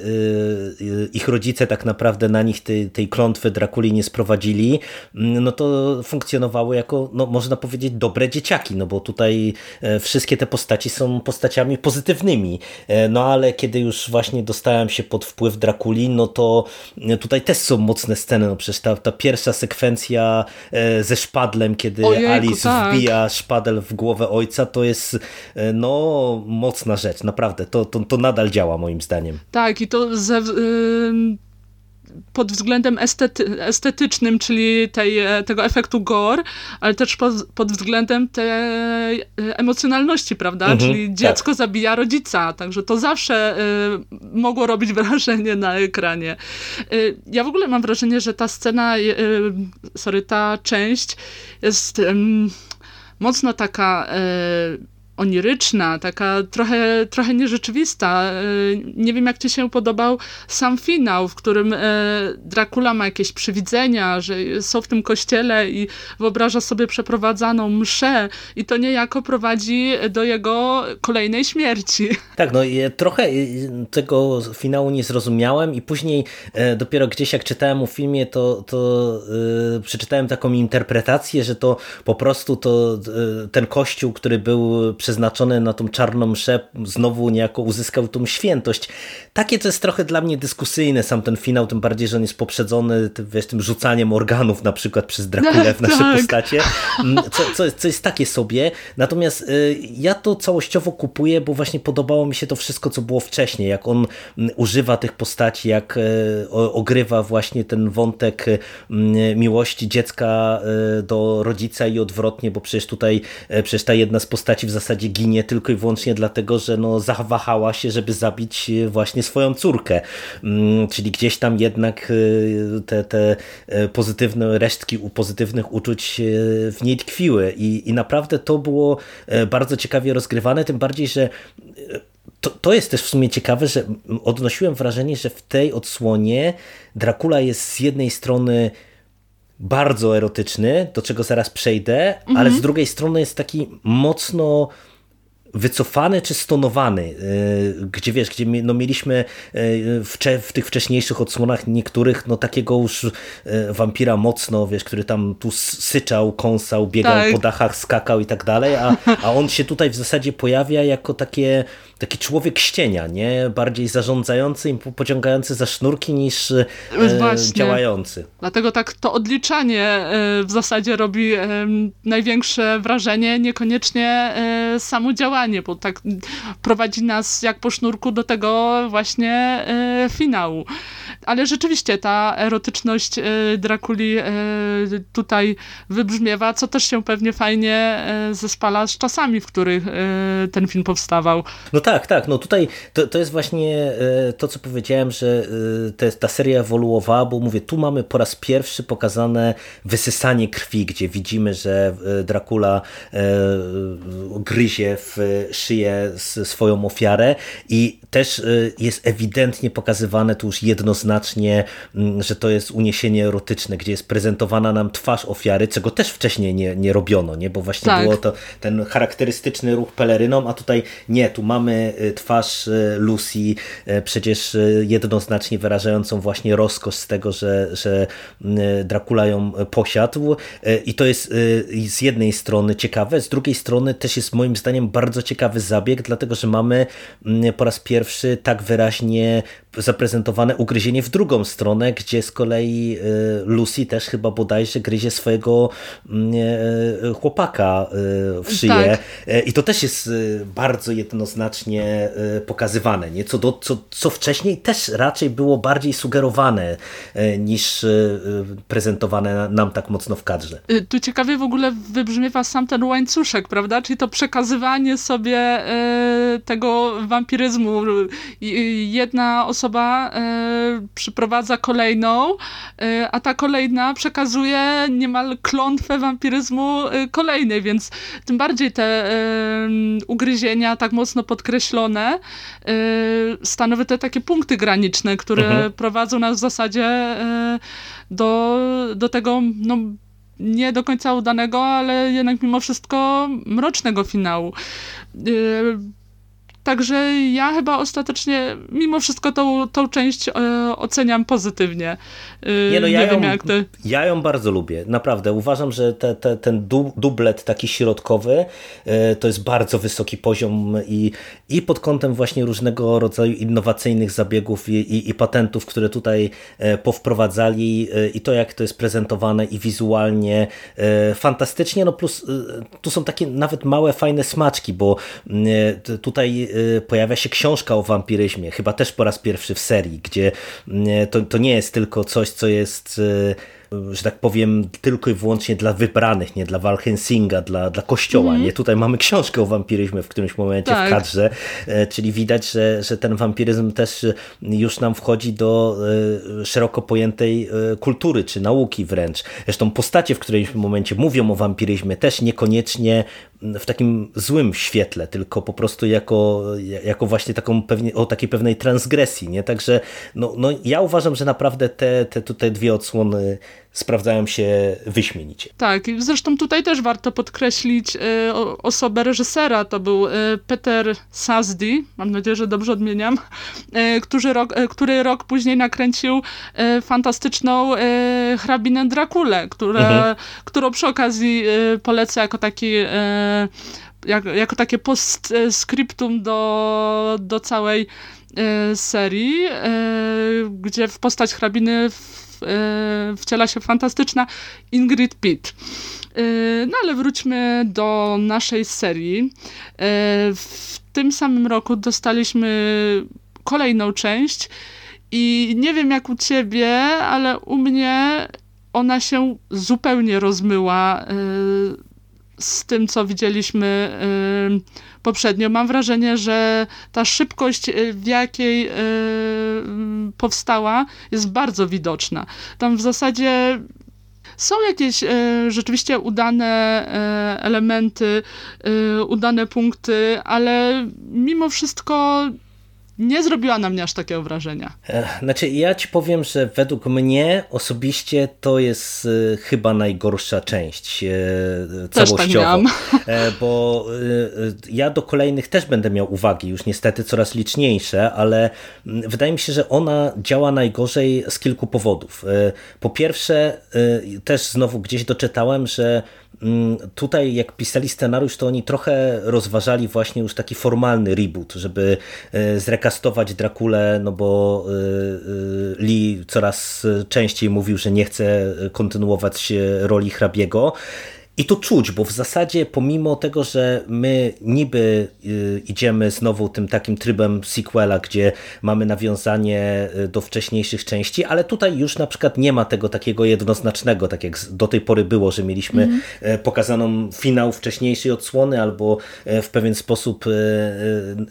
ich rodzice tak naprawdę na nich tej, tej klątwy Drakuli nie sprowadzili, no to funkcjonowały jako, no można powiedzieć, dobre dzieci dzieciaki, no bo tutaj e, wszystkie te postaci są postaciami pozytywnymi. E, no ale kiedy już właśnie dostałem się pod wpływ Drakuli, no to e, tutaj też są mocne sceny. No przecież ta, ta pierwsza sekwencja ze szpadlem, kiedy Ojejku, Alice tak. wbija szpadel w głowę ojca, to jest no mocna rzecz, naprawdę. To, to, to nadal działa moim zdaniem. Tak i to ze, pod względem estety, estetycznym, czyli tej, e, tego efektu gore, ale też pod, pod względem tej e, emocjonalności, prawda? Mhm, czyli tak. dziecko tak. zabija rodzica, także to zawsze y, mogło robić wrażenie na ekranie. Y, ja w ogóle mam wrażenie, że ta scena, y, sorry, ta część jest mocno taka oniryczna, taka trochę, trochę nierzeczywista. E, nie wiem, jak ci się podobał sam finał, w którym e, Dracula ma jakieś przywidzenia, że są w tym kościele i wyobraża sobie przeprowadzaną mszę i to niejako prowadzi do jego kolejnej śmierci. Tak, no trochę e, tego finału nie zrozumiałem i później dopiero gdzieś jak czytałem o filmie, to, to przeczytałem taką interpretację, że to po prostu to ten kościół, który był przeznaczone na tą czarną mszę znowu niejako uzyskał tą świętość. Takie to jest trochę dla mnie dyskusyjne sam ten finał, tym bardziej, że on jest poprzedzony wiesz, tym rzucaniem organów na przykład przez Drakulę w nasze Tak. postacie, Mm, co, co, co jest takie sobie. Natomiast y, ja to całościowo kupuję, bo właśnie podobało mi się to wszystko, co było wcześniej, jak on mm, używa tych postaci, jak y, ogrywa właśnie ten wątek y, miłości dziecka y, do rodzica i odwrotnie, bo przecież tutaj y, przecież ta jedna z postaci w zasadzie ginie tylko i wyłącznie dlatego, że no zawahała się, żeby zabić y, właśnie swoją córkę. Mm, Czyli gdzieś tam jednak y, te, te y, pozytywne resztki u pozytywnych uczuć w niej tkwiły i, i naprawdę to było bardzo ciekawie rozgrywane, tym bardziej, że to, to jest też w sumie ciekawe, że odnosiłem wrażenie, że w tej odsłonie Dracula jest z jednej strony bardzo erotyczny, do czego zaraz przejdę, ale z drugiej strony jest taki mocno wycofany czy stonowany, yy, gdzie wiesz, gdzie no, mieliśmy yy, w, w tych wcześniejszych odsłonach niektórych no takiego już yy, wampira mocno, wiesz, który tam tu syczał, kąsał, biegał Tak. po dachach, skakał i tak dalej, a, a on się tutaj w zasadzie pojawia jako takie, taki człowiek ścienia, nie? Bardziej zarządzający i po- pociągający za sznurki niż yy, Właśnie. działający. Dlatego tak to odliczanie e, w zasadzie robi e, największe wrażenie, niekoniecznie e, samo działanie, bo tak prowadzi nas jak po sznurku do tego właśnie e, finału. Ale rzeczywiście ta erotyczność e, Drakuli e, tutaj wybrzmiewa, co też się pewnie fajnie e, zespala z czasami, w których ten film powstawał. No tak, tak. No tutaj to, to jest właśnie to, co powiedziałem, że te, ta seria ewoluowała, bo mówię, tu mamy po raz pierwszy pokazane wysysanie krwi, gdzie widzimy, że Dracula gryzie w szyję swoją ofiarę i też jest ewidentnie pokazywane tu już jednoznacznie, m, że to jest uniesienie erotyczne, gdzie jest prezentowana nam twarz ofiary, czego też wcześniej nie, nie robiono, nie? bo właśnie Tak. było to ten charakterystyczny ruch peleryną, a tutaj nie, tu mamy y, twarz y, Lucy, y, przecież jednoznacznie wyrażającą właśnie rozkosz z tego, że, że Dracula ją posiadł i to jest z jednej strony ciekawe, z drugiej strony też jest moim zdaniem bardzo ciekawy zabieg, dlatego że mamy mm, po raz pierwszy tak wyraźnie zaprezentowane ugryzienie w drugą stronę, gdzie z kolei y, Lucy też chyba bodajże gryzie swojego mm, e, chłopaka y, w szyję. Tak. E, I to też jest y, bardzo jednoznacznie pokazywane, nie? Co, do, co, co wcześniej też raczej było bardziej sugerowane niż prezentowane nam tak mocno w kadrze. Tu ciekawie w ogóle wybrzmiewa sam ten łańcuszek, prawda? Czyli to przekazywanie sobie e, tego wampiryzmu. Jedna osoba e, przyprowadza kolejną, e, a ta kolejna przekazuje niemal klątwę wampiryzmu e, kolejnej, więc tym bardziej te ugryzienia tak mocno podkreślone stanowią te takie punkty graniczne, które Mhm. prowadzą nas w zasadzie do, do tego no, nie do końca udanego, ale jednak mimo wszystko mrocznego finału. Także ja chyba ostatecznie mimo wszystko tą, tą część e, oceniam pozytywnie. Yy, Nie, no, nie ja, wiem ją, jak ty. ja ją bardzo lubię, naprawdę. Uważam, że te, te, ten du, dublet taki środkowy e, to jest bardzo wysoki poziom i, i pod kątem właśnie różnego rodzaju innowacyjnych zabiegów i, i, i patentów, które tutaj e, powprowadzali i to jak to jest prezentowane i wizualnie fantastycznie, no plus tu są takie nawet małe fajne smaczki, bo tutaj pojawia się książka o wampiryzmie, chyba też po raz pierwszy w serii, gdzie mm, to, to nie jest tylko coś, co jest e, że tak powiem, tylko i wyłącznie dla wybranych, nie dla Walhensinga, dla, dla kościoła. Nie tutaj mamy książkę o wampiryzmie w którymś momencie Tak. w kadrze, czyli widać, że, że ten wampiryzm też już nam wchodzi do szeroko pojętej kultury, czy nauki wręcz. Zresztą postacie w którymś momencie mówią o wampiryzmie też niekoniecznie w takim złym świetle, tylko po prostu jako, jako właśnie taką pewnie, o takiej pewnej transgresji, nie? Także no, no ja uważam, że naprawdę te, te tutaj dwie odsłony sprawdzają się wyśmienicie. Tak, i zresztą tutaj też warto podkreślić e, osobę reżysera. To był e, Peter Sasdy, mam nadzieję, że dobrze odmieniam, e, który, rok, który rok później nakręcił fantastyczną hrabinę Drakulę, które, którą przy okazji polecę jako taki e, jako, takie postscriptum do, do całej serii, gdzie w postać hrabiny e, wciela się fantastyczna Ingrid Pitt. E, no ale wróćmy do naszej serii. E, w tym samym roku dostaliśmy kolejną część i nie wiem jak u ciebie, ale u mnie ona się zupełnie rozmyła y, z tym, co widzieliśmy y, poprzednio. Mam wrażenie, że ta szybkość, y, w jakiej powstała, jest bardzo widoczna. Tam w zasadzie są jakieś rzeczywiście udane elementy, udane punkty, ale mimo wszystko nie zrobiła na mnie aż takiego wrażenia. Znaczy, ja ci powiem, że według mnie osobiście to jest e, chyba najgorsza część e, też Tak miałam. E, bo ja do kolejnych też będę miał uwagi, już niestety coraz liczniejsze, ale wydaje mi się, że ona działa najgorzej z kilku powodów. Po pierwsze, też znowu gdzieś doczytałem, że Mm, tutaj jak pisali scenariusz, to oni trochę rozważali właśnie już taki formalny reboot, żeby e, zrekastować Drakulę, no bo e, e, Lee coraz częściej mówił, że nie chce kontynuować roli hrabiego. I to czuć, bo w zasadzie pomimo tego, że my niby y, idziemy znowu tym takim trybem sequela, gdzie mamy nawiązanie y, do wcześniejszych części, ale tutaj już na przykład nie ma tego takiego jednoznacznego, tak jak do tej pory było, że mieliśmy mm. pokazaną finał wcześniejszej odsłony albo w pewien sposób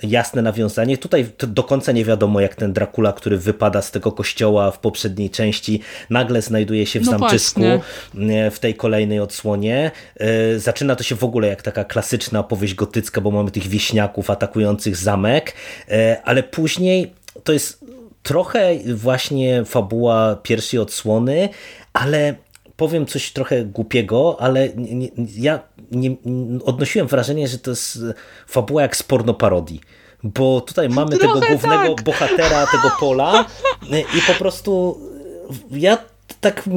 jasne nawiązanie. Tutaj do końca nie wiadomo, jak ten Dracula, który wypada z tego kościoła w poprzedniej części, nagle znajduje się w no zamczysku właśnie. w tej kolejnej odsłonie. E, zaczyna to się w ogóle jak taka klasyczna opowieść gotycka, bo mamy tych wieśniaków atakujących zamek, e, ale później to jest trochę właśnie fabuła pierwszej odsłony, ale powiem coś trochę głupiego, ale nie, ja nie, odnosiłem wrażenie, że to jest fabuła jak z pornoparodii. Bo tutaj mamy Trochę tego głównego tak. bohatera, tego pola i po prostu ja tak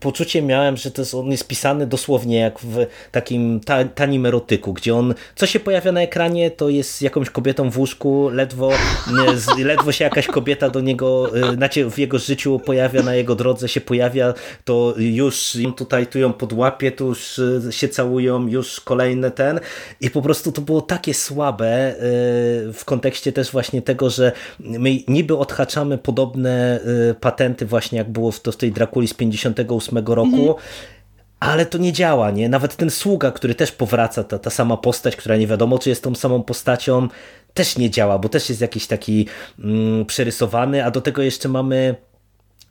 poczucie miałem, że to jest, on jest pisany dosłownie jak w takim ta, tanim erotyku, gdzie on, co się pojawia na ekranie, to jest jakąś kobietą w łóżku, ledwo, ledwo się jakaś kobieta do niego, y, znaczy w jego życiu pojawia, na jego drodze się pojawia, to już tutaj tu ją podłapie, tu już y, się całują, już kolejne ten. I po prostu to było takie słabe y, w kontekście też właśnie tego, że my niby odhaczamy podobne patenty właśnie jak było w to w tej Drakuli z 58 roku, mhm. ale to nie działa, nie? Nawet ten sługa, który też powraca, ta, ta sama postać, która nie wiadomo, czy jest tą samą postacią, też nie działa, bo też jest jakiś taki mm, przerysowany, a do tego jeszcze mamy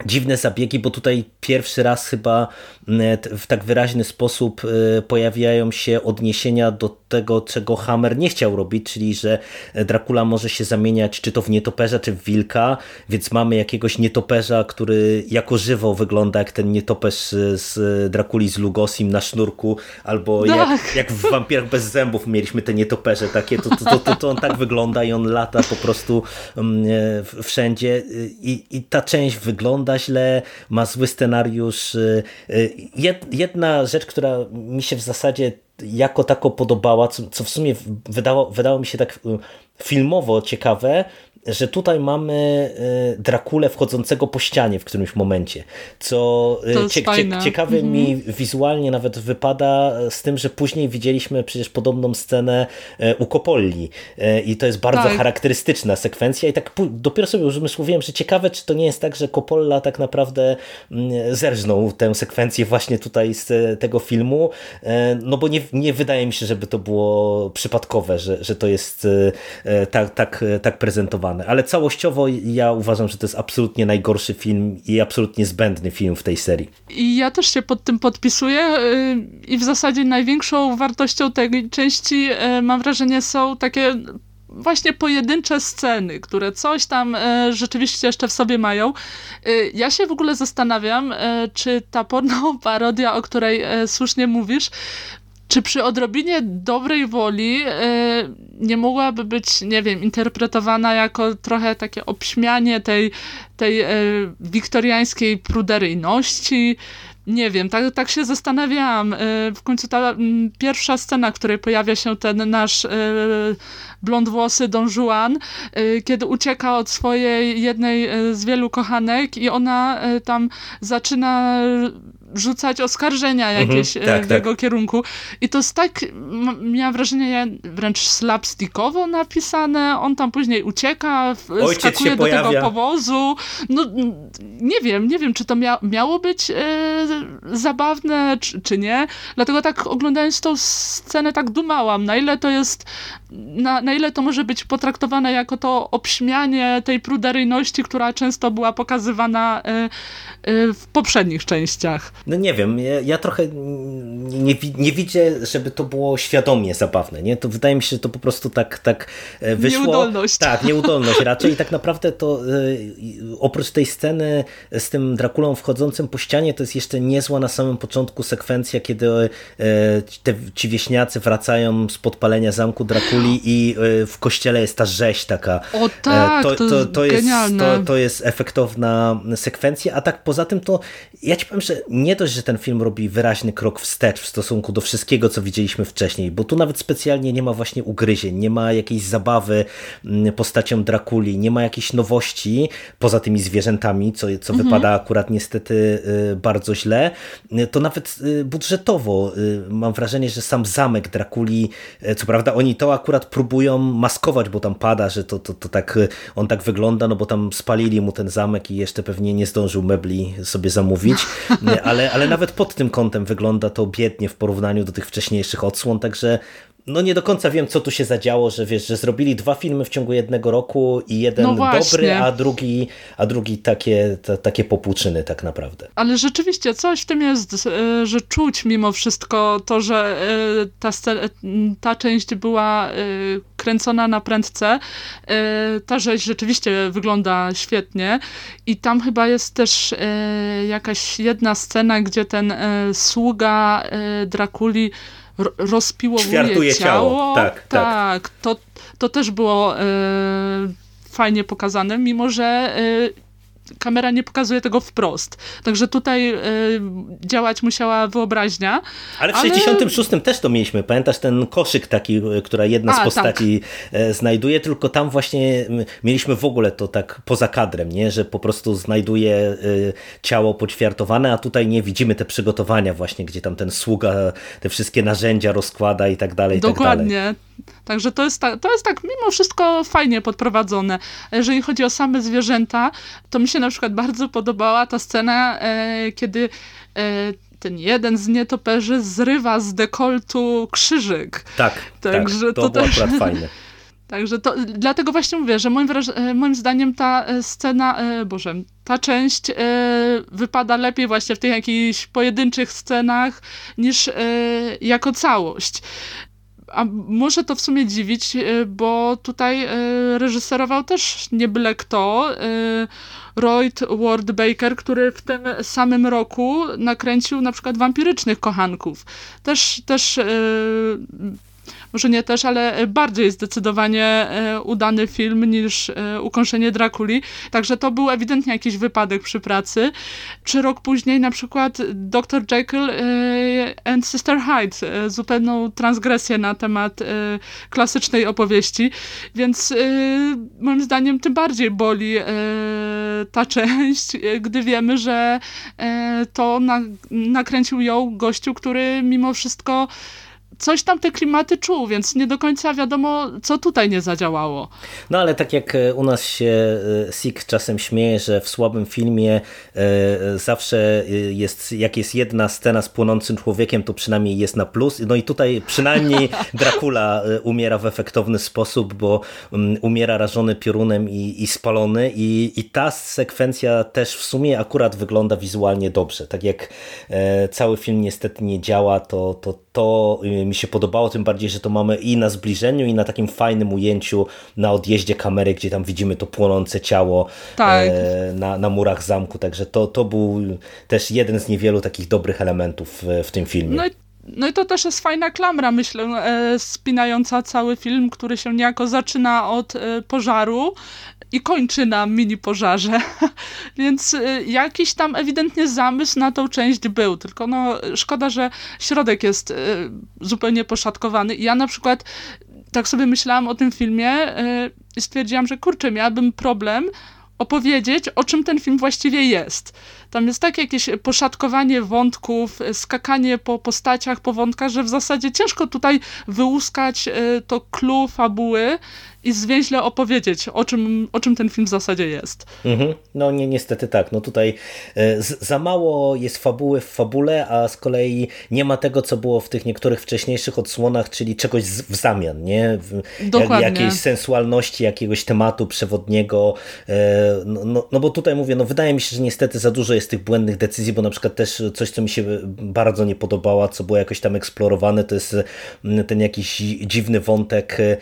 dziwne zabiegi, bo tutaj pierwszy raz chyba mm, w tak wyraźny sposób y, pojawiają się odniesienia do tego, czego Hammer nie chciał robić, czyli że Dracula może się zamieniać czy to w nietoperza, czy w wilka, więc mamy jakiegoś nietoperza, który jako żywo wygląda jak ten nietoperz z Drakuli z Lugosim na sznurku, albo jak, tak. jak w Wampirach bez zębów mieliśmy te nietoperze takie, to, to, to, to on tak wygląda i on lata po prostu mm, e, wszędzie i, i ta część wygląda źle, ma zły scenariusz. E, jedna rzecz, która mi się w zasadzie jako tako podobała, co, co w sumie wydało, wydało mi się tak y, filmowo ciekawe, że tutaj mamy y, Drakulę wchodzącego po ścianie w którymś momencie, co y, cie, cie, ciekawe mhm. mi wizualnie nawet wypada z tym, że później widzieliśmy przecież podobną scenę y, u Kopolli i to jest bardzo tak. charakterystyczna sekwencja i tak dopiero sobie uzmysłowiłem, że ciekawe, czy to nie jest tak, że Coppola tak naprawdę mm, zerżnął tę sekwencję właśnie tutaj z tego filmu, no bo nie, nie wydaje mi się, żeby to było przypadkowe, że, że to jest tak, tak, tak prezentowane ale całościowo ja uważam, że to jest absolutnie najgorszy film i absolutnie zbędny film w tej serii. I ja też się pod tym podpisuję y, i w zasadzie największą wartością tej części y, mam wrażenie są takie właśnie pojedyncze sceny, które coś tam y, rzeczywiście jeszcze w sobie mają. Ja się w ogóle zastanawiam, czy ta porno parodia, o której słusznie mówisz, czy przy odrobinie dobrej woli e, nie mogłaby być, nie wiem, interpretowana jako trochę takie obśmianie tej, tej e, wiktoriańskiej pruderyjności, Nie wiem, tak, tak się zastanawiałam. W końcu ta pierwsza scena, w której pojawia się ten nasz blond włosy Don Juan, kiedy ucieka od swojej jednej z wielu kochanek i ona tam zaczyna rzucać oskarżenia mhm, jakieś mhm, tak, w tak. jego kierunku. I to jest tak, miałam wrażenie, wręcz slapstickowo napisane. On tam później ucieka, Ojciec skakuje do pojawia. tego powozu. No, nie wiem, nie wiem, czy to mia miało być e, zabawne, czy, czy, nie. Dlatego tak oglądając tą scenę tak dumałam, na ile to jest, na, na ile to może być potraktowane jako to obśmianie tej pruderyjności, która często była pokazywana e, e, w poprzednich częściach. No nie wiem, ja, ja trochę nie, nie widzę, żeby to było świadomie zabawne, nie? To wydaje mi się, że to po prostu tak, tak e, wyszło. Nieudolność. Tak, nieudolność raczej i tak naprawdę to oprócz tej sceny z tym Drakulą wchodzącym po ścianie, to jest jeszcze niezła na samym początku sekwencja, kiedy te, ci wieśniacy wracają z podpalenia zamku Drakuli i w kościele jest ta rzeź taka. O tak, to, to, to, to jest, to, to jest efektowna sekwencja, a tak poza tym to ja ci powiem, że nie dość, że ten film robi wyraźny krok wstecz w stosunku do wszystkiego, co widzieliśmy wcześniej, bo tu nawet specjalnie nie ma właśnie ugryzień, nie ma jakiejś zabawy mm, postacią Drakuli, nie ma jakiejś nowości poza tymi zwierzętami, co, co mhm. wypada akurat niestety y, bardzo źle. To nawet y, budżetowo y, mam wrażenie, że sam zamek Drakuli, co prawda oni to akurat próbują maskować, bo tam pada, że to, to, to tak, on tak wygląda, no bo tam spalili mu ten zamek i jeszcze pewnie nie zdążył mebli sobie zamówić, ale, ale nawet pod tym kątem wygląda to biednie w porównaniu do tych wcześniejszych odsłon, także no nie do końca wiem, co tu się zadziało, że wiesz, że zrobili dwa filmy w ciągu jednego roku i jeden no dobry, a drugi, a drugi takie, ta, takie popłuczyny tak naprawdę. Ale rzeczywiście coś w tym jest, e, że czuć mimo wszystko to, że e, ta, ta część była e, kręcona na prędce. Ta rzeź rzeczywiście wygląda świetnie i tam chyba jest też jakaś jedna scena, gdzie ten sługa Drakuli rozpiłowuje ciało. ciało. Tak, tak, tak. To, to też było e, fajnie pokazane, mimo że e, kamera nie pokazuje tego wprost. Także tutaj y, działać musiała wyobraźnia. Ale w ale... 66 też to mieliśmy. Pamiętasz ten koszyk taki, e, która jedna A, z postaci tak. znajduje, tylko tam właśnie mieliśmy w ogóle to tak poza kadrem, nie? że po prostu znajduje ciało poćwiartowane, a tutaj nie widzimy te przygotowania właśnie, gdzie tam ten sługa te wszystkie narzędzia rozkłada i tak dalej. Dokładnie. Tak dalej. Także to jest, tak, to jest tak mimo wszystko fajnie podprowadzone. Jeżeli chodzi o same zwierzęta, to mi się na przykład bardzo podobała ta scena, e, kiedy e, ten jeden z nietoperzy zrywa z dekoltu krzyżyk. Tak, Także tak, to, to było też... akurat fajne. Także to, dlatego właśnie mówię, że moim, e, moim zdaniem ta e, scena, e, Boże, ta część e, wypada lepiej właśnie w tych jakichś pojedynczych scenach niż e, jako całość a może to w sumie dziwić, e, bo tutaj e, reżyserował też nie byle kto. E, Royd Ward Baker, który w tym samym roku nakręcił na przykład Wampirycznych Kochanków. Też, też może nie też, ale bardziej zdecydowanie e, udany film niż e, Ukąszenie Drakuli. Także to był ewidentnie jakiś wypadek przy pracy. Czy rok później na przykład Dr. Jekyll e, and Sister Hyde, zupełną transgresję na temat klasycznej opowieści, więc moim zdaniem tym bardziej boli ta część, gdy wiemy, że to nakręcił ją gościu, który mimo wszystko coś tam te klimaty czuł, więc nie do końca wiadomo, co tutaj nie zadziałało. No ale tak jak e, u nas się e, Sik czasem śmieje, że w słabym filmie e, zawsze jest, jak jest jedna scena z płonącym człowiekiem, to przynajmniej jest na plus. No i tutaj przynajmniej Dracula umiera w efektowny sposób, bo mm, umiera rażony piorunem i, i spalony i, i ta sekwencja też w sumie akurat wygląda wizualnie dobrze. Tak jak cały film niestety nie działa, to, to, to mi się podobało, tym bardziej, że to mamy i na zbliżeniu, i na takim fajnym ujęciu na odjeździe kamery, gdzie tam widzimy to płonące ciało tak. e, na, na murach zamku, także to, to był też jeden z niewielu takich dobrych elementów w, w tym filmie. No i no i to też jest fajna klamra, myślę, e, spinająca cały film, który się niejako zaczyna od e, pożaru i kończy na mini pożarze. Więc y, jakiś tam ewidentnie zamysł na tą część był, tylko no szkoda, że środek jest y, zupełnie poszatkowany. Ja na przykład tak sobie myślałam o tym filmie y, i stwierdziłam, że kurczę, miałabym problem opowiedzieć, o czym ten film właściwie jest. Tam jest takie jakieś poszatkowanie wątków, skakanie po postaciach, po wątkach, że w zasadzie ciężko tutaj wyłuskać to clue fabuły, i zwięźle opowiedzieć, o czym, o czym ten film w zasadzie jest. Mhm. No nie, niestety tak. No tutaj e, za mało jest fabuły w fabule, a z kolei nie ma tego, co było w tych niektórych wcześniejszych odsłonach, czyli czegoś w zamian, nie? Dokładnie. Jak, jakiejś sensualności, jakiegoś tematu przewodniego. E, no, no, no bo tutaj mówię, no wydaje mi się, że niestety za dużo jest tych błędnych decyzji, bo na przykład też coś, co mi się bardzo nie podobało, co było jakoś tam eksplorowane, to jest ten jakiś dziwny wątek e,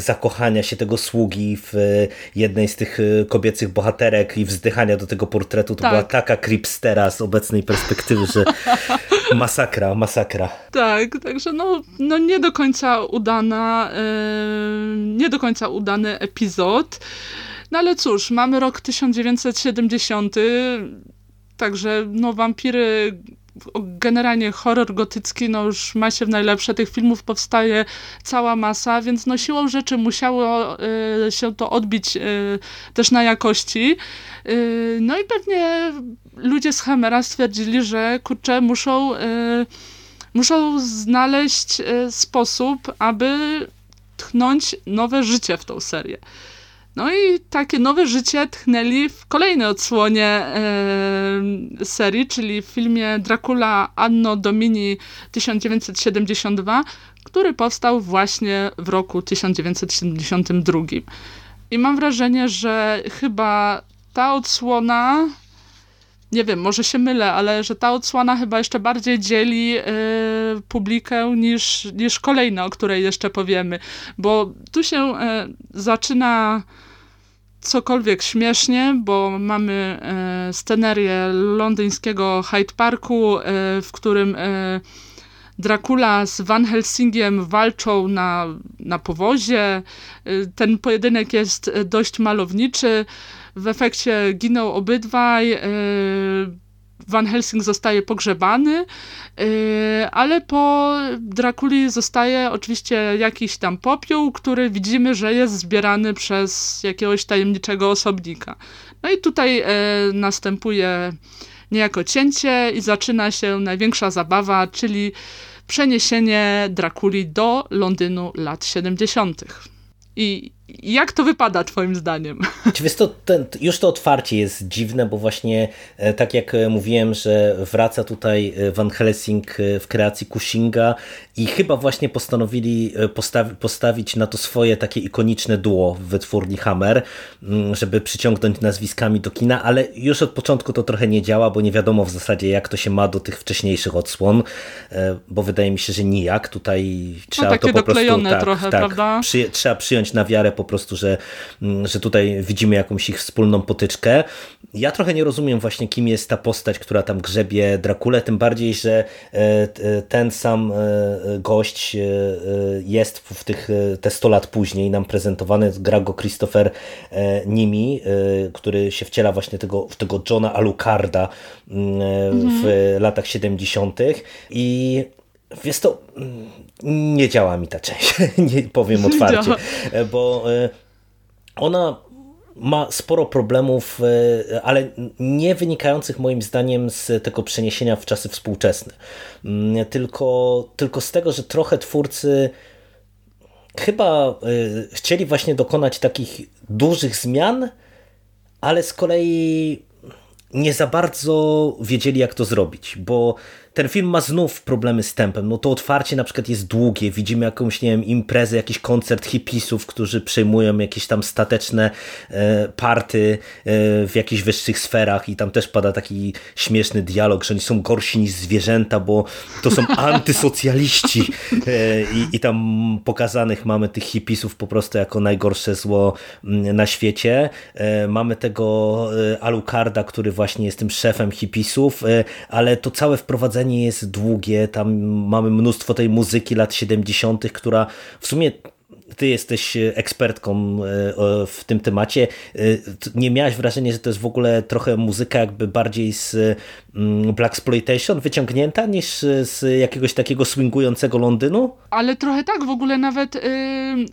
zakochania się tego sługi w e, jednej z tych e, kobiecych bohaterek i wzdychania do tego portretu, to tak. była taka kripstera z obecnej perspektywy, że masakra, masakra. Tak, także no, no nie do końca udana, yy, nie do końca udany epizod. No ale cóż, mamy rok 1970, także no wampiry generalnie horror gotycki no już ma się w najlepsze, tych filmów powstaje cała masa, więc no siłą rzeczy musiało y, się to odbić y, też na jakości. Y, no i pewnie ludzie z Hammera stwierdzili, że kurczę, muszą, muszą znaleźć sposób, aby tchnąć nowe życie w tą serię. No i takie nowe życie tchnęli w kolejnej odsłonie e, serii, czyli w filmie Dracula Anno Domini 1972, który powstał właśnie w roku 1972. I mam wrażenie, że chyba ta odsłona, nie wiem, może się mylę, ale że ta odsłona chyba jeszcze bardziej dzieli y, publikę niż, niż kolejna, o której jeszcze powiemy, bo tu się y, zaczyna cokolwiek śmiesznie, bo mamy e, scenerię londyńskiego Hyde Parku, e, w którym e, Dracula z Van Helsingiem walczą na, na powozie. E, ten pojedynek jest dość malowniczy. W efekcie giną obydwaj. E, Van Helsing zostaje pogrzebany, y, ale po Drakuli zostaje oczywiście jakiś tam popiół, który widzimy, że jest zbierany przez jakiegoś tajemniczego osobnika. No i tutaj y, następuje niejako cięcie i zaczyna się największa zabawa, czyli przeniesienie Drakuli do Londynu lat 70. I jak to wypada twoim zdaniem? Wiesz, to, ten, już to otwarcie jest dziwne, bo właśnie e, tak jak e, mówiłem, że wraca tutaj e, Van Helsing w kreacji Cushinga i chyba właśnie postanowili postawi, postawić na to swoje takie ikoniczne duo w wytwórni Hammer, mm, żeby przyciągnąć nazwiskami do kina, ale już od początku to trochę nie działa, bo nie wiadomo w zasadzie jak to się ma do tych wcześniejszych odsłon, bo wydaje mi się, że nijak. Tutaj trzeba no, to po prostu tak, trochę, tak, prawda? Przy, trzeba przyjąć na wiarę po prostu, że, mm, że tutaj widzimy jakąś ich wspólną potyczkę. Ja trochę nie rozumiem właśnie, kim jest ta postać, która tam grzebie Drakulę, tym bardziej, że e, ten sam e, gość e, jest w tych te 100 lat później nam prezentowany, gra go Christopher Nimi, który się wciela właśnie tego, w tego Johna Alucarda mm, w mhm. latach 70. i Wiesz to, nie działa mi ta część, nie powiem otwarcie, bo e, ona ma sporo problemów, e, ale nie wynikających moim zdaniem z tego przeniesienia w czasy współczesne, mm, tylko, tylko z tego, że trochę twórcy chyba e, chcieli właśnie dokonać takich dużych zmian, ale z kolei nie za bardzo wiedzieli jak to zrobić, bo ten film ma znów problemy z tempem. No to otwarcie na przykład jest długie, widzimy jakąś, nie wiem, imprezę, jakiś koncert hipisów, którzy przejmują jakieś tam stateczne e, party e, w jakichś wyższych sferach i tam też pada taki śmieszny dialog, że oni są gorsi niż zwierzęta, bo to są antysocjaliści e, i, i tam pokazanych mamy tych hipisów po prostu jako najgorsze zło mm, na świecie. E, mamy tego Alucarda, który właśnie jest tym szefem hipisów, ale to całe wprowadzenie prowadzenie jest długie, tam mamy mnóstwo tej muzyki lat 70., która w sumie ty jesteś ekspertką w tym temacie. Nie miałaś wrażenia, że to jest w ogóle trochę muzyka jakby bardziej z mm, Black Exploitation wyciągnięta niż z jakiegoś takiego swingującego Londynu? Ale trochę tak, w ogóle nawet y,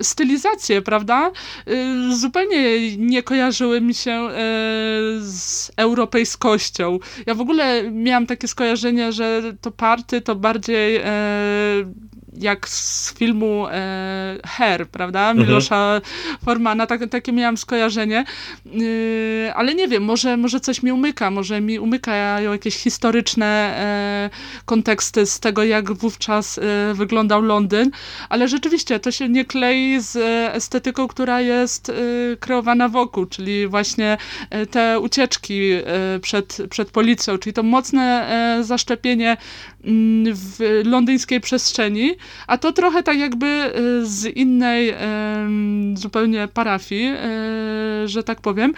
stylizacje, prawda? Y, zupełnie nie kojarzyły mi się y, z europejskością. Ja w ogóle miałam takie skojarzenie, że to party to bardziej y, jak z filmu e, Her, prawda? Mhm. Milosza Formana, tak, takie miałam skojarzenie. Yy, ale nie wiem, może, może coś mi umyka, może mi umykają jakieś historyczne e, konteksty z tego, jak wówczas e, wyglądał Londyn, ale rzeczywiście to się nie klei z estetyką, która jest e, kreowana wokół, czyli właśnie e, te ucieczki e, przed, przed policją, czyli to mocne zaszczepienie mm, w londyńskiej przestrzeni, a to trochę tak jakby y, z innej zupełnie parafii, y, że tak powiem.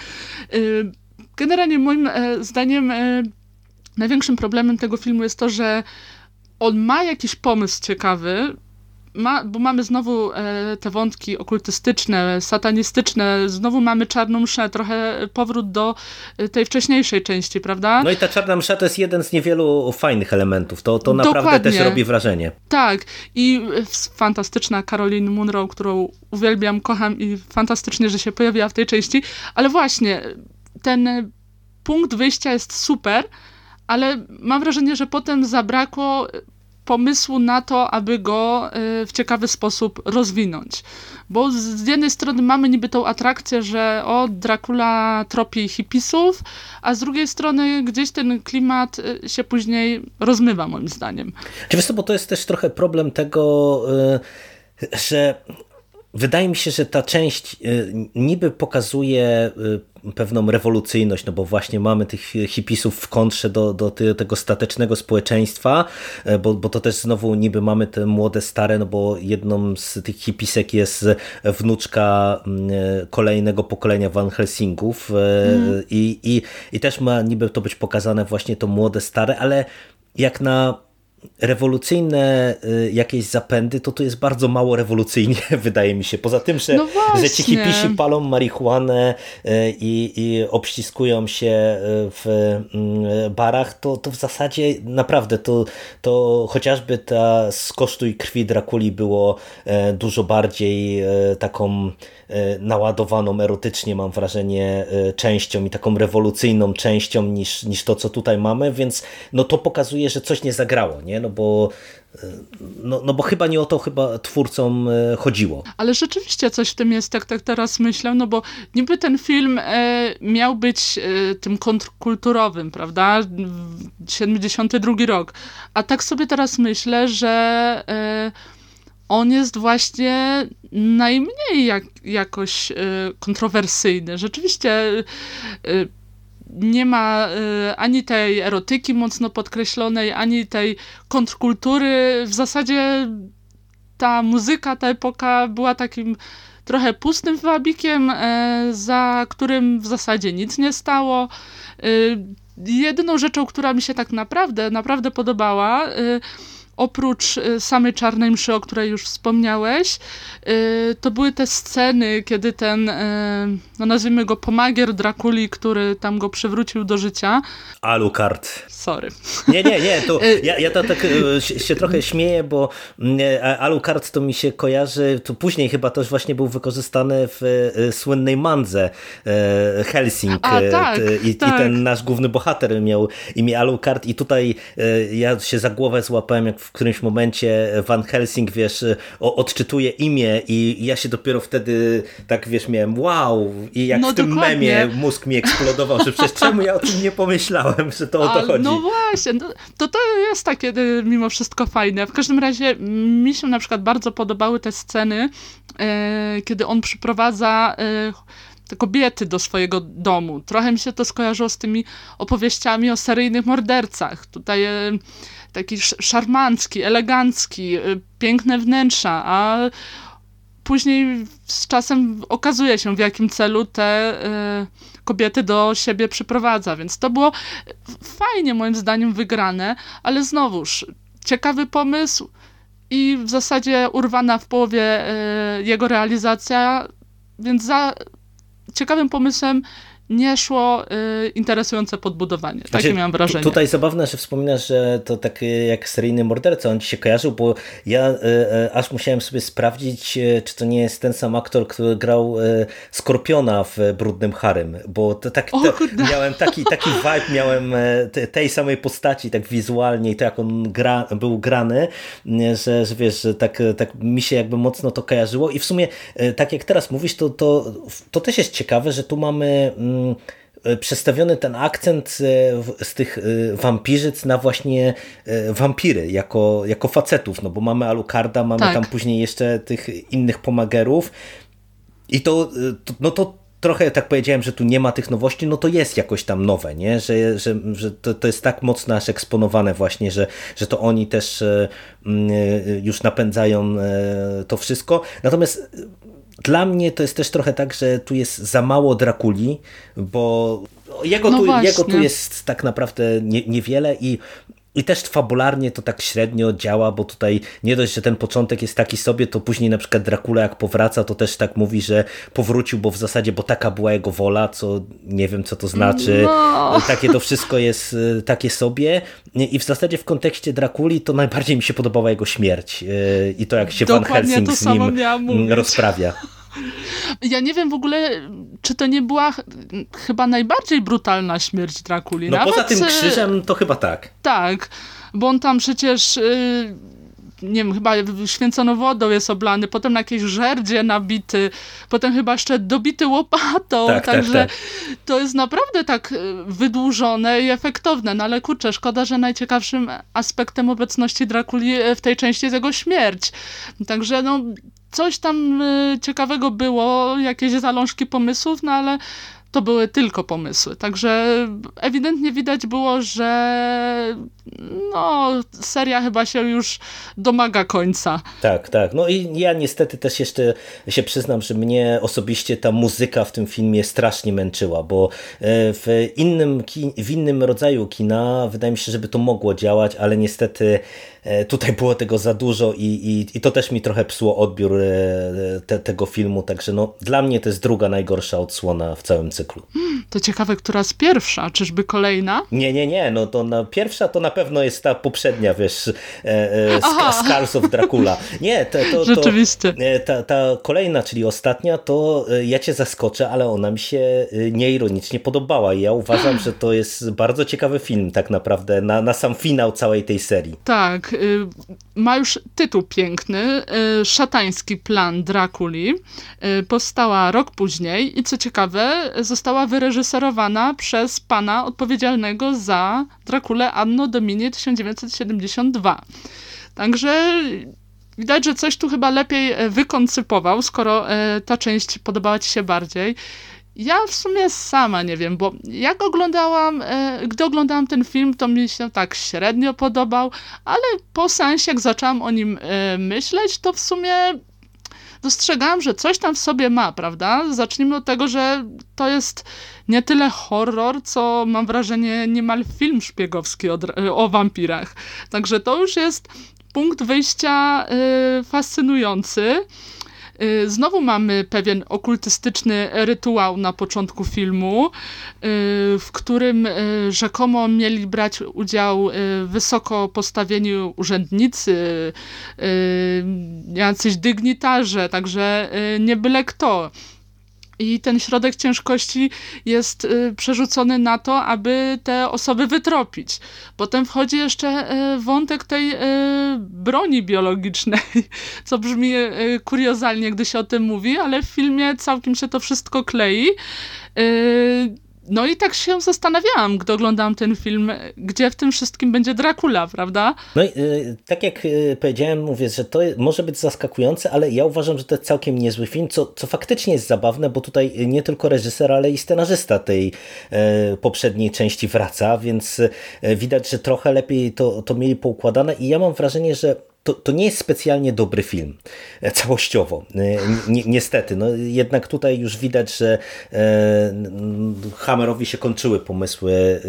Y, generalnie moim e, zdaniem e, największym problemem tego filmu jest to, że on ma jakiś pomysł ciekawy, ma, bo mamy znowu e, te wątki okultystyczne, satanistyczne, znowu mamy czarną mszę, trochę powrót do e, tej wcześniejszej części, prawda? No i ta czarna msza to jest jeden z niewielu fajnych elementów, to, to naprawdę Dokładnie. też robi wrażenie. Tak i fantastyczna Caroline Munro, którą uwielbiam, kocham i fantastycznie, że się pojawiła w tej części, ale właśnie ten punkt wyjścia jest super, ale mam wrażenie, że potem zabrakło pomysłu na to, aby go y, w ciekawy sposób rozwinąć. Bo z jednej strony mamy niby tą atrakcję, że o, Dracula tropi hipisów, a z drugiej strony gdzieś ten klimat y, się później rozmywa, moim zdaniem. Wiesz co, bo to jest też trochę problem tego, y, że wydaje mi się, że ta część niby pokazuje pewną rewolucyjność, no bo właśnie mamy tych hipisów w kontrze do, do tego statecznego społeczeństwa, e, bo, bo to też znowu niby mamy te młode, stare, no bo jedną z tych hipisek jest wnuczka mm, e, kolejnego pokolenia Van Helsingów mm. i, i, i też ma niby to być pokazane właśnie to młode, stare, ale jak na rewolucyjne y, jakieś zapędy, to to jest bardzo mało rewolucyjnie, wydaje mi się. Poza tym, że, no że ci hipisi palą marihuanę y, i, i obściskują się y, w mm, barach, to, to w zasadzie naprawdę to, to chociażby ta z kosztu i krwi Drakuli było dużo bardziej taką naładowaną erotycznie, mam wrażenie, częścią i taką rewolucyjną częścią niż, niż to, co tutaj mamy, więc no to pokazuje, że coś nie zagrało, nie? No bo, no, no bo chyba nie o to chyba twórcom e, chodziło. Ale rzeczywiście coś w tym jest, tak, tak teraz myślę, no bo niby ten film e, miał być e, tym kontrkulturowym, prawda? 72 rok. A tak sobie teraz myślę, że e, on jest właśnie najmniej jak, jakoś e, kontrowersyjny. Rzeczywiście e, nie ma y, ani tej erotyki mocno podkreślonej, ani tej kontrkultury. W zasadzie ta muzyka, ta epoka była takim trochę pustym wabikiem, y, za którym w zasadzie nic nie stało. Y, jedyną rzeczą, która mi się tak naprawdę, naprawdę podobała, oprócz y, samej Czarnej Mszy, o której już wspomniałeś, y, to były te sceny, kiedy ten, y, no nazwijmy go pomagier Drakuli, który tam go przywrócił do życia. Alucard. Sorry. Nie, nie, nie, to ja, ja to tak się trochę śmieję, bo Alucard to mi się kojarzy, to później chyba też właśnie był wykorzystany w słynnej mandze Helsing A, tak, I, tak. i ten nasz główny bohater miał imię Alucard i tutaj ja się za głowę złapałem, jak w którymś momencie Van Helsing, wiesz, odczytuje imię i ja się dopiero wtedy tak, wiesz, miałem wow i jak no w tym dokładnie. memie mózg mi eksplodował, że przecież czemu ja o tym nie pomyślałem, że to o to chodzi. No właśnie, no, to to jest takie y, mimo wszystko fajne. W każdym razie mi się na przykład bardzo podobały te sceny, e, kiedy on przyprowadza e, te kobiety do swojego domu. Trochę mi się to skojarzyło z tymi opowieściami o seryjnych mordercach. Tutaj e, taki szarmancki, elegancki, y, piękne wnętrza, a później z czasem okazuje się, w jakim celu te y, kobiety do siebie przyprowadza. Więc to było fajnie, moim zdaniem, wygrane, ale znowuż ciekawy pomysł, i w zasadzie urwana w połowie e, jego realizacja, więc za ciekawym pomysłem nie szło y, interesujące podbudowanie. Takie znaczy, miałam wrażenie. Tutaj zabawne, że wspominasz, że to tak jak seryjny morderca, on ci się kojarzył, bo ja y, y, aż musiałem sobie sprawdzić, y, czy to nie jest ten sam aktor, który grał y, Skorpiona w Brudnym Harem, bo to tak te, miałem taki, taki vibe miałem e, te, tej samej postaci, tak wizualnie i to jak on gra, był grany, że, że wiesz, że tak, tak mi się jakby mocno to kojarzyło i w sumie e, tak jak teraz mówisz, to, to, to też jest ciekawe, że tu mamy mm, przestawiony ten akcent e, z tych e, wampirzyc na właśnie wampiry, jako, jako facetów, no bo mamy Alucarda, mamy tak. tam później jeszcze tych innych pomagerów i to, no to trochę tak powiedziałem, że tu nie ma tych nowości, no to jest jakoś tam nowe, nie? Że, że, że to, to jest tak mocno aż eksponowane właśnie, że, że to oni też już napędzają to wszystko. Natomiast dla mnie to jest też trochę tak, że tu jest za mało Drakuli, bo jego, no tu, jego tu jest tak naprawdę nie, niewiele i i też fabularnie to tak średnio działa, bo tutaj nie dość, że ten początek jest taki sobie, to później na przykład Dracula jak powraca, to też tak mówi, że powrócił, bo w zasadzie, bo taka była jego wola, co nie wiem co to znaczy. No. Takie to wszystko jest y, takie sobie i w zasadzie w kontekście Drakuli to najbardziej mi się podobała jego śmierć y, i to jak się Dokładnie Van Helsing z nim rozprawia. Ja nie wiem w ogóle, czy to nie była chyba najbardziej brutalna śmierć Drakuli. No Nawet, poza tym krzyżem to chyba tak. Tak, bo on tam przecież... Y, nie wiem, chyba święconą wodą jest oblany, potem na jakiejś żerdzie nabity, potem chyba jeszcze dobity łopatą, tak, tak także tak, tak. to jest naprawdę tak y, wydłużone i efektowne, no ale kurczę, szkoda, że najciekawszym aspektem obecności Drakuli w tej części jest jego śmierć. Także no, coś tam y, ciekawego było, jakieś zalążki pomysłów, no ale to były tylko pomysły. Także ewidentnie widać było, że no, seria chyba się już domaga końca. Tak, tak. No i ja niestety też jeszcze się przyznam, że mnie osobiście ta muzyka w tym filmie strasznie męczyła, bo e, w innym, w innym rodzaju kina wydaje mi się, żeby to mogło działać, ale niestety tutaj było tego za dużo i, i, i to też mi trochę psuło odbiór e, te, tego filmu, także no, dla mnie to jest druga najgorsza odsłona w całym cyklu. Hmm, to ciekawe, która z pierwsza? Czyżby kolejna? Nie, nie, nie. No to na, pierwsza to na pewno jest ta poprzednia, wiesz, e, e, Scars of Dracula. Nie, to, to, to Rzeczywiście. E, ta, ta kolejna, czyli ostatnia, to e, ja cię zaskoczę, ale ona mi się e, nieironicznie podobała i ja uważam, że to jest bardzo ciekawy film tak naprawdę na, na sam finał całej tej serii. Tak, ma już tytuł piękny, y, Szatański plan Drakuli. Y, powstała rok później i co ciekawe, została wyreżyserowana przez pana odpowiedzialnego za Drakulę Anno Domini 1972. Także widać, że coś tu chyba lepiej wykoncypował, skoro ta część podobała ci się bardziej. Ja w sumie sama nie wiem, bo jak oglądałam, e, gdy oglądałam ten film, to mi się tak średnio podobał, ale po sensie, jak zaczęłam o nim myśleć, to w sumie dostrzegałam, że coś tam w sobie ma, prawda? Zacznijmy od tego, że to jest nie tyle horror, co mam wrażenie niemal film szpiegowski o, o wampirach. Także to już jest punkt wyjścia y, fascynujący. Y, znowu mamy pewien okultystyczny rytuał na początku filmu, y, w którym y, rzekomo mieli brać udział wysoko postawieni urzędnicy, jacyś dygnitarze, także nie byle kto. I ten środek ciężkości jest y, przerzucony na to, aby te osoby wytropić. Potem wchodzi jeszcze y, wątek tej y, broni biologicznej, co brzmi kuriozalnie, gdy się o tym mówi, ale w filmie całkiem się to wszystko klei. No i tak się zastanawiałam, gdy oglądałam ten film, gdzie w tym wszystkim będzie Dracula, prawda? No i y, tak jak y, powiedziałem, mówię, że to może być zaskakujące, ale ja uważam, że to jest całkiem niezły film, co, co faktycznie jest zabawne, bo tutaj nie tylko reżyser, ale i scenarzysta tej y, poprzedniej części wraca, więc widać, że trochę lepiej to, to mieli poukładane i ja mam wrażenie, że to, to nie jest specjalnie dobry film e, całościowo. E, ni niestety, no jednak tutaj już widać, że e, Hammerowi się kończyły pomysły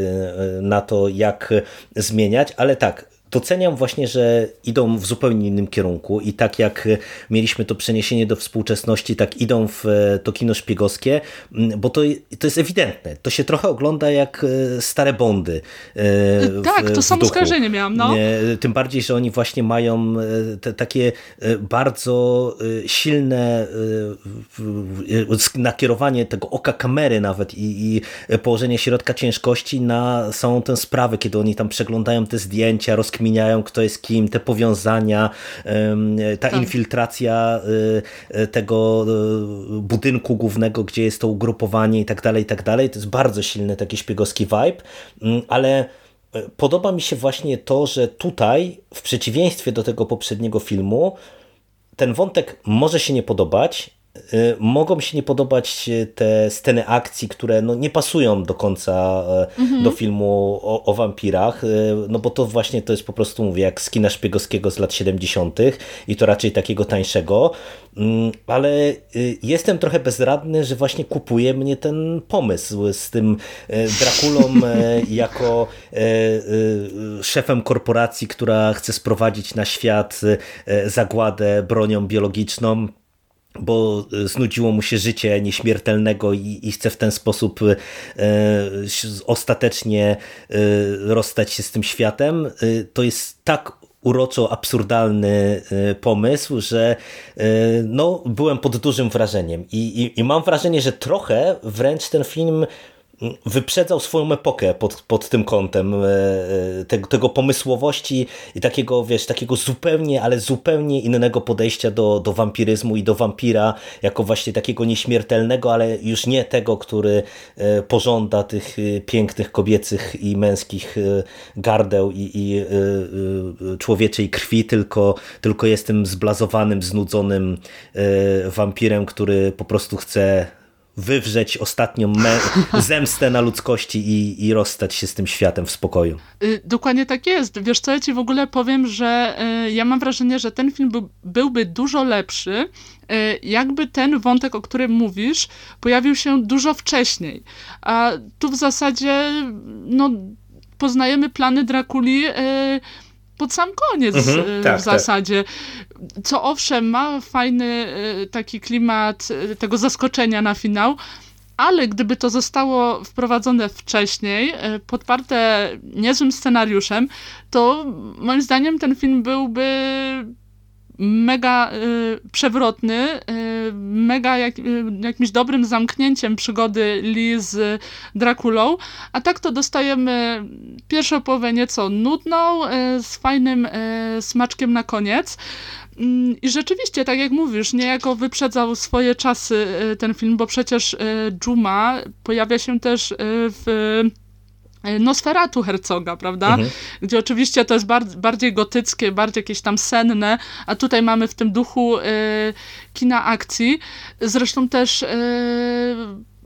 na to, jak zmieniać, ale tak, doceniam właśnie, że idą w zupełnie innym kierunku i tak jak mieliśmy to przeniesienie do współczesności, tak idą w to kino szpiegowskie, bo to, to jest ewidentne. To się trochę ogląda jak stare Bondy. W, tak, to samo skojarzenie miałam. No. Tym bardziej, że oni właśnie mają te, takie bardzo silne nakierowanie tego oka kamery nawet i, i położenie środka ciężkości na samą tę sprawę, kiedy oni tam przeglądają te zdjęcia, rozkminiają kto jest kim, te powiązania, ta tak. infiltracja y, tego y, budynku głównego, gdzie jest to ugrupowanie i tak dalej, i tak dalej. To jest bardzo silny taki szpiegowski vibe, mm, ale y, podoba mi się właśnie to, że tutaj w przeciwieństwie do tego poprzedniego filmu ten wątek może się nie podobać, Y, mogą się nie podobać te sceny akcji, które no nie pasują do końca mhm. do filmu o, o, wampirach, y, no bo to właśnie to jest po prostu, mówię, jak z kina szpiegowskiego z lat 70. i to raczej takiego tańszego, mm, ale y, jestem trochę bezradny, że właśnie kupuje mnie ten pomysł z tym Drakulą jako szefem korporacji, która chce sprowadzić na świat zagładę bronią biologiczną, bo e, znudziło mu się życie nieśmiertelnego i, i chce w ten sposób e, ostatecznie e, rozstać się z tym światem, e, to jest tak uroczo absurdalny e, pomysł, że e, no, byłem pod dużym wrażeniem. I, i, i mam wrażenie, że trochę wręcz ten film wyprzedzał swoją epokę pod, pod tym kątem e, e, tego, tego pomysłowości i takiego, wiesz, takiego zupełnie, ale zupełnie innego podejścia do, do wampiryzmu i do wampira jako właśnie takiego nieśmiertelnego, ale już nie tego, który e, pożąda tych pięknych kobiecych i męskich gardeł i, i człowieczej krwi, tylko, tylko jest tym zblazowanym, znudzonym wampirem, który po prostu chce wywrzeć ostatnią zemstę na ludzkości i, i rozstać się z tym światem w spokoju. Y, dokładnie tak jest. Wiesz co, ja ci w ogóle powiem, że y, ja mam wrażenie, że ten film by, byłby dużo lepszy, y, jakby ten wątek, o którym mówisz, pojawił się dużo wcześniej. A tu w zasadzie no, poznajemy plany Drakuli pod sam koniec mhm, tak, w tak. zasadzie. Tak. Co owszem, ma fajny e, taki klimat e, tego zaskoczenia na finał, ale gdyby to zostało wprowadzone wcześniej, podparte niezłym scenariuszem, to moim zdaniem ten film byłby mega y, przewrotny, y, mega jak, y, jakimś dobrym zamknięciem przygody Lee z Drakulą, a tak to dostajemy pierwszą połowę nieco nudną, y, z fajnym y, smaczkiem na koniec. Mm, I rzeczywiście, tak jak mówisz, niejako wyprzedzał swoje czasy y, ten film, bo przecież Juma pojawia się też w Nosferatu Herzoga, prawda? Mhm. Gdzie oczywiście to jest bar bardziej gotyckie, bardziej jakieś tam senne, a tutaj mamy w tym duchu y, kina akcji. Zresztą też y,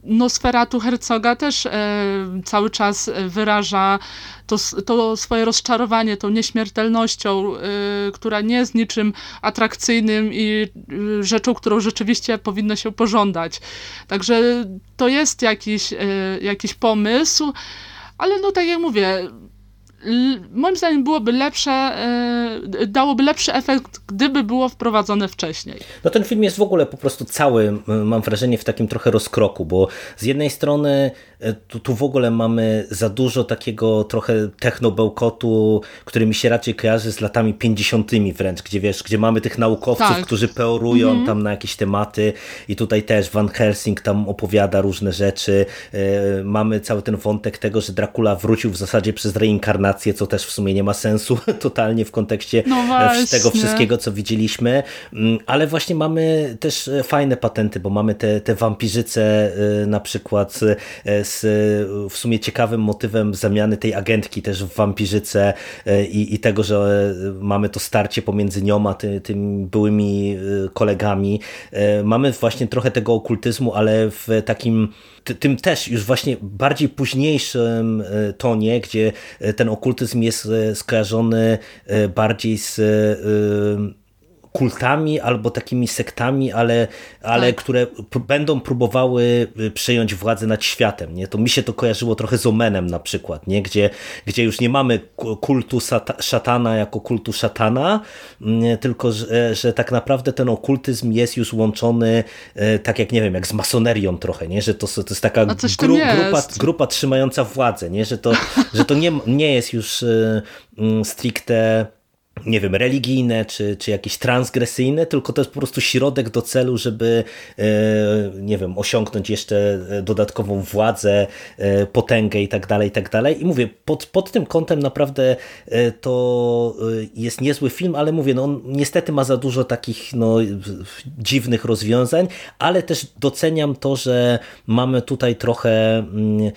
Nosferatu Herzoga też y, cały czas wyraża to, to swoje rozczarowanie tą nieśmiertelnością, która nie jest niczym atrakcyjnym i rzeczą, którą rzeczywiście powinno się pożądać. Także to jest jakiś, jakiś pomysł, ale no tak jak mówię, moim zdaniem byłoby lepsze, e, dałoby lepszy efekt, gdyby było wprowadzone wcześniej. No ten film jest w ogóle po prostu cały, mam wrażenie, w takim trochę rozkroku, bo z jednej strony e, tu, tu w ogóle mamy za dużo takiego trochę technobełkotu, który mi się raczej kojarzy z latami 50 wręcz, gdzie wiesz, gdzie mamy tych naukowców, tak. którzy peorują mm -hmm. tam na jakieś tematy i tutaj też Van Helsing tam opowiada różne rzeczy. E, mamy cały ten wątek tego, że Dracula wrócił w zasadzie przez reinkarnację co też w sumie nie ma sensu totalnie w kontekście no e, tego wszystkiego, co widzieliśmy, mm, ale właśnie mamy też e, fajne patenty, bo mamy te, te wampirzyce e, na przykład z w sumie ciekawym motywem zamiany tej agentki też w wampirzyce i, i tego, że mamy to starcie pomiędzy nią a ty, tymi byłymi kolegami. Mamy właśnie trochę tego okultyzmu, ale w takim tym też już właśnie bardziej późniejszym tonie, gdzie ten okultyzm jest e, skojarzony bardziej z kultami albo takimi sektami, ale, ale tak. które będą próbowały y, przejąć władzę nad światem. Nie? To mi się to kojarzyło trochę z Omenem na przykład, nie? Gdzie, gdzie już nie mamy kultu szatana jako kultu szatana, mm, tylko że, że tak naprawdę ten okultyzm jest już łączony y, tak jak nie wiem, jak z masonerią trochę, nie? że to, to jest taka gru, jest. grupa, grupa trzymająca władzę, nie? że to, że to nie, nie jest już y, mm, stricte nie wiem, religijne czy, czy jakieś transgresyjne, tylko to jest po prostu środek do celu, żeby e, nie wiem, osiągnąć jeszcze dodatkową władzę, e, potęgę i tak dalej, i tak dalej. I mówię, pod, pod tym kątem naprawdę e, to jest niezły film, ale mówię, no on niestety ma za dużo takich no, dziwnych rozwiązań, ale też doceniam to, że mamy tutaj trochę mm,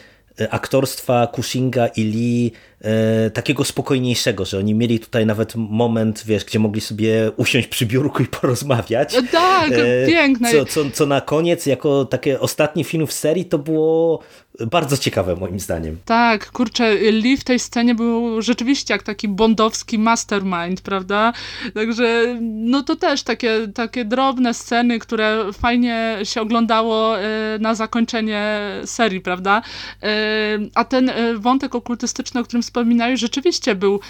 aktorstwa Cushinga i Lee e, takiego spokojniejszego, że oni mieli tutaj nawet moment, wiesz, gdzie mogli sobie usiąść przy biurku i porozmawiać. No tak, e, piękne. Co, co, co na koniec, jako taki ostatni film w serii, to było bardzo ciekawe moim zdaniem. Tak, kurczę, Lee w tej scenie był rzeczywiście jak taki bondowski mastermind, prawda? Także no to też takie, takie drobne sceny, które fajnie się oglądało e, na zakończenie serii, prawda? E, a ten e, wątek okultystyczny, o którym wspominałeś, rzeczywiście był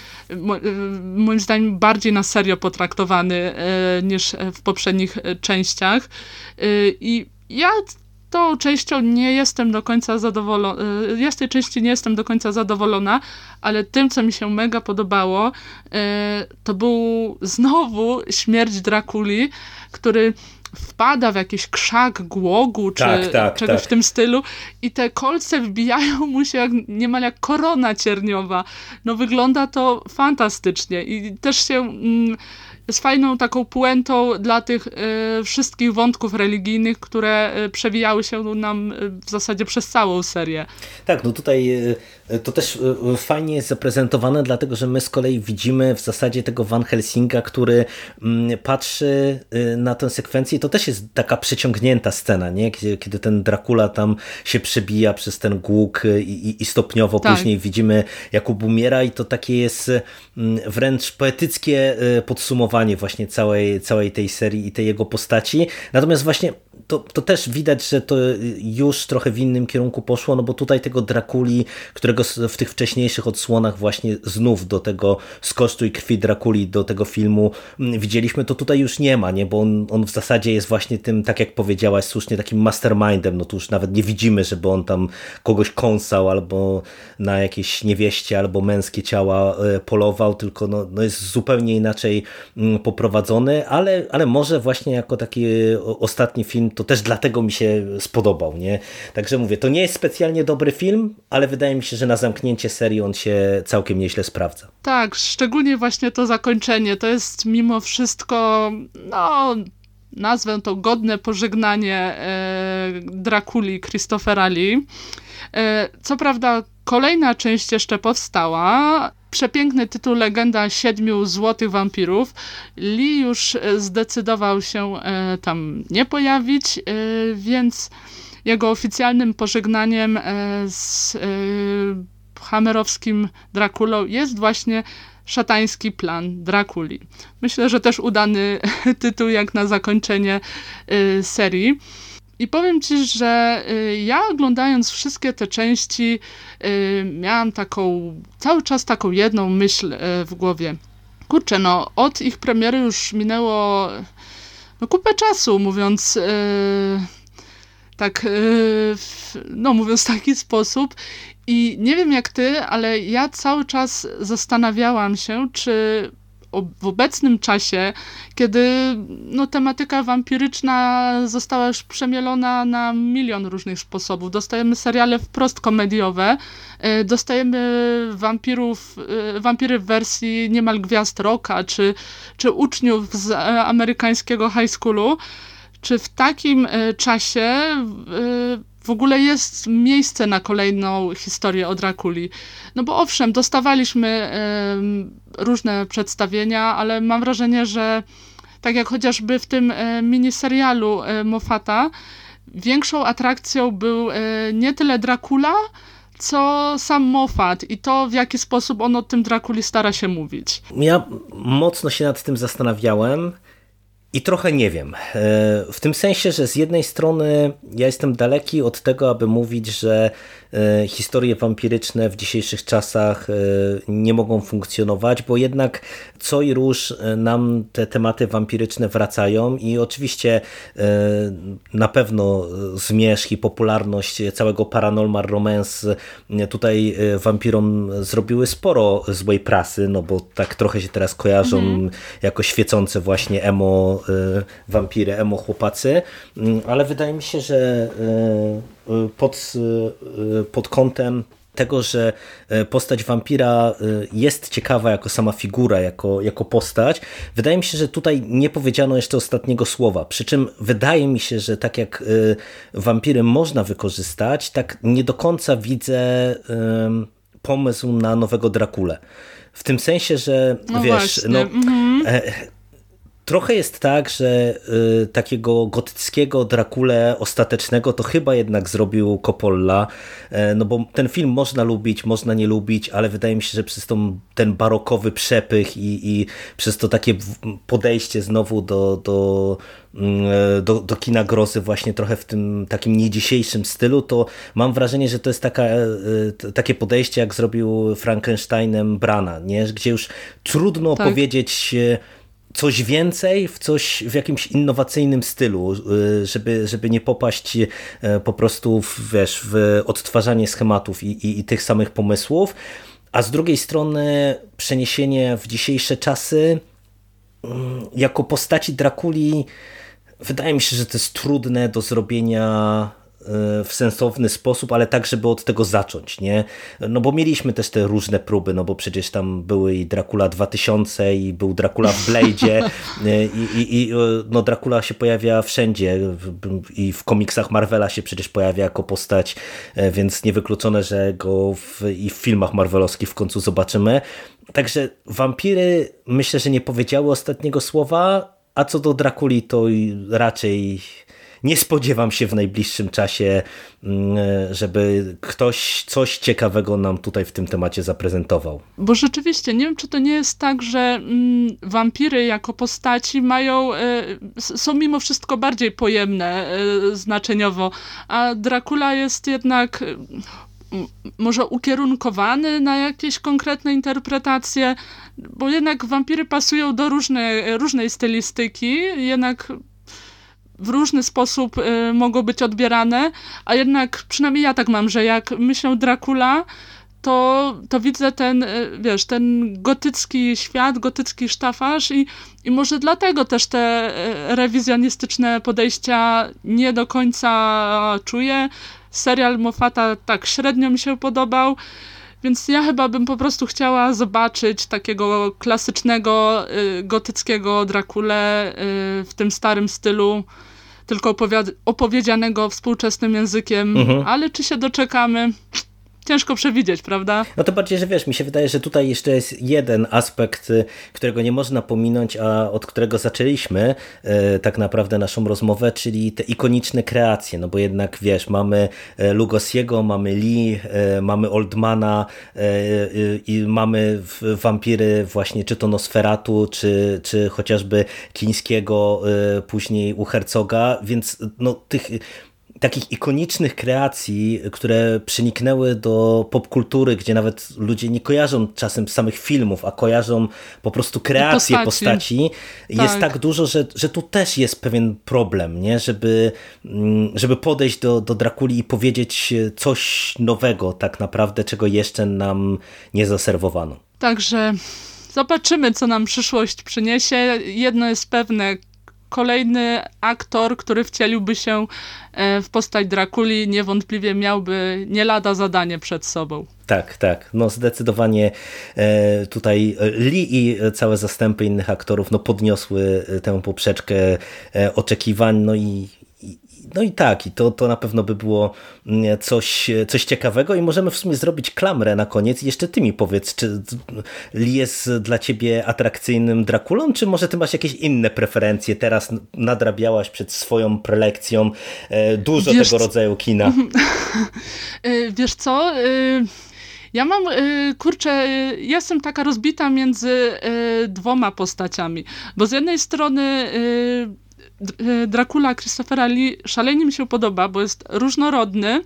moim zdaniem bardziej na serio potraktowany niż w poprzednich częściach. I ja tą częścią nie jestem do końca zadowolona, y, ja z tej części nie jestem do końca zadowolona, ale tym, co mi się mega podobało, y, to był znowu śmierć Drakuli, który wpada w jakiś krzak głogu, czy tak, tak, czegoś tak. w tym stylu i te kolce wbijają mu się jak, niemal jak korona cierniowa. No wygląda to fantastycznie i też się... Mm, jest fajną taką puentą dla tych y, wszystkich wątków religijnych, które y, przewijały się nam y, w zasadzie przez całą serię. Tak, no tutaj to też fajnie jest zaprezentowane, dlatego że my z kolei widzimy w zasadzie tego Van Helsinga, który mm, patrzy na tę sekwencję to też jest taka przeciągnięta scena, nie? Kiedy, kiedy ten Dracula tam się przebija przez ten głuk i, i stopniowo tak. później widzimy Jakub umiera i to takie jest wręcz poetyckie podsumowanie właśnie całej, całej tej serii i tej jego postaci. Natomiast właśnie to, to też widać, że to już trochę w innym kierunku poszło, no bo tutaj tego Drakuli, którego w tych wcześniejszych odsłonach właśnie znów do tego skosztu i krwi Drakuli do tego filmu mm, widzieliśmy, to tutaj już nie ma, nie? bo on, on w zasadzie jest właśnie tym, tak jak powiedziałaś słusznie, takim mastermindem, no to już nawet nie widzimy, żeby on tam kogoś kąsał albo na jakieś niewieście albo męskie ciała e, polował, tylko no, no jest zupełnie inaczej mm, poprowadzony, ale, ale może właśnie jako taki ostatni film to też dlatego mi się spodobał, nie? Także mówię, to nie jest specjalnie dobry film, ale wydaje mi się, że na zamknięcie serii on się całkiem nieźle sprawdza. Tak, szczególnie właśnie to zakończenie, to jest mimo wszystko, no nazwę to godne pożegnanie e, Drakuli Christophera Lee. E, co prawda kolejna część jeszcze powstała, przepiękny tytuł Legenda Siedmiu Złotych Wampirów. Lee już e, zdecydował się e, tam nie pojawić, e, więc jego oficjalnym pożegnaniem z hamerowskim Drakulą jest właśnie szatański plan Drakuli. Myślę, że też udany tytuł jak na zakończenie serii. I powiem ci, że y, ja oglądając wszystkie te części y, miałam taką, cały czas taką jedną myśl y, w głowie. Kurczę, no od ich premiery już minęło no, kupę czasu, mówiąc tak, no mówiąc w taki sposób. I nie wiem jak ty, ale ja cały czas zastanawiałam się, czy w obecnym czasie, kiedy no, tematyka wampiryczna została już przemielona na milion różnych sposobów. Dostajemy seriale wprost komediowe, e, dostajemy wampirów, e, wampiry w wersji niemal gwiazd rocka, czy, czy uczniów z e, amerykańskiego high schoolu. Czy w takim czasie w ogóle jest miejsce na kolejną historię o Drakuli. No bo owszem, dostawaliśmy y, różne przedstawienia, ale mam wrażenie, że tak jak chociażby w tym y, miniserialu y, Moffata, większą atrakcją był y, nie tyle Dracula, co sam Moffat i to, w jaki sposób on o tym Drakuli stara się mówić. Ja mocno się nad tym zastanawiałem i trochę nie wiem. E, w tym sensie, że z jednej strony ja jestem daleki od tego, aby mówić, że historie wampiryczne w dzisiejszych czasach e, nie mogą funkcjonować, bo jednak co i róż nam te tematy wampiryczne wracają i oczywiście na pewno zmierzch i popularność całego Paranormal Romance tutaj wampirom zrobiły sporo złej prasy, no bo tak trochę się teraz kojarzą mhm. jako świecące właśnie emo wampiry, emo chłopacy, mm, ale wydaje mi się, że pod, pod kątem tego, że postać wampira jest ciekawa jako sama figura, jako, jako postać. Wydaje mi się, że tutaj nie powiedziano jeszcze ostatniego słowa. Przy czym wydaje mi się, że tak jak wampiry można wykorzystać, tak nie do końca widzę pomysł na nowego Drakule. W tym sensie, że no wiesz, no, mhm. E, Trochę jest tak, że y, takiego gotyckiego Drakule ostatecznego to chyba jednak zrobił Coppola, e, no bo ten film można lubić, można nie lubić, ale wydaje mi się, że przez tą, ten barokowy przepych i, i przez to takie podejście znowu do, do, e, do, do kina grozy właśnie trochę w tym takim nie dzisiejszym stylu, to mam wrażenie, że to jest taka, e, takie podejście, jak zrobił Frankensteinem Brana, nie? gdzie już trudno tak. powiedzieć coś więcej, w coś w jakimś innowacyjnym stylu, y, żeby, żeby nie popaść y, po prostu w, wiesz, w odtwarzanie schematów i, i, i tych samych pomysłów, a z drugiej strony przeniesienie w dzisiejsze czasy mm, jako postaci Drakuli wydaje mi się, że to jest trudne do zrobienia w sensowny sposób, ale tak, żeby od tego zacząć, nie? No bo mieliśmy też te różne próby, no bo przecież tam były i Dracula 2000 i był Dracula w Blade'zie e, i, i, i, e, no Dracula się pojawia wszędzie i w komiksach Marvela się przecież pojawia jako postać, więc niewykluczone, że go w, i w filmach marvelowskich w końcu zobaczymy. Także wampiry myślę, że nie powiedziały ostatniego słowa, a co do Drakuli to raczej nie spodziewam się w najbliższym czasie, mm, żeby ktoś coś ciekawego nam tutaj w tym temacie zaprezentował. Bo rzeczywiście, nie wiem, czy to nie jest tak, że mm, wampiry jako postaci mają, e, są mimo wszystko bardziej pojemne e, znaczeniowo, a Dracula jest jednak może ukierunkowany na jakieś konkretne interpretacje, bo jednak wampiry pasują do różnej, różnej stylistyki, jednak w różny sposób y, mogą być odbierane, a jednak przynajmniej ja tak mam, że jak myślę Dracula, to, to widzę ten, y, wiesz, ten gotycki świat, gotycki sztafaż i, i może dlatego też te y, rewizjonistyczne podejścia nie do końca czuję. Serial Moffata tak średnio mi się podobał, więc ja chyba bym po prostu chciała zobaczyć takiego klasycznego, gotyckiego Drakule w tym starym stylu, tylko opowiedzianego współczesnym językiem, mhm. ale czy się doczekamy? Ciężko przewidzieć, prawda? No to bardziej, że wiesz, mi się wydaje, że tutaj jeszcze jest jeden aspekt, y, którego nie można pominąć, a od którego zaczęliśmy y, tak naprawdę naszą rozmowę, czyli te ikoniczne kreacje, no bo jednak wiesz, mamy y, Lugosiego, mamy Lee, mamy Oldmana i mamy wampiry właśnie czy to Nosferatu, czy, czy chociażby Kińskiego później u Herzoga, więc no tych takich ikonicznych kreacji, które przeniknęły do popkultury, gdzie nawet ludzie nie kojarzą czasem samych filmów, a kojarzą po prostu kreacje postaci, postaci jest tak. tak dużo, że, że tu też jest pewien problem, nie? Żeby, mm, żeby podejść do, do Drakuli i powiedzieć coś nowego tak naprawdę, czego jeszcze nam nie zaserwowano. Także zobaczymy, co nam przyszłość przyniesie. Jedno jest pewne, kolejny aktor, który wcieliłby się e, w postać Drakuli, niewątpliwie miałby nie lada zadanie przed sobą. Tak, tak. No zdecydowanie e, tutaj Lee i całe zastępy innych aktorów no podniosły tę poprzeczkę e, oczekiwań, no i no i tak, i to, to na pewno by było mm, coś, coś ciekawego i możemy w sumie zrobić klamrę na koniec i jeszcze ty mi powiedz, czy Lee jest dla ciebie atrakcyjnym Drakulą, czy może ty masz jakieś inne preferencje? Teraz nadrabiałaś przed swoją prelekcją e, dużo Wiesz, tego rodzaju kina. E, wiesz co? E, Ja mam, kurczę, jestem taka rozbita między dwoma postaciami, bo z jednej strony Dracula Christophera Lee szalenie mi się podoba, bo jest różnorodny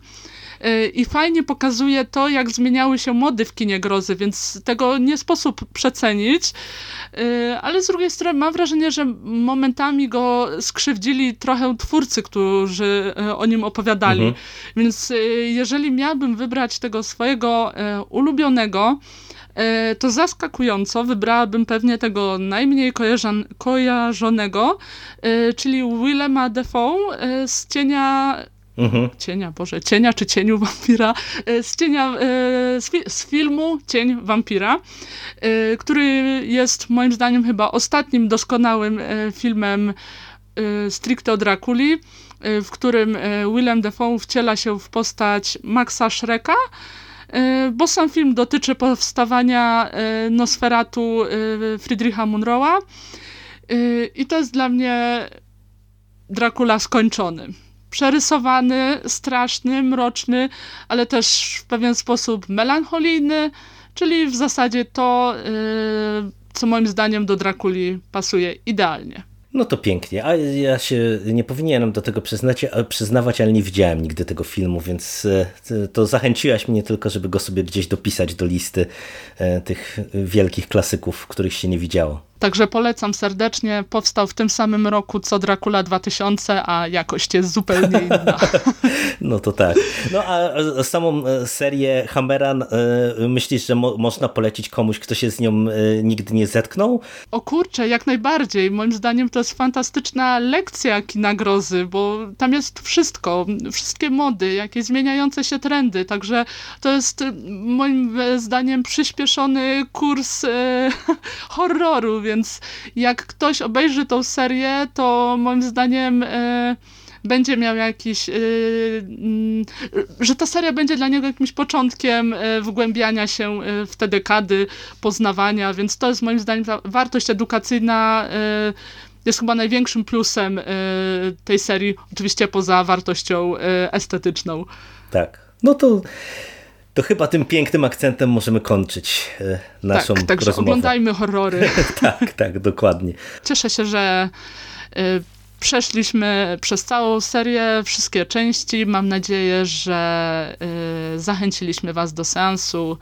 y, i fajnie pokazuje to, jak zmieniały się mody w kinie grozy, więc tego nie sposób przecenić, Y, ale z drugiej strony mam wrażenie, że momentami go skrzywdzili trochę twórcy, którzy o nim opowiadali. Mhm. Więc jeżeli miałabym wybrać tego swojego e, ulubionego, e, to zaskakująco wybrałabym pewnie tego najmniej kojarzan- kojarzonego, e, czyli Willema Defoe e, z cienia Mhm. cienia, Boże, cienia czy cieniu wampira, e, z cienia, e, z, fi- z filmu Cień wampira, e, który jest moim zdaniem chyba ostatnim doskonałym e, filmem e, stricte o Drakuli, e, w którym e, Willem Dafoe wciela się w postać Maxa Shreka, e, bo sam film dotyczy powstawania e, Nosferatu e, Friedricha Monroe'a e, i to jest dla mnie Dracula skończony przerysowany, straszny, mroczny, ale też w pewien sposób melancholijny, czyli w zasadzie to, co moim zdaniem do Drakuli pasuje idealnie. No to pięknie, a ja się nie powinienem do tego przyznać, przyznawać, ale nie widziałem nigdy tego filmu, więc e, to zachęciłaś mnie tylko, żeby go sobie gdzieś dopisać do listy e, tych wielkich klasyków, których się nie widziało. Także polecam serdecznie. Powstał w tym samym roku co Dracula 2000, a jakość jest zupełnie inna. No to tak. No a samą e, serię Hammera e, myślisz, że mo można polecić komuś, kto się z nią e, nigdy nie zetknął? O kurczę, jak najbardziej. Moim zdaniem to jest fantastyczna lekcja kina grozy, bo tam jest wszystko, wszystkie mody, jakieś zmieniające się trendy, także to jest moim zdaniem przyspieszony kurs e, horroru, więc jak ktoś obejrzy tą serię, to moim zdaniem e, będzie miał jakiś, e, mm, że ta seria będzie dla niego jakimś początkiem e, wgłębiania się w te dekady poznawania, więc to jest moim zdaniem wartość edukacyjna jest chyba największym plusem tej serii, oczywiście poza wartością estetyczną. Tak. No to, to chyba tym pięknym akcentem możemy kończyć e, naszą tak, także rozmowę. oglądajmy horrory. Tak, tak, dokładnie. Cieszę się, że y, przeszliśmy przez całą serię, wszystkie części. Mam nadzieję, że y, zachęciliśmy Was do seansu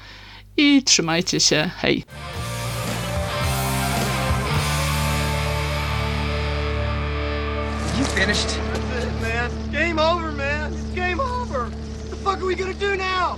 i trzymajcie się. Hej! You finished? That's it, man. Game over, man. It's game over. What the fuck are we gonna do now?